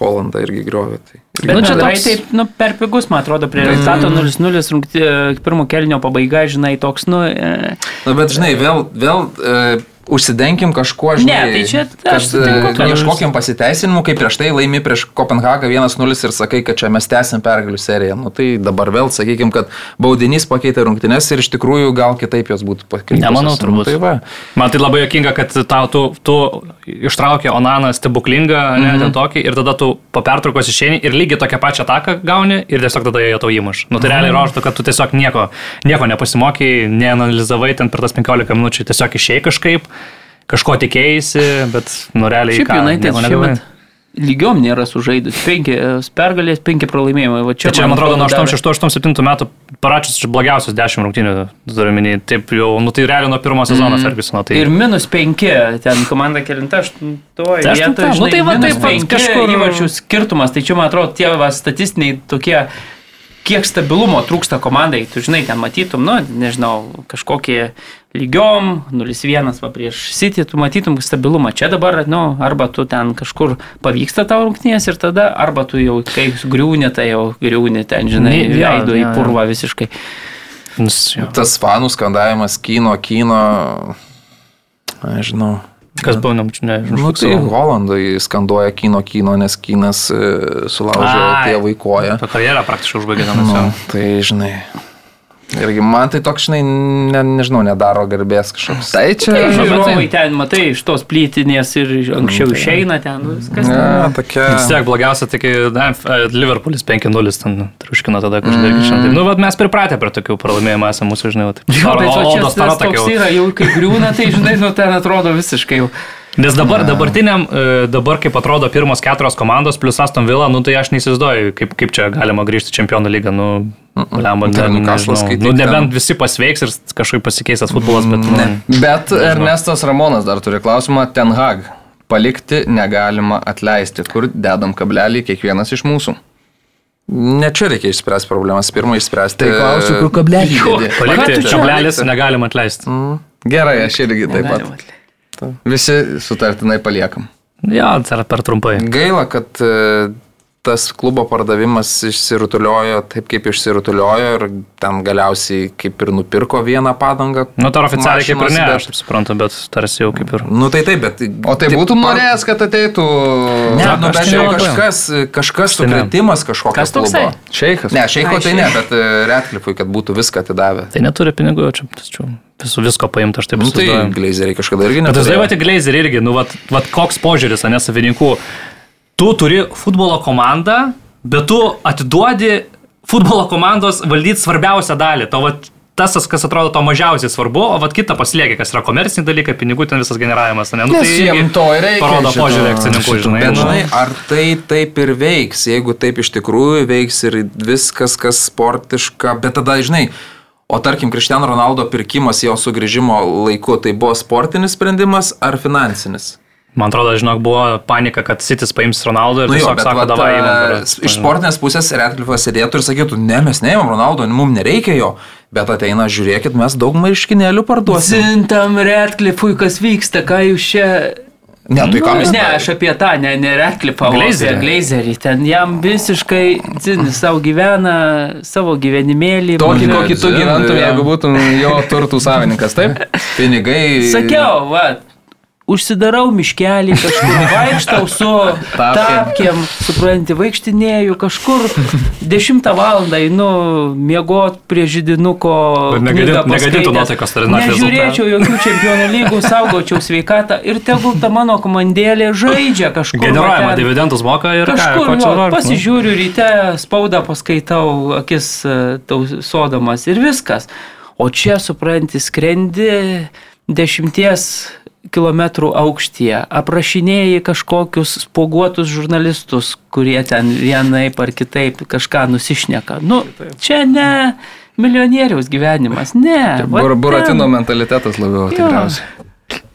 Holandą irgi griovė. Tai. Bet Nu, nu, čia toks- taip, nu, per pigus, man atrodo, prie rezultato 0-0 rungty, pirmo kelnio pabaiga, žinai, toks, nu... E, Na, bet žinai, vėl, vėl e, užsidenkim kažkuo, žinai. Ne, tai čia aš sutinku, e, kad- Ieškokim pasiteisinimu, kai prieš tai laimi prieš Kopenhagą 1-0 ir sakai, kad čia mes tęsim pergalių seriją. Nu, tai dabar vėl sakykim, kad baudinys pakeitė rungtynes ir iš tikrųjų gal kitaip jos būtų pakeisti. Nemanau, turbūt. Tai va. Man tai labai jokinga, kad tau tu, tu ištraukė Onaną stebuklingą, ne, mm -hmm. ten tokį, ir tada tu po pertraukos išeini ir lygiai tokią pačią ataką gauni ir tiesiog tada jie tau įmuš. Nu, tai realiai rodo, kad tu tiesiog nieko, nieko nepasimokėjai, neanalizavai ten per tas 15 minučių, tiesiog išėjai kažkaip, kažko tikėjai, bet, nu, realiai... šiaip nieko negavai. šiemet lygiom nėra sužaidus. Penkias pergalės, penki pralaimėjimai. Va Čia, čia, man atrodo, nuo davė- 86-87 metų paračius blogiausius 10 rungtynių, turiu minį, taip jau, nu tai realiai nuo pirmo sezono mm. Fergusono. Tai... Ir minus penki, ten komanda kelinta aštuntoje Tai aštunta, vietoje. nu tai va, taip vat penki kažkur- įvarčių skirtumas. Tai čia, man atrodo, tie va, statistiniai tokie, kiek stabilumo trūksta komandai. Tu žinai, ten matytum, nu, nežinau, kažkokie lygiom, 0-1 va prieš City, tu matytum stabilumą. Čia dabar, nu, arba tu ten kažkur pavyksta tau rungtynės ir tada, arba tu jau, kai griūni, tai jau griūni ten, žinai, Ne, jo, veido į purvą visiškai. Tas fanų skandavimas kino, kino. Nežinau. Kas buvo, ne, Nu, tai Holandai skanduoja kino, kino, nes kinas e, sulaužė Ai. tėvai koją. Ta karjera praktiškai užbaigė Nu, nu. tai žinai. Irgi man tai toks, žinai, ne, nežinau, nedaro garbės kažkoks. Tai čia... Tai žiūrovai ten, matai, iš tos plytinės ir anksčiau išeina ten, nu, viskas. ten. Ne, tokia. Vis tiek blogiausia, tik na, Liverpoolis 5-0 ten triuškino tada kažkaip irgi šiandien. Nu, bet mes pripratę prie tokių pralaimėjimų esame mūsų, žinai, taip. Jo, bet va čia tas toks yra, jau kai griūna, tai žinai, nu ten atrodo visiškai jau. Nes dabar, dabartiniam, e, dabar kaip atrodo pirmos keturios komandos plus Aston Villa, nu tai aš neįsivaizduoju, kaip, kaip čia galima grįžti į čempionų lygą. Nu, lemba, ten, nežinau. skaityk nu, ten. nebent visi pasveiks ir kažkaip pasikeis tas futbolas, bet... Ne. nu, Bet Ernestas Ramonas dar turi klausimą. Ten Hag. Palikti negalima atleisti. Kur dedam kablelį kiekvienas iš mūsų? Ne čia reikia išspręsti problemas. Pirmą išspręsti. kablelį. Ką tu Palikti čia kablelis negalima atleisti. Gerai, aš irgi taip pat. Atleisti. Visi sutartinai paliekam. Jo, dar per trumpai. Gaila, kad e, tas klubo pardavimas išsirutuliojo taip, kaip išsirutuliojo ir ten galiausiai kaip ir nupirko vieną padangą. Nu, tai oficialiai kaip ir ne, bet- aš taip suprantu, bet tarsi jau kaip ir... Nu tai taip, bet... O tai būtų norėjęs, kad ateitų... Ne, Sako, nu, bet čia kažkas, kažkas tai sukretimas kažkokios Kas toksai? Šeikas. Ne, šeiko Ai, tai ne, bet e, Redcliffui, kad būtų viską atidavę. Tai neturi pinigų, čia, čia visų visko paimti, aš taip Nu, tai glazeriai kažkada irgi Bet dažnai va tik Glazer irgi, nu, vat, vat koks požiūris, ane, savininkų. Tu turi futbolo komandą, bet tu atiduodi futbolo komandos valdyti svarbiausią dalį. Tau vat, tas, kas atrodo to mažiausiai svarbu, o vat kitą pasilieki, kas yra komerciniai dalykai, pinigų ten visas generavimas. Ne? Nu, Nes jiem irgi to ir reikia, Parodo požiūrį akcininkų, žinai. Bet žinai, ar tai taip ir veiks, jeigu taip iš tikrųjų veiks ir viskas, kas sportiška, bet tada, žinai, o tarkim, Cristiano Ronaldo pirkimas jo sugrįžimo laiku, tai buvo sportinis sprendimas ar finansinis? Man atrodo, žinok, buvo panika, kad Sitis paims Ronaldo ir Nu jo, tiesiog bet sako, davai, a, imam. iš sportinės pusės Redcliffas sėdėtų ir sakytų, ne, mes neimam Ronaldo, mums nereikia jo, bet ateina, žiūrėkit, mes daug marškinėlių parduosim. Zintam Redcliffui, kas vyksta, ką jūs čia... Ne, tai ką mes Ne, aš apie tą, ne, ne apie Glazerį. Glazerį. Ten jam visiškai, dzin, savo gyvena, savo gyvenimėlį. Tokį, kokį tu gyventum, jeigu būtum jo turtų savininkas, taip? pinigai. Sakiau, va, užsidarau miškelį, kažkur vaikštau su tapkėm, supranti, vaikštinėjau kažkur 10 val. einu miegot prie židinuko. Paskaitęs. nuotaikos naktį Nežiūrėčiau jokių čempionų lygų, saugočiau sveikatą ir tegul ta mano komandėlė žaidžia kažkur. Generuojama, dividendus moka ir ką, Kažkur čia jo, nu. pasižiūriu ryte, spaudą paskaitau, akis e, tausodamas ir viskas. O čia, supranti, skrendi dešimties kilometrų aukštyje, aprašinėjai kažkokius spoguotus žurnalistus, kurie ten vienaip ar kitaip kažką nusišneka. Nu, čia ne milijonieriaus gyvenimas, ne. Bur, ten. buratino mentalitetas labiau tikriausiai.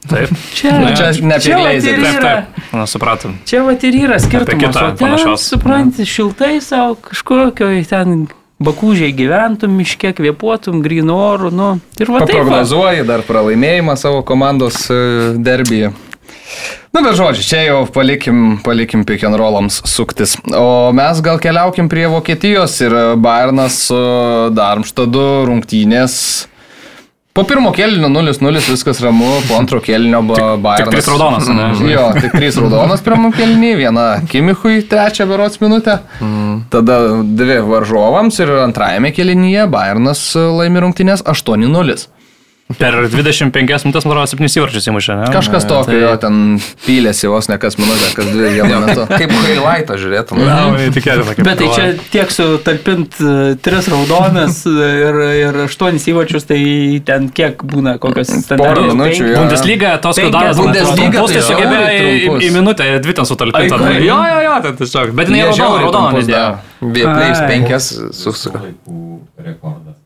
Taip. Čia, Nu, čia ne apie čia vat Glazerį, ir Taip, taip. Na, supratom. Čia va ir yra skirtumas. kitą o ten, supranti, šiltai savo kažkokio ten bakūžiai gyventum, miške kvėpuotum, grįnu oru, nu. Ir va. Paprognozuoji dar pralaimėjimą savo komandos e, derbyje. Na, bet žodžiu, čia jau palikim, palikim pick and rollams suktis. O mes gal keliaukim prie Vokietijos ir Bayernas su Darmštadu rungtynės. Po pirmo kelnio 0-0 viskas ramu, po antro kelnio buvo Bayernas. trys raudonos, ne? Jo, tik trys raudonos pirmam kelnį, viena Kimichui, trečią berots minutę. Tada dvi varžovams ir antrajame kelnyje Bayernas laimi rungtynės 8-0. Per 25 minutės, man atrodo, 7 įvarčius įmušė, ne? Kažkas tokio, jo, ten pylėsi vos ne kas minutę, kas dvi vienu metu. Kaip highlightą žiūrėtum. Na, neįtikėtina, kaip Bet tai čia tiek sutalpint e, tris raudonas e, ir, ir aštuonis įvačius, tai ten kiek būna, kokios Porą minučių. Bundesliga, tos, daro Bundesliga, Bundesliga, tai tai sugebėjo į, minutę, dvi ten sutalpinta. Ai, kaip? Jo, jo, jo, tai tiesiog. Bet jinai raudona, raudona Ai. penkias susuka. Laikų rekordas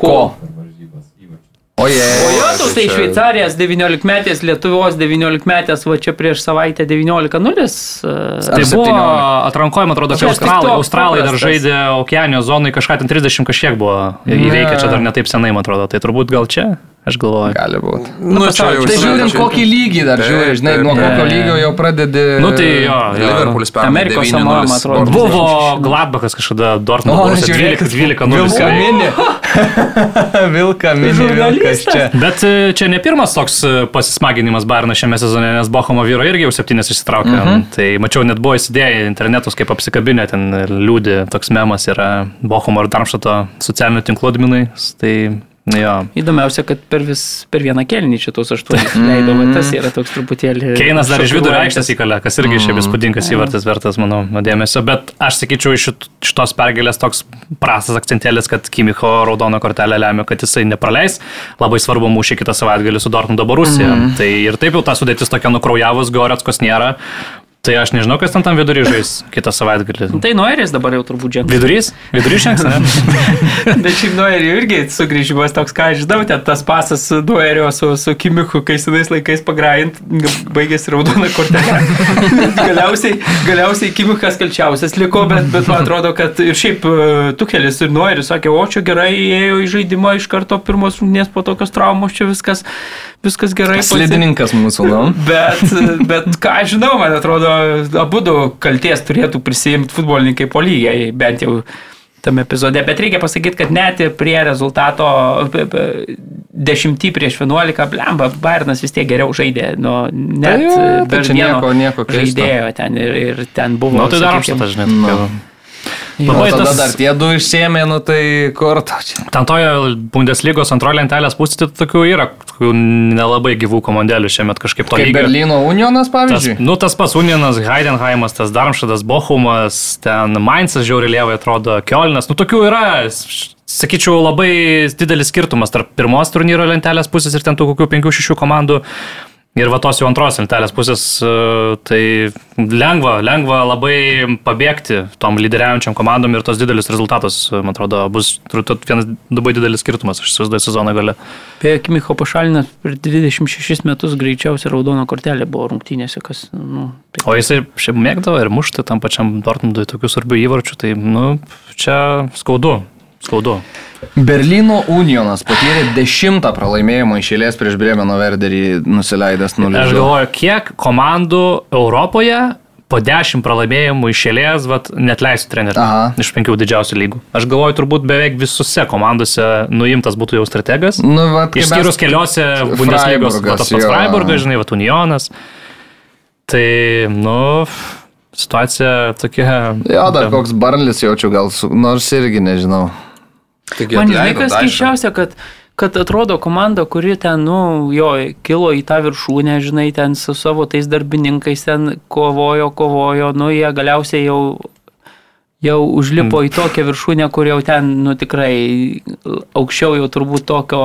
Ko? per varžybas įvarčių. Oje. O jo, tu tai Šveicarijos 19 metės, Lietuvos 19 metės, va čia prieš savaitę 19-0. Tai Ar buvo 17? atrankoje, man atrodo, Čia kad Australai, Australai dar žaidė Okeanijos zonai kažką ten 30 kažkiek buvo įveikę, čia dar netaip senai, man atrodo. Tai turbūt gal čia, aš galvoju. Gali būti. Nu, jau Tai žiūrint, kokį lygį dar žiūri, žinai, nuo kokio lygio jau pradedi. Nu tai jo. Liverpoolis pernai Amerikos 9-0 Samoa, man atrodo. Buvo Gladbachas kažkada Dortmundo O, 12 žiūrėk, 12 0. Vilką mini. Vilką mini, vilkas čia. Bet e, čia ne pirmas toks e, pasismaginimas Bayerno šiame sezone, nes Bochomo vyro irgi jau septynės išsitraukė. Mhm. Tai mačiau, net buvo įsidėję internetus, kaip apsikabinę ten liūdį, toks memas yra Bochomo ir Darmštato socialinių tinklų adminai. Tai jo. Įdomiausia, kad per, vis, per vieną kelnį šitos aštuonis leido, va, tas yra toks truputėlį. Keinas dar iš vidurio aikštės įkalė, kas irgi šiaip įspūdingas įvartis vertas, manau, dėmesio. Bet aš sakyčiau, iš šit- šitos pergalės toks prastas akcentėlis, kad Kimicho raudono kortelę lemia, kad jisai nepraleis. Labai svarbu mūšį kitą savaitgalį su Dortmundo Borusija. Mm. Tai ir taip jau ta sudėtis tokia nukraujavus, Goretskos nėra. Tai aš nežinau, kas ten tam vidury žais kitą savaitgalį. Tai Noiris dabar jau turbūt žengia. Vidurys? Vidurys šiandien? Bet šiaip Noerių irgi sugrįžimas toks, ką aš žinau, ten tas pasas su Noerio, su, su Kimichu, kai senais laikais pagrajant, baigėsi raudona kortelė. galiausiai, galiausiai Kimichas kalčiausias liko, bet, bet man atrodo, kad ir šiaip e, Tukelis ir Noeris sakė, o čia gerai įėjo į žaidimą iš karto pirmos rungtynės po tokios traumos, čia viskas, viskas gerai. Slidininkas mūsų, nu. Bet, bet ką žinau, man atrodo, abu du kalties turėtų prisijimti futbolininkai po lygiai, bent jau tame epizode. Bet reikia pasakyti, kad net ir prie rezultato p- p- 10 prieš 11, blemba, Bairnas vis tiek geriau žaidė. Nu, net Tai jo, tai vieno nieko- nieko žaidėjo ten ir, ir ten buvo. Nu, tai sakykim, Darmštatas, žinai. O Labai tada tas- dar tie du išsėmė, nu tai kur tau čia? Ten toje Bundeslygos antrojo lentelės pusėje tokių yra tokių nelabai gyvų komandėlių šiemet kažkaip to lygio. Berlyno Unionas, Tas, pavyzdžiui. nu, tas pats Unionas, Heidenheimas, tas Darmštadas, Bochumas, ten Mainzas žiauriai lievai atrodo, Kielnas. Nu, tokių yra, sakyčiau, labai didelis skirtumas tarp pirmos turnyro lentelės pusės ir ten tų kokių 5-6 komandų. Ir va tos jau antros lentelės pusės, e, tai lengva, lengva labai pabėgti tom lyderiaujančiam komandom ir tos didelius rezultatus, e, man atrodo, bus turbūt vienas labai didelis skirtumas, aš įsivaizduoju sezono gale. Apie Kimicho pašalinas per 26 metus greičiausiai raudona kortelė buvo rungtynėse, kas, nu, tai O jisai šiaip mėgdavo ir mušti tam pačiam Dortmundui tokių svarbių įvarčių, tai, nu, čia skaudu. Skaudu. Berlyno Unionas patyrė dešimtą pralaimėjimą išėlės prieš Bremeno Verderį nusileidęs 0. Aš galvoju, kiek komandų Europoje po 10 pralaimėjimų išėlės, vat, net leistų trenerių Aha. iš penkių didžiausių lygų. Aš galvoju, turbūt beveik visose komandose nuimtas būtų jau strategas. Nu, vat, Išskyrus mes- keliose Bundeslygos, tas pats. Freiburgas, žinai, va, Unionas. Tai, nu, situacija tokia. Jo, dar koks Barnlis jaučiu, gal, nors irgi nežinau. Taigi Man žinai, kas keiščiausia, kad, kad atrodo komanda, kuri ten, nu, jo, kilo į tą viršūnę, žinai, ten su savo tais darbininkais ten kovojo, kovojo, nu, jie galiausiai jau jau užlipo į tokią viršūnę, kur jau ten, nu tikrai, aukščiau jau turbūt tokio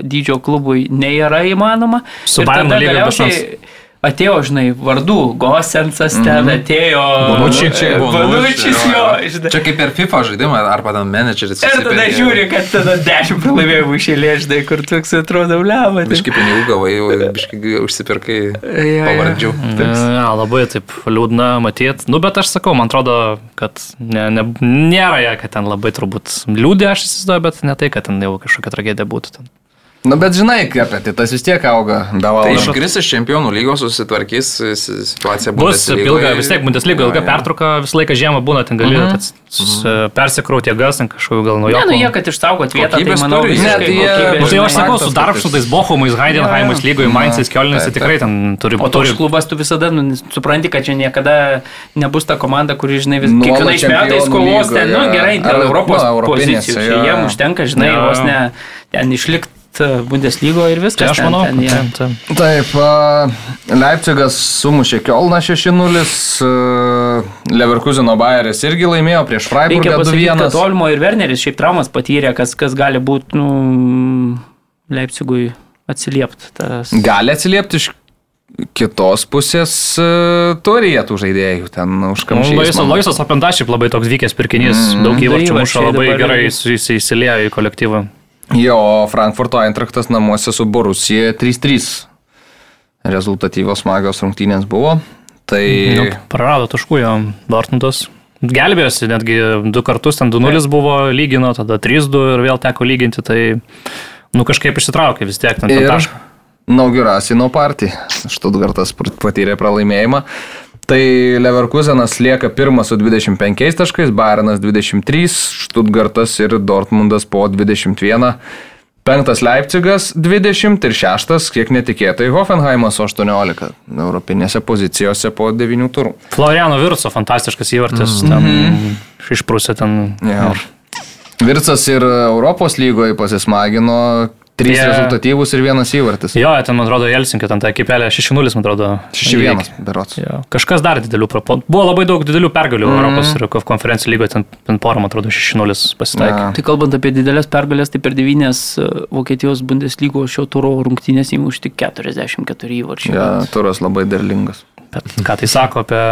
dydžio klubui nėra įmanoma. Su lyga be galiausiai Atėjo, žinai, vardų, Gosensas ten atėjo. Bonucci. Bonučius Bonucci, jo, jo. žinai. Čia kaip per FIFA žaidimą, arba ten menedžeris. Ir tada žiūri, kad tada dešimt pralaimėjimų išėlė, žinai, kur toks atrodo, blema. Biški pinigų gavai, jau biški užsipirkai pavardžių. Ja, labai taip liūdna matyti. Nu, bet aš sakau, man atrodo, kad ne, ne, nėra jie, kad ten labai turbūt liūdė, aš įsivaizduoju, bet ne tai, kad ten jau kažkokia tragedija būtų. Ten. Nu, bet žinai, kaip tai tas vis tiek auga. Tai iškris iš čempionų lygos, susitvarkys situacija Bus ilga, vis tiek Bundesliga, ilga pertrauka, visą laiką žiemą būna, ten gali uh -huh. persikrauti jėgas, ten kažkokiu gal nuo jo. Ne, nu jie, kad išsaugot vietą, tai manau, turi, visiškai ne, tai jie- kokybė, Nu, tai žinai. aš sakau, su Darmštatais, Bochumais, Heidenheimais lygoje, Mainzais, tai taip, tikrai ten turi O turi- toks klubas tu visada nu, supranti, kad čia niekada nebus ta komanda, kuri, žinai, vis, kiekvienais metais kovos ten, nu gerai, dėl Europos nu, pozicijų. jiem užtenka, žinai, vos ne ten išlikti Bundeslygoje ir Tai viskas. aš ten, manau, ten, kad jie- taip, taip. A, Leipzigas sumušė Kielną 6-0, a, Leverkusino Bayeris irgi laimėjo prieš Freiburgą pasakyti, kad 2-1. Olmo ir Werneris šiaip traumas patyrė, kas, kas gali būti, nu, Leipzigui atsiliepti. Tas... Gali atsiliepti iš kitos pusės a, turi jie tų žaidėjų ten Nu, užkamšyti. Laisvas, laisvas Apentašiai labai toks vykęs pirkinys, Mm. daug įvarčių Da, muša, įvarčiai labai gerai įsiliejo į kolektyvą. Jo, Frankfurto Eintraktas namuose su Borusija 3-3. Rezultatyvos smagios rungtynės buvo. Tai Nu, prarado taškų jo Dortmundas. Gelbėjosi, netgi du kartus, ten 2-0 buvo lygino, tada 3-2 ir vėl teko lyginti, tai nu kažkaip išsitraukė vis tiek ten Ir tašką. Naugirasino partija. Štutgartas patyrė pralaimėjimą. Tai Leverkusenas lieka pirmas su 25 taškais, Bayernas 23, Štutgartas ir Dortmundas po 21. Penktas Leipzigas 20 ir šeštas, kiek netikėtai, Hoffenheimas su 18 europinėse pozicijose po 9 turų. Floriano Virso fantastiškas įvartis, ten išprūsė ten. Jo. ir- Vircas ir Europos lygoje pasismagino, trys Jie- rezultatyvus ir vienas įvartis. Jo, ten, man atrodo, Jelsinkio, ten ta ekipelė 6-0, man atrodo. 6-1 berots. Jo. Kažkas dar didelių propon. Buvo labai daug didelių pergalių mm. Europos ir konferencijų lygoje, ten, ten porą, man atrodo, 6-0 pasitaikė. Na. Tai kalbant apie didelės pergalės, tai per devynės e, Vokietijos Bundeslygos šio turo rungtynės įmušti 44 įvarčiai. Ja, turas labai derlingas. Bet ką tai sako apie...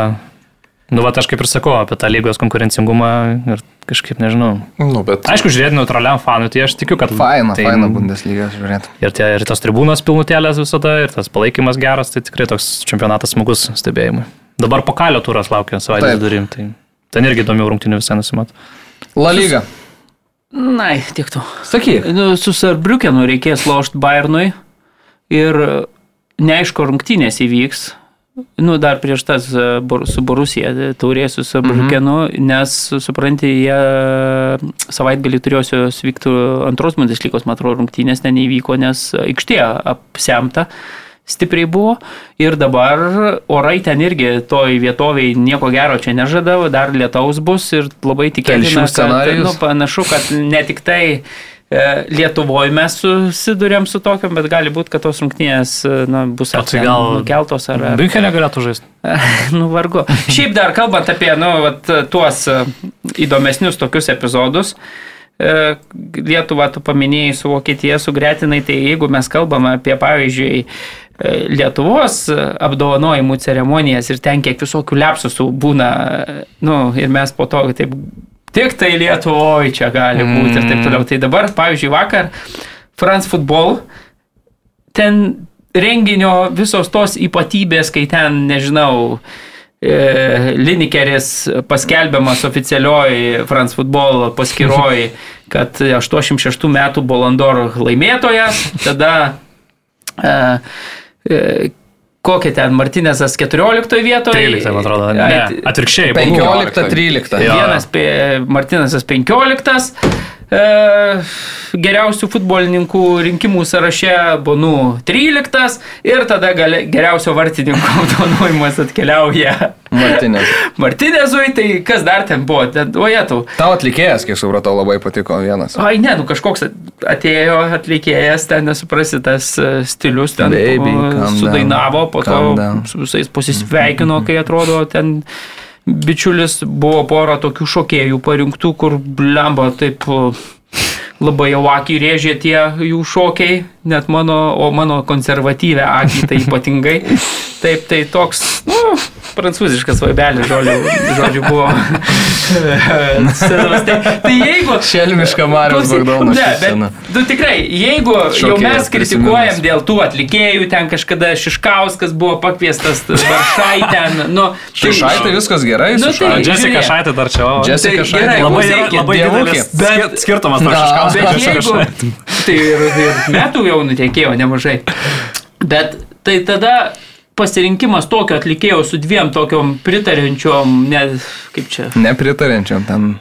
Nu, va, aš kaip ir sakau, apie tą lygos konkurencingumą ir kažkaip nežinau. Nu, bet Aišku, žiūrėti neutraliam fanui, tai aš tikiu, kad... Faina, tai, faina Bundesliga žiūrėti. Ir, tie, ir tos tribūnos pilnutėlės visada, ir tas palaikymas geras, tai tikrai toks čempionatas smagus stebėjimui. Dabar po kalio turas laukia savaitės durim, tai ten irgi įdomių rungtynių visai nusimat. La Liga. Na, tiek to. Sakyk. Nu, su Sarbriukenu reikės lošti Bayernui ir neaišku, rungtynės įvyks. Nu, dar prieš tas e, su Borusija taurės su Sarbriukenu, mhm. nes, supranti, jie savaitgalį turėjusios vyktų antros Bundeslygos, man atrodo, rungtynės ten neįvyko, nes aikštė apsemta stipriai buvo ir dabar orai ten irgi toj vietoviai nieko gero čia nežada, dar lietaus bus ir labai tikėtina, kad nu, panašu, kad ne tik tai e, Lietuvoje mes susidurėm su tokiam, bet gali būti, kad tos rungtynės e, na, bus gal- nukeltos ar... ar Bünchenė galėtų žaisti. nu, vargu. Šiaip dar kalbant apie nu, vat, tuos e, įdomesnius tokius epizodus, e, Lietuvą tu paminėjai su Vokietija, su Gretinai, tai jeigu mes kalbame apie, pavyzdžiui, e, Lietuvos apdovanojimų ceremonijas ir ten kiek visokių lepsusų būna, e, nu, ir mes po to taip, tik tai Lietuvoje čia gali būti ir taip toliau. Tai dabar, pavyzdžiui, vakar France Football ten renginio visos tos ypatybės, kai ten, nežinau, e, Linikeris paskelbiamas oficialioji France Football paskyroji, kad 86 metų Bolandor laimėtojas, tada e, e, kokia ten Martinezas 14 vietoje. 13, man atrodo. Ne, Ai, atvirkščiai. 15-13. Jo. Vienas pe- Martinezas 15. E, geriausių futbolininkų rinkimų sąraše Bonu 13 ir tada gali, geriausio vartininko apdovanojimas atkeliauja Martinės. Martinezui, tai kas dar ten buvo, ten, oje tau. Atlikėjas, kiek supratau, labai patiko vienas. Ai, ne, nu kažkoks atėjo atlikėjas, ten nesuprasi tas e, stilius, ten Baby, o, calm sudainavo, down, po to down. su visais pasisveikino, kai atrodo ten bičiulis buvo pora tokių šokėjų parinktų, kur blemba taip labai jau akį rėžė tie jų šokiai, net mano, o mano konservatyvę akį tai ypatingai. Taip, tai toks, nu, prancūziškas vaibelis, žodžiu, žodžiu buvo. Tai, tai jeigu... Šelmiška Marijos Bagdono Ne, scena. bet, nu tikrai, jeigu jau Šokėjas mes kritikuojam dėl tų atlikėjų, ten kažkada Šiškauskas buvo pakviestas, Varšai ten, nu... tai- Šai tai viskas gerai, Nu, su tai-. Jessica. Šaitė dar čia. o. Jessica tai Šai. gerai, Labai, klausykit, labai didelis Bet- skir- skirtumas tarp Šiškausko ir Šaitė. tai ir, ir metų jau nutekėjo nemažai. Bet tai tada pasirinkimas tokio atlikėjo su dviem tokiom pritarinčiom, ne, kaip čia. Nepritarenčiam ten.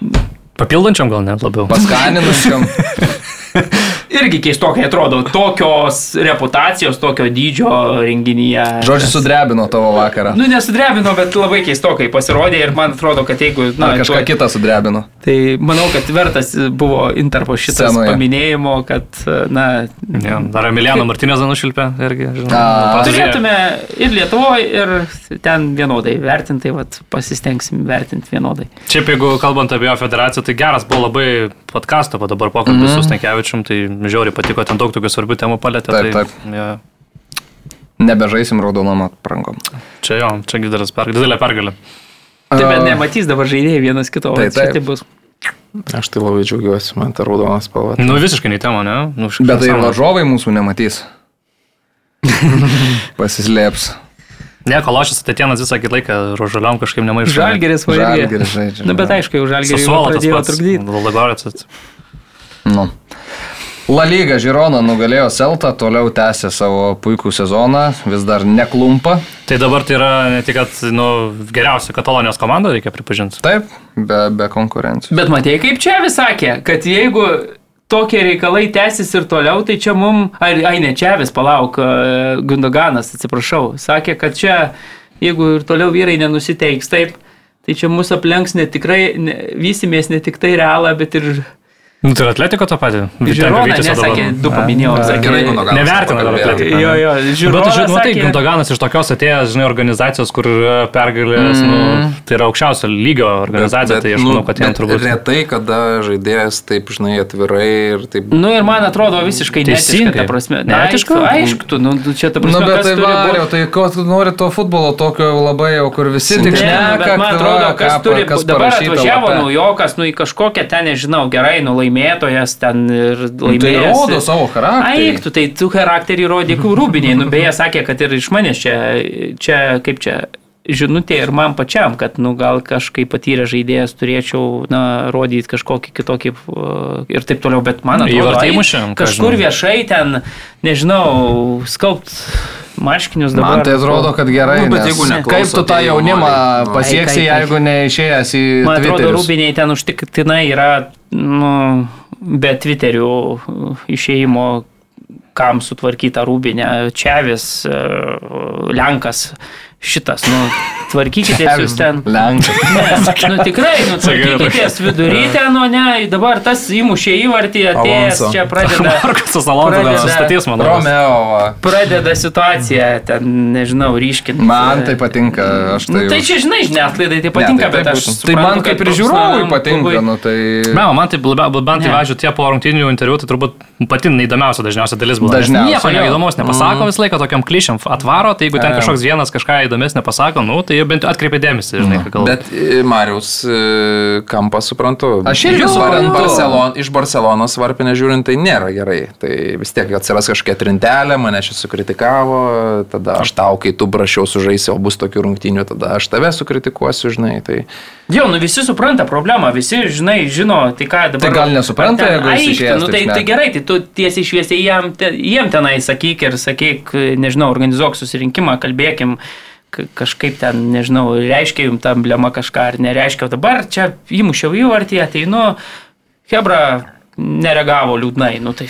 Papildančiam gal net labiau. Paskaninusiam. Irgi keistokai atrodo, tokios reputacijos, tokio dydžio renginyje. Žodžiu, sudrebino tavo vakarą. Nu, nesudrebino, bet labai keistokai pasirodė ir man atrodo, kad jeigu... Na, kažką tuo- kitą sudrebino. Tai manau, kad vertas buvo Interpo šitas Scenoje. paminėjimo, kad, na, Ja, dar Emiliano Martinezą nušilpė irgi. žinau. A, Pasižiūrėjo. turėtume ir Lietuvoje, ir ten vienodai vertinti, vat, pasistengsim vertinti vienodai. Šiaip jeigu kalbant apie jo federaciją, tai geras buvo labai podkasto, o dabar pokalbis mm -hmm. su Stankevičium, tai žiauriai patiko, ten daug tokių svarbių temų palėtė. Taip, tai, taip. Ja, Nebežaisim raudonom aprangom. čia jo, čia didelis pergalė, didelė pergalė. Tai bet nematys dabar žaidėjai vienas kito, o Tai čia taip. tai bus. Aš tai labai džiaugiuosi, man ta raudona spalva. Nu visiškai nei tema, ne? Nu, Bet tai varžovai mūsų nematys. Pasislėps. Ne, kološis atėtienas visą kitą laiką rožaliom kažkaip nemaišo. Žalgeris va irgi. Žalgiris žaidžia. Na, bet aišku, jau Sasuolas pradėjo trukdyti. Lagoricas. Nu. La Lyga Žirona nugalėjo Celtą, toliau tęsė savo puikų sezoną, vis dar neklumpa. Tai dabar tai yra ne tik, nu, geriausia Katalonijos komanda, reikia pripažinti. Taip, be, be konkurencijos. Bet matėjai, kaip čia vis sakė, kad jeigu tokie reikalai tęsis ir toliau, tai čia mum, ai, ai ne čia vis palauk, e, Gundoganas, atsiprašau, sakė, kad čia, jeigu ir toliau vyrai nenusiteiks taip, tai čia mūsų aplenks ne tikrai, ne, vysimės ne tik tai realą, bet ir Nu, tai ir atletiko tą patį. jau nesakė, dabar. du paminėjau, sakė. Gerai, Gundoganas Nevertina dar. Atletiko. Jo, jo, Bet žiūrovą. aš žinau, tai sakė- Gundoganas iš tokios atėjęs, žinai, organizacijos, kur yra pergalės, mm. nu, tai yra aukščiausio lygio organizacija, tai aš manau, kad jam bet turbūt. Retai, kada žaidėjas taip, žinai, atvirai ir taip... Nu ir man atrodo visiškai netiška, Teisingai. ta prasme. Ne, Neetiška? aišku, aišku, tu, nu, tu čia ta Na, prasme, bet kas tai būt- tai ko tu nori to futbolo tokio labai jau, kur visi tik Ne, šneka, bet man atrodo, kas turi, kas dabar atvažiavo naujokas, nu į kažkokią ten, nežinau, gerai, nu laimėtojas ten ir Tai laimėjęs. rodo savo charakterį. Aik, tu tai tu charakterį rodė rūbiniai, nu beje, sakė, kad ir iš manęs čia, čia kaip čia, žinutė ir man pačiam, kad, nu, gal kažkaip patyrę žaidėjas turėčiau, na, rodyti kažkokį kitokį uh, ir taip toliau, bet man atrodo, Įvartį ai, įmušė, ką kažkur žinau. viešai ten, nežinau, skalbt marškinius dabar. Man tai atrodo, kad gerai, Nu, bet jeigu neklauso, kaip tu tą tai jau jaunimą. Nu. pasieksi, jeigu neišėjęs į Man atrodo, rūbiniai ten užtikrintinai yra nu, be Twitterių išėjimo, kam sutvarkyta rūbinė. Čiavis, uh, Lenkas, šitas, nu, tvarkykitės jūs ten. Lenkas. Ne, nu tikrai, nu, tvarkykitės vidury ten, o ne, dabar tas įmušė įvartį, atėjęs čia pradeda. Markusas Alonso sustatys, manau. Romeo. Pradeda situaciją, ten, nežinau, ryškinti. Man tai patinka, aš tai... Nu, tai už. čia, žinai, žiniasklaidai tai Ne, patinka, tai bet aš... būtų. Tai man suprantu, kaip ir žiūrovui profesionaliam patinka, nu tai... Ne, man tai labiau, bent Ne. jau važiuoju tie po rungtinių interviu, tai turbūt pati neįdomiausia dažniausia dalis buvo. Nes Dažniausia, Nieko neįdomaus nepasako, visą laiką tokiam klišiam atvaro, tai jeigu ten kažkoks vienas kažką įdomesnio pasako, nu tai bent atkreipė dėmesį, žinai, ką kalba. Bet e, Mariaus e, kampą suprantu. Aš irgi suprantu. Barcelon, iš Barcelonos varpinę žiūrint, tai nėra gerai. Tai vis tiek atsiras kažkokia trintelė, mane čia sukritikavo, tada aš tau, kai tu prašiau sužaisi, o bus tokių rungtynių, tada aš tave sukritikuosiu, žinai. Tai... Jo, nu visi supranta problemą, visi, žinai, žino, tai ką dabar. Tai gal nesupranta, ten jeigu jis išėjęs Nu, tai, tai gerai, tai tu tiesiai šviesiai jiem, te, jiem tenai sakyk ir sakyk, nežinau, organizuok susirinkimą, kalbėkim ka- kažkaip ten, nežinau, reiškia jums ta emblema kažką ar nereiškia. O dabar čia įmušiau į vartį, ateinu, Hebra nereagavo liūdnai, nu tai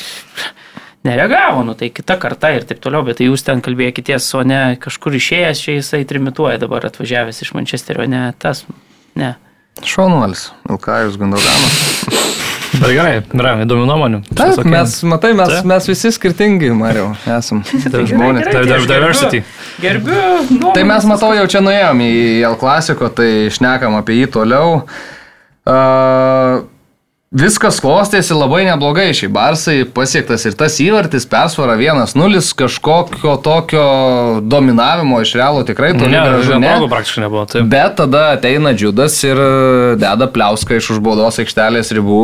nereagavo, nu tai kita karta ir taip toliau, bet tai jūs ten kalbėkitės, o ne kažkur išėjęs, čia jisai trimituoja dabar atvažiavęs iš Mančesterio, ne tas, ne. Šaunuolis, Ilkajus Gundoganas. Bet gerai, yra įdomių nuomonių. Taip, Visokie. mes, matai, mes, Taip. mes visi skirtingi, Mariau, esam. Tai žmonės. Tai aš diversity. Gerbiu, gerbiu Tai mes, matau, jau čia nuėjom į El Clasico, tai šnekam apie jį toliau. Uh, viskas klostėsi labai neblogai. Šiai Barsai pasiektas ir tas įvartis, persvara 1-0, kažkokio tokio dominavimo iš realų tikrai toli Ne, gražu ne. praktiškai nebuvo. Taip. Bet tada ateina Džiudas ir deda pliauską iš už baudos aikštelės ribų.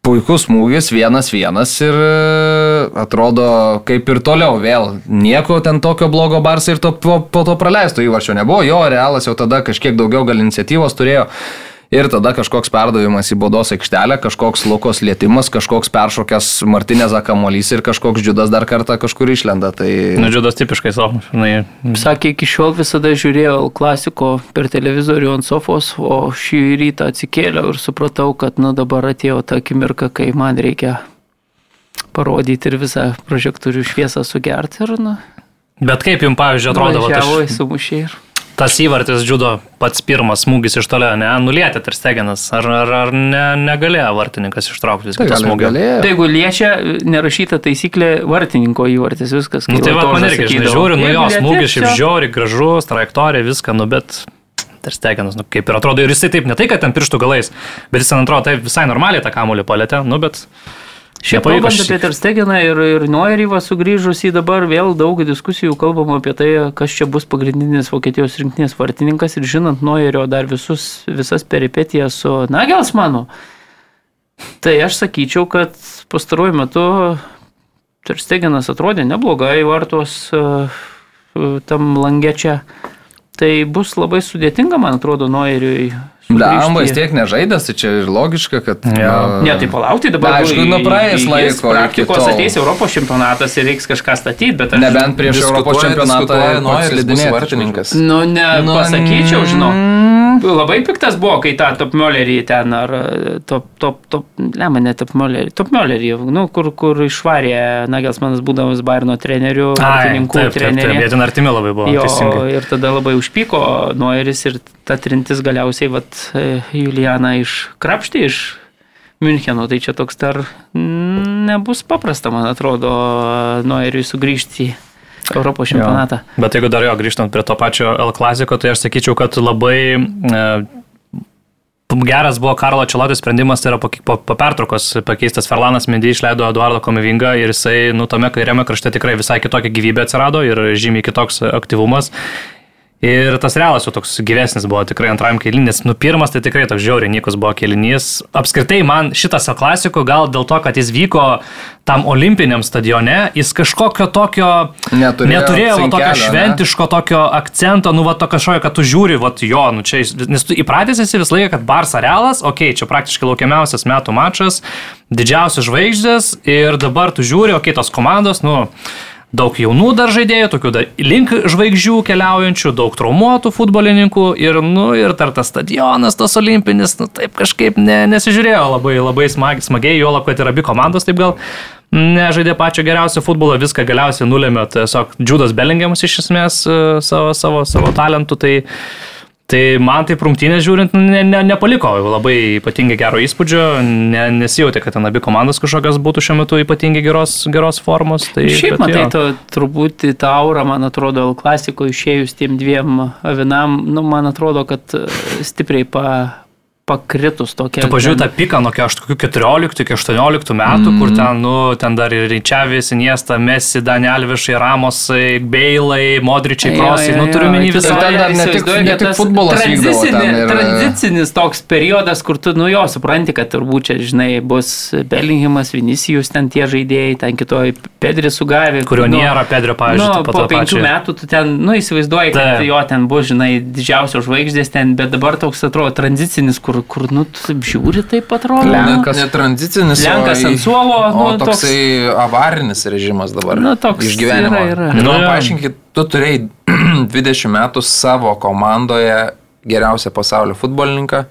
Puikus smūgis, vienas vienas ir e, atrodo kaip ir toliau vėl. Nieko ten tokio blogo Barsai ir to, po, po to praleisto įvarčio nebuvo. Jo, Realas jau tada kažkiek daugiau gal iniciatyvos turėjo. Ir tada kažkoks perdavimas į baudos aikštelę, kažkoks Lukos lietimas, kažkoks peršokęs Martinės Akamolys ir kažkoks Džiudas dar kartą kažkur išlenda. Tai... Nu, džiudas tipiškai savo, žinai. Sakė, iki šiol visada žiūrėjau El klasiko per televizorių ant sofos, o šį rytą atsikėliau ir supratau, kad nu dabar atėjo ta akimirka, kai man reikia parodyti ir visą prožektorių šviesą sugerti ir, nu, Bet kaip jums, pavyzdžiui, atrodo, iš- į sumušį ir... tas įvartis džiudo pats pirmas smūgis iš tolio, ne, nulietė ir stegenas. Ar, ar, ar ne, negalėjo vartininkas ištraukti visą Tai ir smūgį? Tai jeigu liečia nerašyta taisyklė vartininko įvartis, viskas. Nu, kai tai va, man irgi, žinai, žiūriu, nu jo, smūgis šiaip žiauri, gražus, trajektorija, viską, nu bet Ter Stegenas, nu kaip ir atrodo, ir jisai taip, ne tai, kad ten pirštų galais, bet jis ten atrodo taip visai normaliai tą kamuolį palėtė, nu bet... Šiaip kalbant šį- apie Terstegeną ir, ir Noerį sugrįžus į dabar vėl daug diskusijų kalbama apie tai, kas čia bus pagrindinis Vokietijos rinktinės vartininkas ir žinant Noerio dar visus, visas peripetijas su Nagelsmanu, tai aš sakyčiau, kad pastaruoju metu Terstegenas atrodė neblogai vartos e, e, tam langečia. Tai bus labai sudėtinga, man atrodo, Noeriui. Lemba, jis tiek nežaidęs, tai čia ir logiška, kad... Jo. na, Ne, tai palaukti dabar. Na, aišku, nu, praeis jis laiko Praktikos ateis Europos čempionatas ir reiks kažką statyti, bet aš... Nebent prieš Europos čempionatą slidinėti. vartininkas. Nu, ne, Nu, pasakyčiau, žinau. mm. Labai piktas buvo, kai tą top miolerį ten, ar e, top, top, top, ne, man ne top miolerį, top miolerį, nu, kur, kur išvarė Nagelsmanas būdamas Bairno treneriu, vartininkų taip, taip, taip, treneriu. jie ten artimi labai buvo. Jo, teisingai. ir tada labai užpyko Noiris ir ta trintis galiausiai, vat, e, Julianą iškrapštė iš Müncheno, tai čia toks dar nebus paprasta, man atrodo, Noiriui sugrįžti į Europos čempionatą. Jo. Bet jeigu dar jo grįžtant prie to pačio L klasiko, tai aš sakyčiau, kad labai e, geras buvo Karlo Čelotis sprendimas, tai yra po, po, po pertraukos pakeistas Ferlanas Mendy išleido Eduardo Komivingą ir jisai, nu, tame kairiame krašte tikrai visai kitokia gyvybė atsirado ir žymiai kitoks aktyvumas. Ir tas realas jau toks gyvesnis buvo tikrai antrajam kėlinys. Nu, pirmas tai tikrai toks žiauriai nykus buvo kėlinys. Apskritai man šitas El klasiko gal dėl to, kad jis vyko tam olimpiniam stadione, jis kažkokio tokio Neturėjo neturėjo va, tokio cinkelio, ne? šventiško tokio akcento, nu, va, to kažkokio, kad tu žiūri, va, jo, nu, čia, nes tu įpratęs esi visą laiką, kad Barça realas, okei, okay, čia praktiškai laukiamiausias metų mačas, didžiausias žvaigždės ir dabar tu žiūri, okei, okay, tos komandos, nu, daug jaunų dar žaidėjų, tokių dar link žvaigždžių keliaujančių, daug traumuotų futbolininkų ir, nu, ir dar tas stadionas, tas olimpinis, nu, taip kažkaip ne, nesižiūrėjo labai, labai smagiai, smagiai juolab, kad ir abi komandos taip gal nežaidė pačio geriausio futbolo, viską galiausiai nulėmė tiesiog Džudas Bellingiamas iš esmės e, savo, savo, savo talentų, tai Tai man taip rungtynės žiūrint, ne, ne, nepaliko labai ypatingai gero įspūdžio, ne, nesijauti, kad ten abi komandos kažkokios būtų šiuo metu ypatingai geros, geros formos. Tai, Šiaip bet matai, to, turbūt tą aurą, man atrodo, klasiko išėjus tiem dviem avinam, nu, man atrodo, kad stipriai pa, pakritus tokia. Tu pažiūrėjai tą piką nuo kažkokių 14 iki 18 metų, mm. kur ten, nu, ten dar ir Ryčiavis, Iniesta, Messi, Danielvišai, Ramosai, Beilai, Modričiai, Krosai, nu, turiu menį visą. ten dar ne tik- ne tik futbolas ten ir- Tranzicinis toks periodas, kur tu, nu jo, supranti, kad turbūt čia, žinai, bus Bellinghamas, Vinicijus, ten tie žaidėjai, ten kitoj Pedri sugavė. Kurio nėra, Pedrio, pavyzdžiui, Nu, po penkių metų tu ten, nu, įsivaizduoji, kad jo ten bus, žinai, didžiausios žvaigždės ten, bet dabar toks atrodo tranzicinis, kur, kur nu, tu taip žiūri, taip atrodo. Lenkas. Ne tranzicicinis. Lenkas o ant suolo, O nu, toks- toksai avarinis režimas dabar. Nu, toks Išgyvenimo. yra, yra. Nu, Nu, paaiškinkit, tu turėjai 20 metų savo komandoje geriausią pasaulio futbolininką,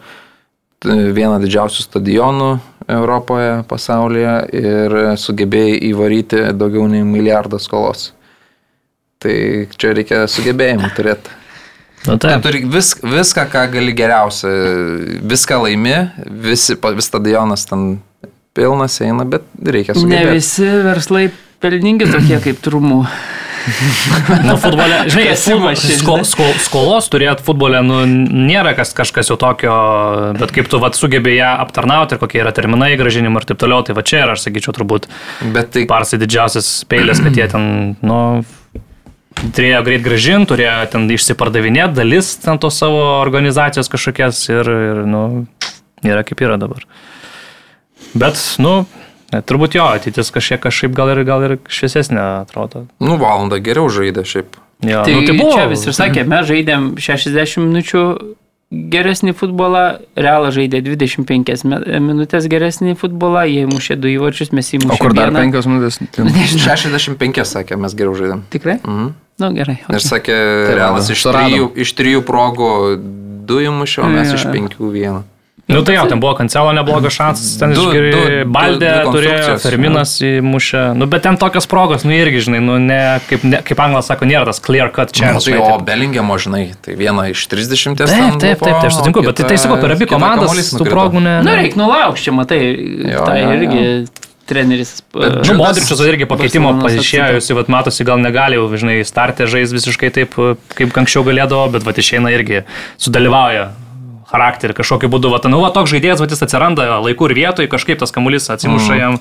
vieną didžiausių stadionų Europoje, pasaulyje ir sugebėjai įvaryti daugiau nei milijardą skolos. Tai čia reikia sugebėjimų turėti. Nu, Tu taip. turi vis, viską, ką gali geriausia, viską laimi, visi, vis stadionas ten pilnas eina, bet reikia Ne sugebėti. visi verslai pelningi tokie kaip trumų. Nu, futbole, žinai, čia, sko, sko, skolos turėti futbole, nu, nėra kas, kažkas jau tokio, bet kaip tu vat, sugebėjai ją aptarnauti ir kokie yra terminai gražinimo ir taip toliau, tai va čia yra, aš sakyčiau, turbūt Bet tai parsai didžiausias peilės, kad jie ten, nu, turėjo greit gražinti, turėjo ten išsipardavinėti dalis ten tos savo organizacijos kažkokias ir, ir nu, yra kaip yra dabar. Bet, nu, turbūt jo, ateitis kažkiek kažkaip gal ir, gal ir šviesesnė atrodo. nu, valandą geriau žaidė šiaip. Jo, Tai, nu, tai buvo. čia visi ir sakė, mes žaidėm 60 minučių geresnį futbolą, Realas žaidė 25 me- minutės geresnį futbolą, jie mušė du įvarčius, mes įmušėme. O kur dar penkios minutės? Ten- 65 sakė, mes geriau žaidėm. Tikrai? Mhm. Na nu, gerai. Ir sakė, Tai realas iš trijų, iš trijų progų du įmušė, o mes Jo, iš jo. penkių vieną. Nu tai jo, ten buvo Kancelo neblogas šansas, ten Du- išgeri du- Baldė du- du turėjo, Ferminas įmušė. Nu bet ten tokios progos, nu irgi, žinai, nu ne, kaip, ne, kaip anglas sako, nėra tas clear cut čia. Na, tai o Belingemo, žinai, tai viena iš 30. Taip, taip, taip, buvo, tai aš sutinku, bet tai, tai sakau, per abi komandas tų progų ne. Na, ne. reikia nulaukti, čia matai, tai jo, jo. irgi treneris. Bet e, Nu, Modričius irgi pakeitimo pasišėjusi, vat matosi, gal negali jau, žinai, startė žais visiškai taip, kaip anksčiau galėdavo, bet vat išeina irgi, sudalyvauja charakterį kažkokiu būdu, vat, nu, va, toks žaidėjas, vat, jis atsiranda laikų ir vietoj, kažkaip tas kamuolys atsimuša jam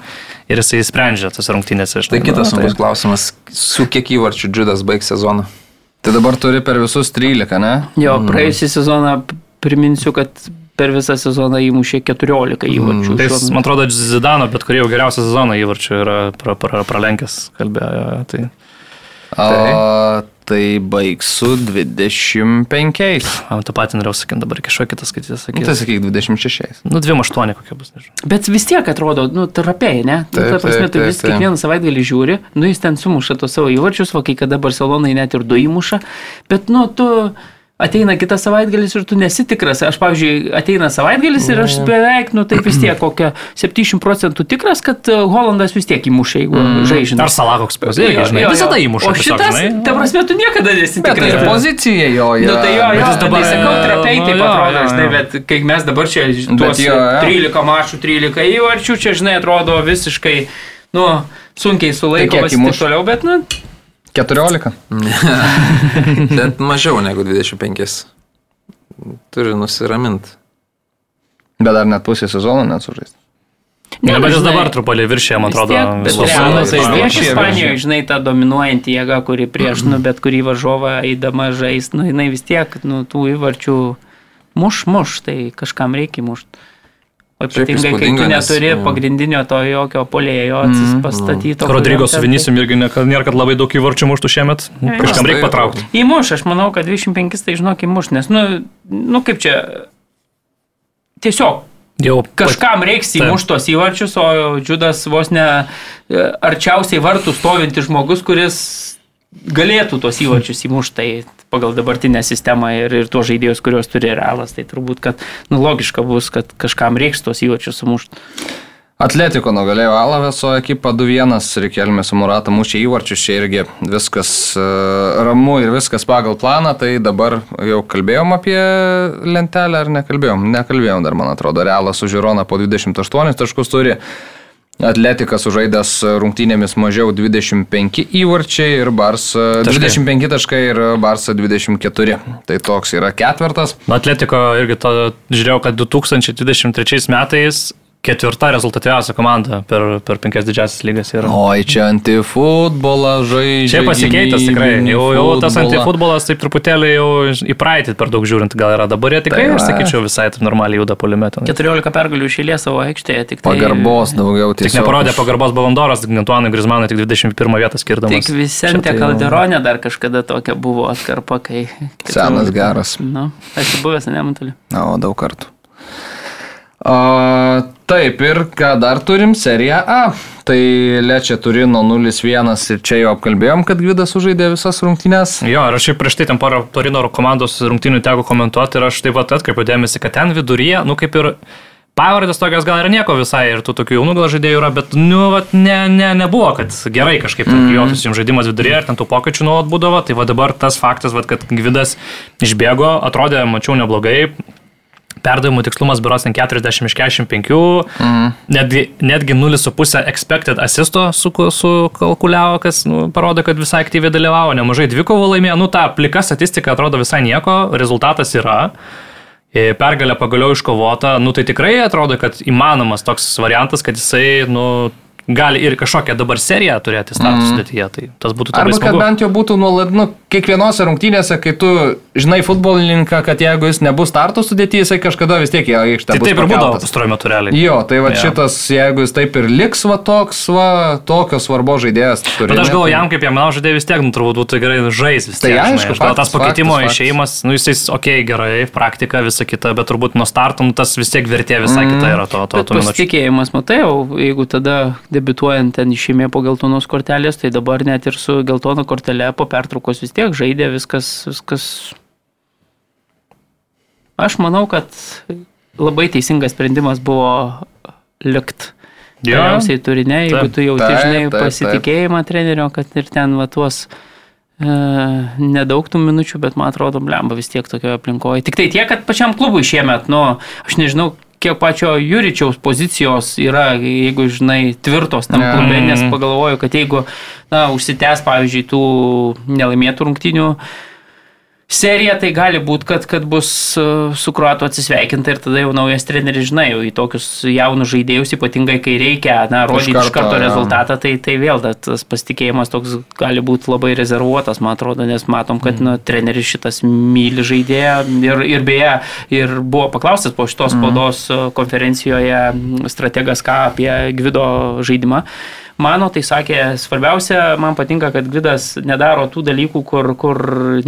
ir jisai sprendžia tas rungtynės. Tai kitas sunkus klausimas, su kiek įvarčių Džudas baigs sezoną? Tai dabar turi per visus 13, ne? Jo, praėjusią sezoną priminsiu, kad per visą sezoną įmušė 14 įvarčių. Tai, Šiuo jis, man atrodo, Zidano, bet kurį jau geriausią sezoną įvarčių yra pra, pra, pralenkęs, kalbėjo. Tai, O, tai baigs su 25. man tą patį norėjau sakyti, dabar kažkokia kitas skaityti. Nu, sakyti. tai sakyk 26. Nu, 2-8 kokia bus, nežinau. Bet vis tiek atrodo, nu, trapiai, ne? Nu, Taip, ta prasme, tu vis taip. kiekvieną savaitgalį žiūri, nu, jis ten sumuša tos savo įvarčius, o kai kada Barcelonai net ir du įmuša, bet, nu, tu ateina kitas savaitgalis ir tu nesitikras. Aš, pavyzdžiui, ateina savaitgalis ir aš beveik, nu, taip vis tiek, kokia 70 procentų tikras, kad e, Holandas vis tiek įmuša, jeigu žaidžia. Ar Salakoks pozicija, žinai, visada įmuša. O tiesiog, šitas, žinai. ta prasme, tu niekada nesitikrai. tai ir pozicija jo Nu, yra. tai jo, jo, jis dabar- dabar sakau, trapiai taip Nu, jo, atrodo, jo, žinai, jo. bet kai mes dabar čia tuos jo, jo. 13 mačų, 13 įvarčių, čia, žinai, atrodo visiškai, nu, sunkiai Tai sulaikomas kiek ir taip toliau, bet, nu, 14. Bet mažiau negu 25. Turi nusiraminti. Bet dar net pusę sezono nesužais. Ne, bet jis dabar truputį viršė, man atrodo, tiek visus- Ispanijoje, žinai, ta dominuojanti jėga, kuri prieš, nu, bet kurį varžovą eidama žais, nu, jinai vis tiek, nu, tų įvarčių muš, muš, tai kažkam reikia mušti. O ypatingai, kai tu įspūdinga, nes, neturi jo. pagrindinio to jokio polėjo pastatyto. Rodrygo kuriam su ten- Vinisim irgi nėra, kad labai daug įvarčių muštų šiemet. Kažkam reikia patraukti. Įmuš, aš manau, kad 25 tai žinok įmuš, nes, nu, nu kaip čia, tiesiog Jau kažkam reiks įmušti tos įvarčius, o Džiudas vos ne e, arčiausiai vartų stovintis žmogus, kuris galėtų tos įvarčius įmušti, tai pagal dabartinę sistemą ir, ir tuos žaidėjus, kuriuos turi realas, tai turbūt, kad, nu, logiška bus, kad kažkam reiks tos įvarčius sumušti. Atletiko nugalėjo Alaveso ekipą 2-1, Rikelmė su Murata mušė įvarčius, čia irgi viskas e, ramu ir viskas pagal planą, tai dabar jau kalbėjom apie lentelę ar nekalbėjom? Nekalbėjom dar, man atrodo, Realas su Žirona po 28 taškus turi. Atletikas sužaidęs rungtynėmis mažiau 25 įvarčiai ir Barsa Taškai. 25 taškai ir Barsa 24. Tai toks yra ketvirtas. Atletiko irgi to žiūrėjau, kad 2023 metais ketvirta rezultatyviausia komanda per, per penkias didžiasias lygas yra. Oi, čia antifutbolą žaidžia. Čia pasikeitęs tikrai. Jau, jau tas antifutbolas taip truputėlį jau į praeitį per daug žiūrint gal yra. Dabar jie tikrai, Tai aš sakyčiau, visai taip normaliai juda polimetą. 14 pergalių išėlė savo aikštėje. Tik tai, Pagarbos daugiau Tik tiesiog. neparodė pagarbos Bavandoras, Antuanui Grismanui tik 21 vietą skirdamas. Tik Visente Čia tai Kalderonė dar kažkada tokia buvo atkarpa, kai... Senas geras. Nu, esi buvęs, ne, Mantali. Na, o daug kartų. A, taip, ir ką dar turim? Serija A. Tai Lečia Turino 0-1 ir čia jau apkalbėjom, kad Gvidas sužaidė visas rungtynės. Jo, ir aš šiaip prieš tai ten porą Torino komandos rungtynių teko komentuoti ir aš taip pat atkreipiu dėmesį, kad ten viduryje, nu kaip ir pavardės tokios gal ir nieko visai ir tų tokių jaunų gal žaidėjų yra, bet, nu, vat, ne, ne, nebuvo, kad gerai kažkaip ten klijuotųsi jums žaidimas viduryje ir ten tų pokyčių nuolat būdavo, tai va dabar tas faktas, vat, kad Gvidas išbėgo, atrodė, mačiau neblogai. Perdavimų tikslumas biuros ten 40 iš 45, mm. netgi, netgi 0,5 expected assisto su- sukalkuliavo, kas nu, parodo, kad visai aktyviai dalyvavo, nemažai dvikovų laimėjo, nu ta plika statistika atrodo visai nieko, rezultatas yra. E, Pergalė pagaliau iškovota, nu tai tikrai atrodo, kad įmanomas toks variantas, kad jisai, nu, gali ir kažkokią dabar seriją turėti startų mm. sudėtyje, tai tas būtų labai Arba kad smagu. bent jau būtų nuolat, nu, kiekvienose rungtynėse, kai tu žinai futbolininką, kad jeigu jis nebus startų sudėti, jisai kažkada vis tiek į aikštę. Tai taip ir būdavo metu realiai. Jo, tai va Jo. šitas, jeigu jis taip ir liks va toks, va, tokio svarbo žaidėjas turi. Bet aš galvoju, jam kaip jam žaidėjai vis tiek, nu, turbūt būtų gerai žais vis Tai tiek. aišku, žinai. Gal tas pakeitimo faktas. išėjimas, nu jisai, okei, okay, gerai, praktika, visa kita, bet turbūt nuo starto nu, tas vis tiek vertė visai mm. kita yra to, to, Bet to minučių. pasitikėjimas, matai, o jeigu tada debituojant ten išėmė po geltonos kortelės, tai dabar net ir su geltona kortelė po pertraukos vis tiek žaidė viskas, viskas. Aš manau, kad labai teisingas sprendimas buvo likt. Jo. Galiausiai turinė, jeigu tu jau žinai pasitikėjimą trenerio, kad ir ten va tuos e, nedaug tų minučių, bet man atrodo, blemba vis tiek tokioje aplinkoje. Tik tai tiek, kad pačiam klubui šiemet, nu, aš nežinau, kiek pačio Juričiaus pozicijos yra, jeigu, žinai, tvirtos tam klube, nes pagalvoju, kad jeigu, na, užsitęs, pavyzdžiui, tų nelaimėtų rungtinių serija, tai gali būti, kad, kad bus e, su kruatu atsisveikinta ir tada jau naujas treneris, žinai, jau į tokius jaunus žaidėjus, ypatingai kai reikia, na, rodyti iš karto, karto jo. rezultatą, tai, tai vėl tas pasitikėjimas toks gali būti labai rezervuotas, man atrodo, nes matom, kad nu, treneris šitas myli žaidėją ir, ir beje, ir buvo paklaustas po šitos spaudos e, konferencijoje strategas ką apie Gvido žaidimą. Mano tai sakė, svarbiausia, man patinka, kad Gvidas nedaro tų dalykų, kur, kur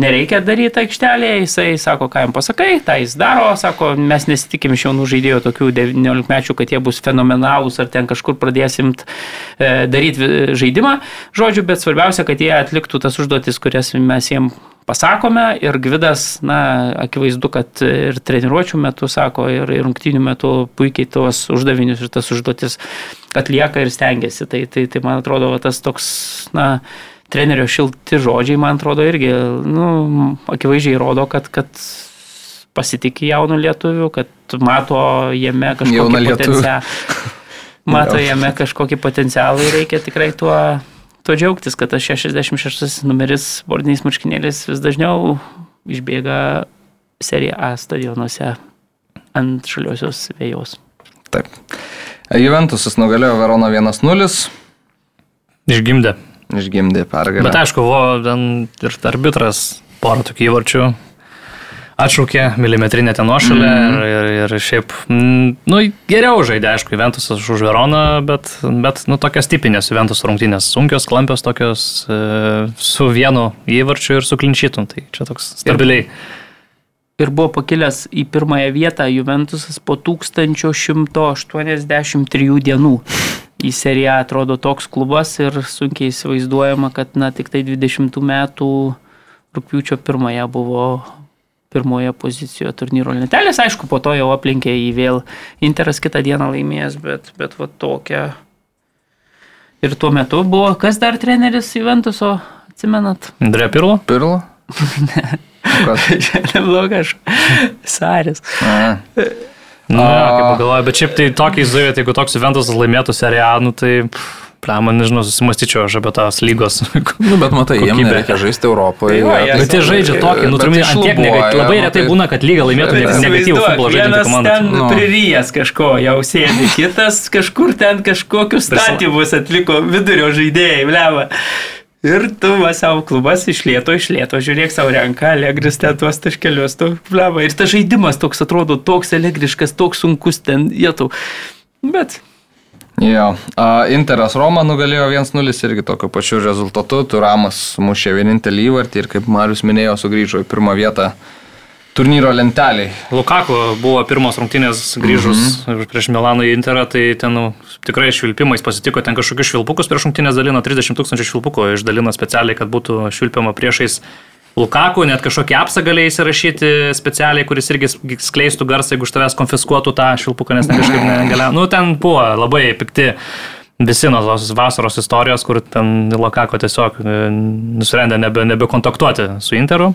nereikia daryti aikštelėje. Jisai sako, ką jam pasakai, tą jis daro. Sako, mes nesitikim iš jaunų žaidėjų tokių 19 mečių, kad jie bus fenomenalūs ar ten kažkur pradėsim e, daryti žaidimą. Žodžiu, bet svarbiausia, kad jie atliktų tas užduotis, kurias mes jiems pasakome ir Gvidas, na, akivaizdu, kad ir treniruočio metu, sako, ir, ir rungtynių metu puikiai tuos uždavinius ir tas užduotis atlieka ir stengiasi. Tai, tai, tai man atrodo, tas toks, na, trenerio šilti žodžiai, man atrodo, irgi, nu, akivaizdžiai rodo, kad, kad pasitikė jaunų lietuvių, kad mato jame kažkokį potencialą. Mato jame kažkokį potencialą ir reikia tikrai tuo, tuo džiaugtis, kad tas 66 numeris bordiniais marškinėliais vis dažniau išbėga serija A stadionuose ant žaliosios vėjos. Taip. Juventusas nugalėjo Veroną 1-0, Išgimdė. išgimdė pergalę. Bet aišku, buvo ten ir arbitras porą tokių įvarčių. Atšaukė milimetrinę ten nuošalę mm. ir, ir, ir šiaip, mm, nu, geriau žaidė, aišku, Juventusas už Veroną, bet, bet nu, tokios tipinės Juventus rungtynės, sunkios, klampios tokios, e, su vienu įvarčiu ir su klinčytum, tai čia toks stabiliai. Ir buvo pakilęs į pirmąją vietą Juventusas po 1183 dienų. Į seriją atrodo toks klubas ir sunkiai įsivaizduojama, kad na, tik tai 20 metų rūpiučio pirmąją buvo pirmoje pozicijoje turnyro lentelės. Aišku, po to jau aplinkė jį vėl Interas kitą dieną laimėjęs, bet, bet va tokia. Ir tuo metu buvo, kas dar treneris Juventuso, atsimenat? Andrė Pirlo? Pirlo? Kas? Neblogas. Saris. A. Na, kaip pagalvoju, bet šiaip tai tokiai zuivėt, jeigu toks Juventus laimėtų seriją, nu tai... Pff, Pliam, nežinau, susimastyčiau aš apie tas lygos. Nu, bet matai, jiems Kokybė. nereikia žaisti Europoje. Tai va, jie jie tai- Bet jie žaidžia tokį, nu, turime ant tiek negatyvų. Labai nu, retai tai- būna, kad lyga laimėtų negatyvų futbolo žaidžiantį Vienas ten Nu. priryjas kažko, jau sėdi, kitas kažkur ten kažkokius statymus atliko vidurio žaidėjai, bleva. Ir tu va savo klubas išlėto, išlėto, žiūrėk savo renką, Allegris ten tuos taškelius, tu bleva. Ir tas žaidimas toks atrodo, toks Allegriškas, toks sunkus ten, jėtų. Bet Jo. Interas Roma nugalėjo 1-0 irgi tokiu pačiu rezultatu. Turamas mušė vienintelį įvartį ir kaip Marius minėjo, sugrįžo į pirmą vietą turnyro lenteliai. Lukaku buvo pirmos rungtynės grįžus Mhm. prieš Milano į Interą, tai ten nu, tikrai švilpimais pasitiko, ten kažkokius švilpukus prieš rungtynės dalino, 30 tūkstančių švilpukų išdalino specialiai, kad būtų švilpiama priešais Lukaku, net kažkokį apsagalį įsirašyti specialiai, kuris irgi skleistų garsą, jeigu iš tavęs konfiskuotų tą švilpuką, nes ten kažkaip negalėjo. Nu, ten buvo labai pikti. Visi nuo tos vasaros istorijos, kur ten Lokako tiesiog e, nusprendė nebe, nebekontaktuoti su Interu.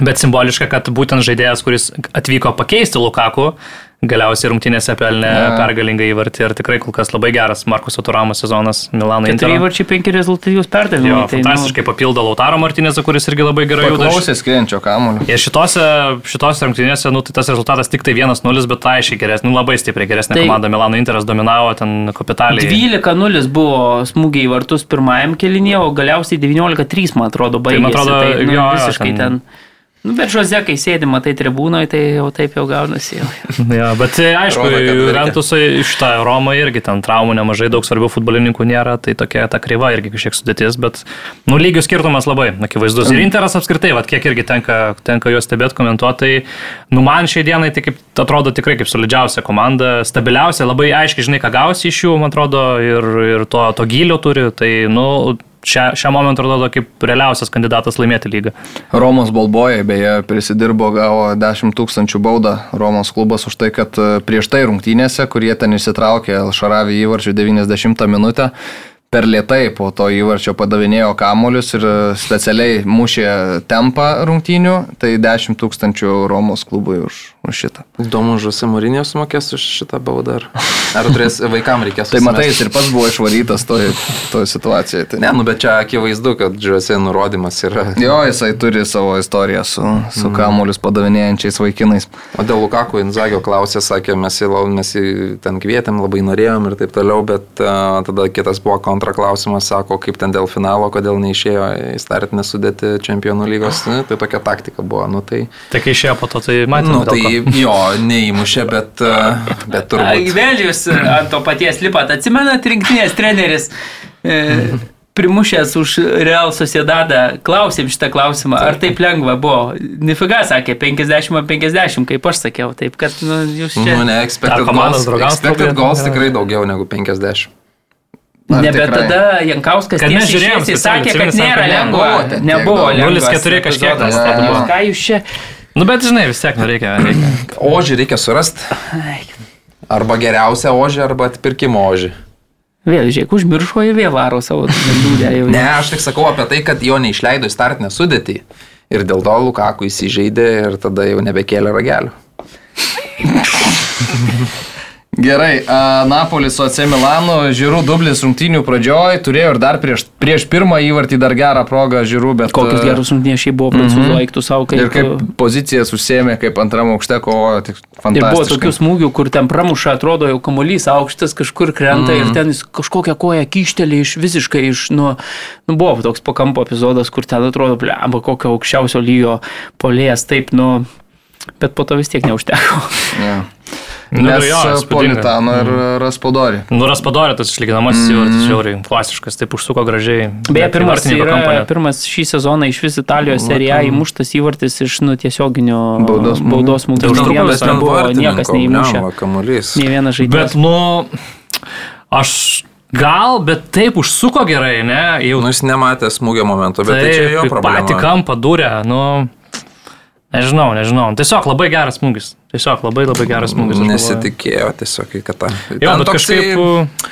Bet simboliška, kad būtent žaidėjas, kuris atvyko pakeisti Lukaku, galiausiai rungtynėse pelnė Ja. pergalingą įvartį ir tikrai kol kas labai geras Markuso Turamo sezonas Milano Inter. varčiai penki rezultatyvūs perdavimai. Tai, nu, fantastiškai papildo Lautaro Martinėzą, kuris irgi labai gerai juda. Paklausė skrienčio kamulio. Ir šitose, šitose rungtynėse, nu, tai tas rezultatas tik tai 1-0, bet aiškiai geresnė, nu, labai stipriai geresnė Tai- komanda. Milano Interas dominavo ten kapitaliai. 12-0 buvo smūgiai į vartus pirmajam kelinėje, o galiausiai 19-3, man atrodo, baigėsi. man atrodo, tai, nu, jo, visiškai ten- ten. Nu, bet Žoze, kai sėdi, matai tribūnoje, tai jau taip jau gaunasi. Jau. Ja, bet e, aišku. Juventusai iš tą Romą irgi ten traumų nemažai, daug svarbių futbolininkų nėra, tai tokia ta kryva irgi kažkiek sudėtis, bet, nu, lygių skirtumas labai akivaizdus. Ir Interas apskritai, va, kiek irgi tenka, tenka juos stebėti, komentuoti, tai, nu, man šiai dienai tai kaip, atrodo tikrai kaip solidžiausia komanda, stabiliausia, labai aiškiai žinai, ką gausi iš jų, man atrodo, ir, ir to, to gylio turi, tai, nu, šią, šią momentą atrodo kaip realiausias kandidatas laimėti lygą. Romos Balboje beje prisidirbo, gavo 10 tūkstančių baudą Romos klubas už tai, kad e, prieš tai rungtynėse, kurie ten įsitraukė Šaravį įvarčių 90 minutę, per lietai po to įvarčio padavinėjo kamuolius ir e, specialiai mušė tempą rungtynių, tai 10 tūkstančių Romos klubui už, už šitą. Įdomu, Žusi Mūrinė sumokės už šitą baudą. Ar, ar turės vaikam reikės Tai matai, jis ir pats buvo išvarytas toje toj situacijoje. Tai... Ne, nu bet čia akivaizdu, kad Žusi nurodymas yra. Jo, jisai turi savo istoriją su, su Mhm. kamuolius padavinėjančiais vaikinais. O dėl Lukako Inzagio klausė, sakė, mes jį, mes jį ten kvietėm, labai norėjom ir taip toliau, bet uh, tada kitas buvo kontraklausimas, sako, kaip ten dėl finalo, kodėl neišėjo į startinę sudėti čempionų lygos. Ne, tai tokia taktika buvo. Nu, tai, Tai kai išėjo po to, tai matėme. nu, tai jo, neįmušė, bet, uh, bet turbūt. Vėl jūs ant to paties lipat. Atsimenat, rinktinės treneris. E, Primušęs už Real Sociedadą, klausėm šitą klausimą, ar taip lengva buvo. Nifiga sakė, 50-50, kaip aš sakiau, taip kad nu, jūs čia... Nu, ne, expected goals, expected goals tikrai daugiau negu 50. Ar Ne, bet tikrai? tada Jankauskas Kad mes tiesiai žiūrėjom specialiai, sakė, kad nėra lengva. nebuvo Nebuvo lengva. 0,4 kažkiek. Ką jūs čia... Nu, bet žinai, vis tiek, nu, reikia, reikia. Ožį reikia surasti. Arba geriausią ožį, arba atpirkimo ožį. Vėl, žiūrėk, užmiršo į vėl varo savo dūdę jau. Ne, aš tik sakau apie tai, kad jo neišleido į startinę sudėtį. Ir dėl to Lukaku įsižeidė ir tada jau nebekėlė ragelio. Gerai, Napolis su AC Milanu, Žirų dublis rungtynių pradžioj, turėjo ir dar prieš, prieš pirmą įvartį dar gerą progą Žirų, bet... Kokius gerus rungtynės šiaip buvo prancūzų aiktų savo, kaip... Ir kaip pozicijas užsėmė, kaip antram aukšte kovojo, tik Ir buvo fantastiškai. tokių smūgių, kur ten pramuša, atrodo, jau kamuolys aukštas kažkur krenta mm. ir ten jis kažkokią koją kyštelį iš visiškai iš, nu, nu, buvo toks po kampo epizodas, kur ten atrodo, blemba, kokio aukščiausio lygio polės, taip, nu, bet po to vis tiek neužteko. Ja. Nu, Nes jo, a, įspūdinga. Politano ir Raspadori. Nu, Raspadorė tas išlyginamasis mm. įvartis žiauriai klasiškas, taip užsuko gražiai. Beje, pirmas, yra, pirmas šį sezoną iš vis Italijos seriją įmuštas įvartis iš nu, tiesioginio Baudos baudos smūgio. Tai visam nebuvo, niekas neįmušė. Nei vienas žaidėjas. Bet, nu, aš gal, bet taip užsuko gerai, ne? Jau Nu, jis nematė smūgio momento, bet tai čia jo Taip, patį problema. kampą durė, nu, nežinau, nežinau. Tiesiog labai geras smūgis. Tiesiog labai labai geras smūgis. aš. Nesitikėjo tiesiog, kad tą. Jo, bet toksai- kažkaip...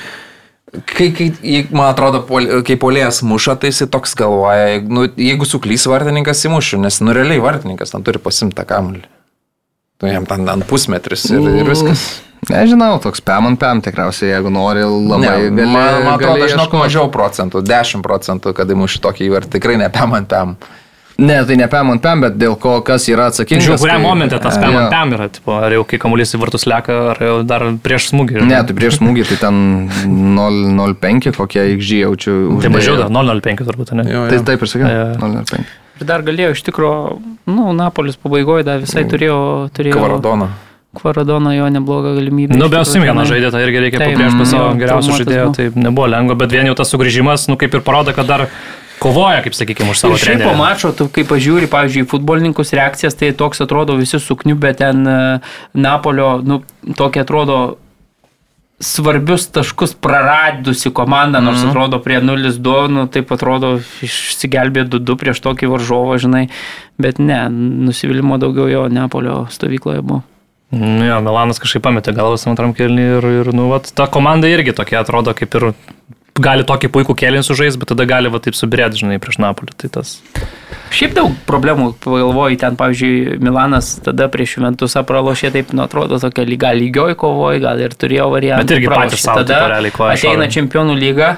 Kai, kai, man atrodo, kai polėjas muša, tai jis toks galvoja, nu, jeigu suklys vartininkas įmušiu, nes nu realiai vartininkas ten turi pasimti tą kamuolį. Tu jam ten ant pusmetris ir, ir viskas. Nežinau, toks pem ant pem tikriausiai, jeigu nori labai Ne, gali. man, man atrodo, gali žinok, mažiau procentų, 10 procentų, kad įmuši tokį įvartį. Tikrai ne pem ant pem. Ne, tai ne pem ant pem, bet dėl ko, kas yra atsakingas. Žiūrėjau, kuriam tai- momente tas Jo. pam ant pam yra, tipo, ar jau kai kamuolys į vartus leka, ar jau dar prieš smūgį. Ne, tai prieš smūgį tai ten 0,05 kokie XG jaučiu. Tai mažiau dar, 0,05 turbūt, ne? Jo, Tai taip ir sakiau. Jo. 0,05. Ir dar galėjo iš tikrųjų, nu, Napolis pabaigoje dar visai turėjo, turėjo Kvaradoną. Kvaradoną jo neblogą galimybę. Nu, be tenai. žaidė, tai irgi reikia pabrėžti savo jo, žaidėją, buvo. tai nebuvo lengva, bet vien jau tas sugrįžimas, nu, kaip ir parodo, kad dar kovoja, kaip sakykime, už savo Ir šiaip po mačo, tu kai pažiūri, pavyzdžiui, futbolininkus reakcijas, tai toks atrodo visi sukniubę ten e, Napolio, nu, tokia atrodo svarbius taškus praradusi komanda, nors Mhm. atrodo prie 0-2, nu, taip atrodo išsigelbė 2-2 prieš tokį varžovą, žinai, bet ne, nusivylimų daugiau jo Neapolio stovykloje buvo. Nu, jo, Milanas kažkaip pametė galvas antram kelnį ir, ir, nu, vat, ta komanda irgi tokia atrodo, kaip ir gali tokį puikų kelnį sužaisti, bet tada gali va taip subirėti, žinai, prieš Napolį. Tai tas. Šiaip daug problemų, pagalvoju, ten, pavyzdžiui, Milanas tada prieš Juventusą pralošė, taip, nu, atrodo, tokia lyga lygioj kovoje, gal ir turėjo variantą. Bet irgi patys sau Tada realiai koją ateina čempionų lyga,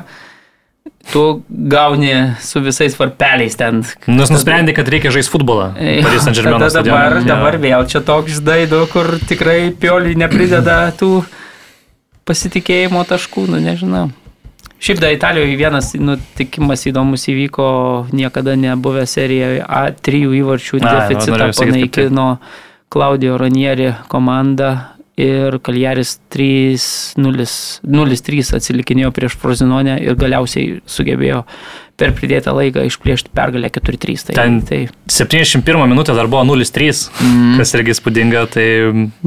tu gauni su visais varpeliais ten. Nes nusprendė, kad reikia žaisti futbolą. Paris Saint Germain. Tada dabar, dabar vėl čia toks ždaido, kur tikrai pioliui neprideda tų pasitikėjimo taškų, nu nežinau. Šiaip da Italijoje vienas nutikimas įdomus įvyko, niekada nebuvę serijoje A3 įvarčių Ai, deficitą panaikino Klaudijo Ranieri komanda ir Kaljaris 3-0-3 atsilikinėjo prieš Frozinonę ir galiausiai sugebėjo per pridėtą laiką išplėšti pergalę 4-3. Tai, Ten tai 71 minutė dar buvo 0-3, mm. kas irgi įspūdinga. Tai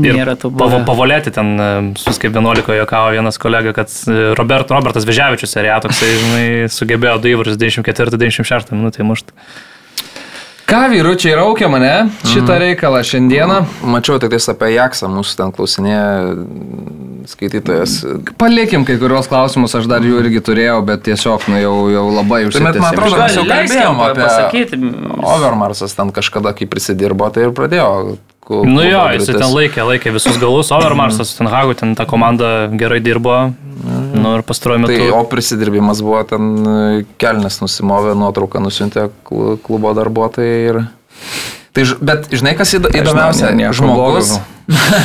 ir pavo, pavolėti ten, e, sus kaip 11 jokavo vienas kolega, kad e, Robert, Robertas Vežiavičius seriją toksai, žinai, sugebėjo du įvarus 94-96 minutę mušti. Ką vyručiai raukia mane šitą reikalą šiandieną? Mačiau tik tais apie Jaksą, mūsų ten klausinėje skaitytojas. Palikim kai kurios klausimus, aš dar jų irgi turėjau, bet tiesiog nu, jau, jau labai Tai net man užsitęsėm. atrodo, mes jau kalbėjom apie pasakyti. Overmarsas ten kažkada, kai prisidirbo, tai ir pradėjo. ku- Nu jo, jis ten laikė, laikė visus galus, Overmarsas, ten Hagu, ten ta komanda gerai dirbo. Nu ir pastaruoju metu. Tai, o prisidirbimas buvo ten e, kelnes nusimovė, nuotrauką nusintė klu- klubo darbuotojai ir... Tai, bet žinai, kas įdo- įdomiausia, ne- nieko žmogus.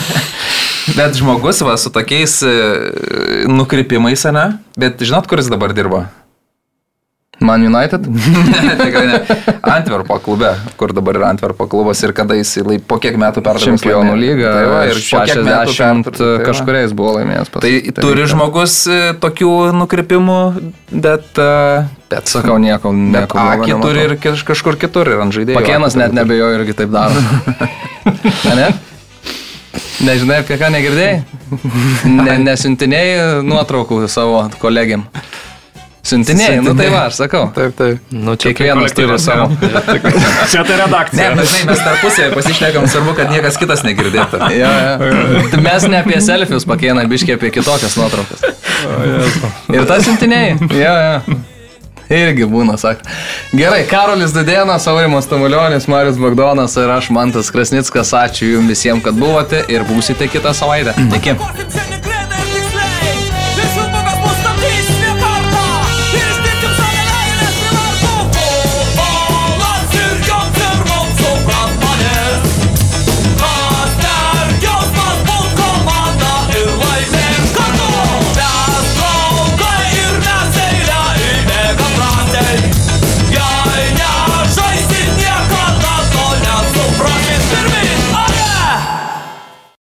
bet žmogus va su tokiais e, nukrypimais, ne? Bet žinot, kuris dabar dirba? Man United? Ne, Tikrai ne. Antverpo klube, kur dabar yra Antverpo klubas ir kada jis po kiek metų perdavė Čempionų lyga. Tai va, ir po kiek metų 60 pertvar- tai kažkuriais buvo laimėjęs. pas- Tai turi žmogus e, tokių nukrypimų, bet... e, Bet Sakau, nieko. Bet akį turi ir kaž- kažkur kitur ir ant žaidėjų. Pakėnas akį net turi. nebejoju irgi taip daro. Ne, ne? Nežinai, apie ką negirdėjai? Ne, nesintinėjai nuotraukų savo kolegiam. Sintinėjai, nu tai va, aš sakau. Taip, taip. Nu, čia Kiekvienas turi savo. Čia tai Ne, redakcija. bet žinai, mes tarpusėje pasišnekam, svarbu, kad niekas kitas negirdėtų. Ja, ja. Tai Mes ne apie selfius pakėna, biškiai apie kitokias nuotraukas. Ir tas sintinėjai. Ja, ja. Irgi būna, sak. Gerai, Karolis Dudėnas, Aurimas Tamulionis, Marius Bagdonas ir aš, Mantas Krasnickas. Ačiū jums visiems, kad buvote ir būsite kitą savaitę. Iki.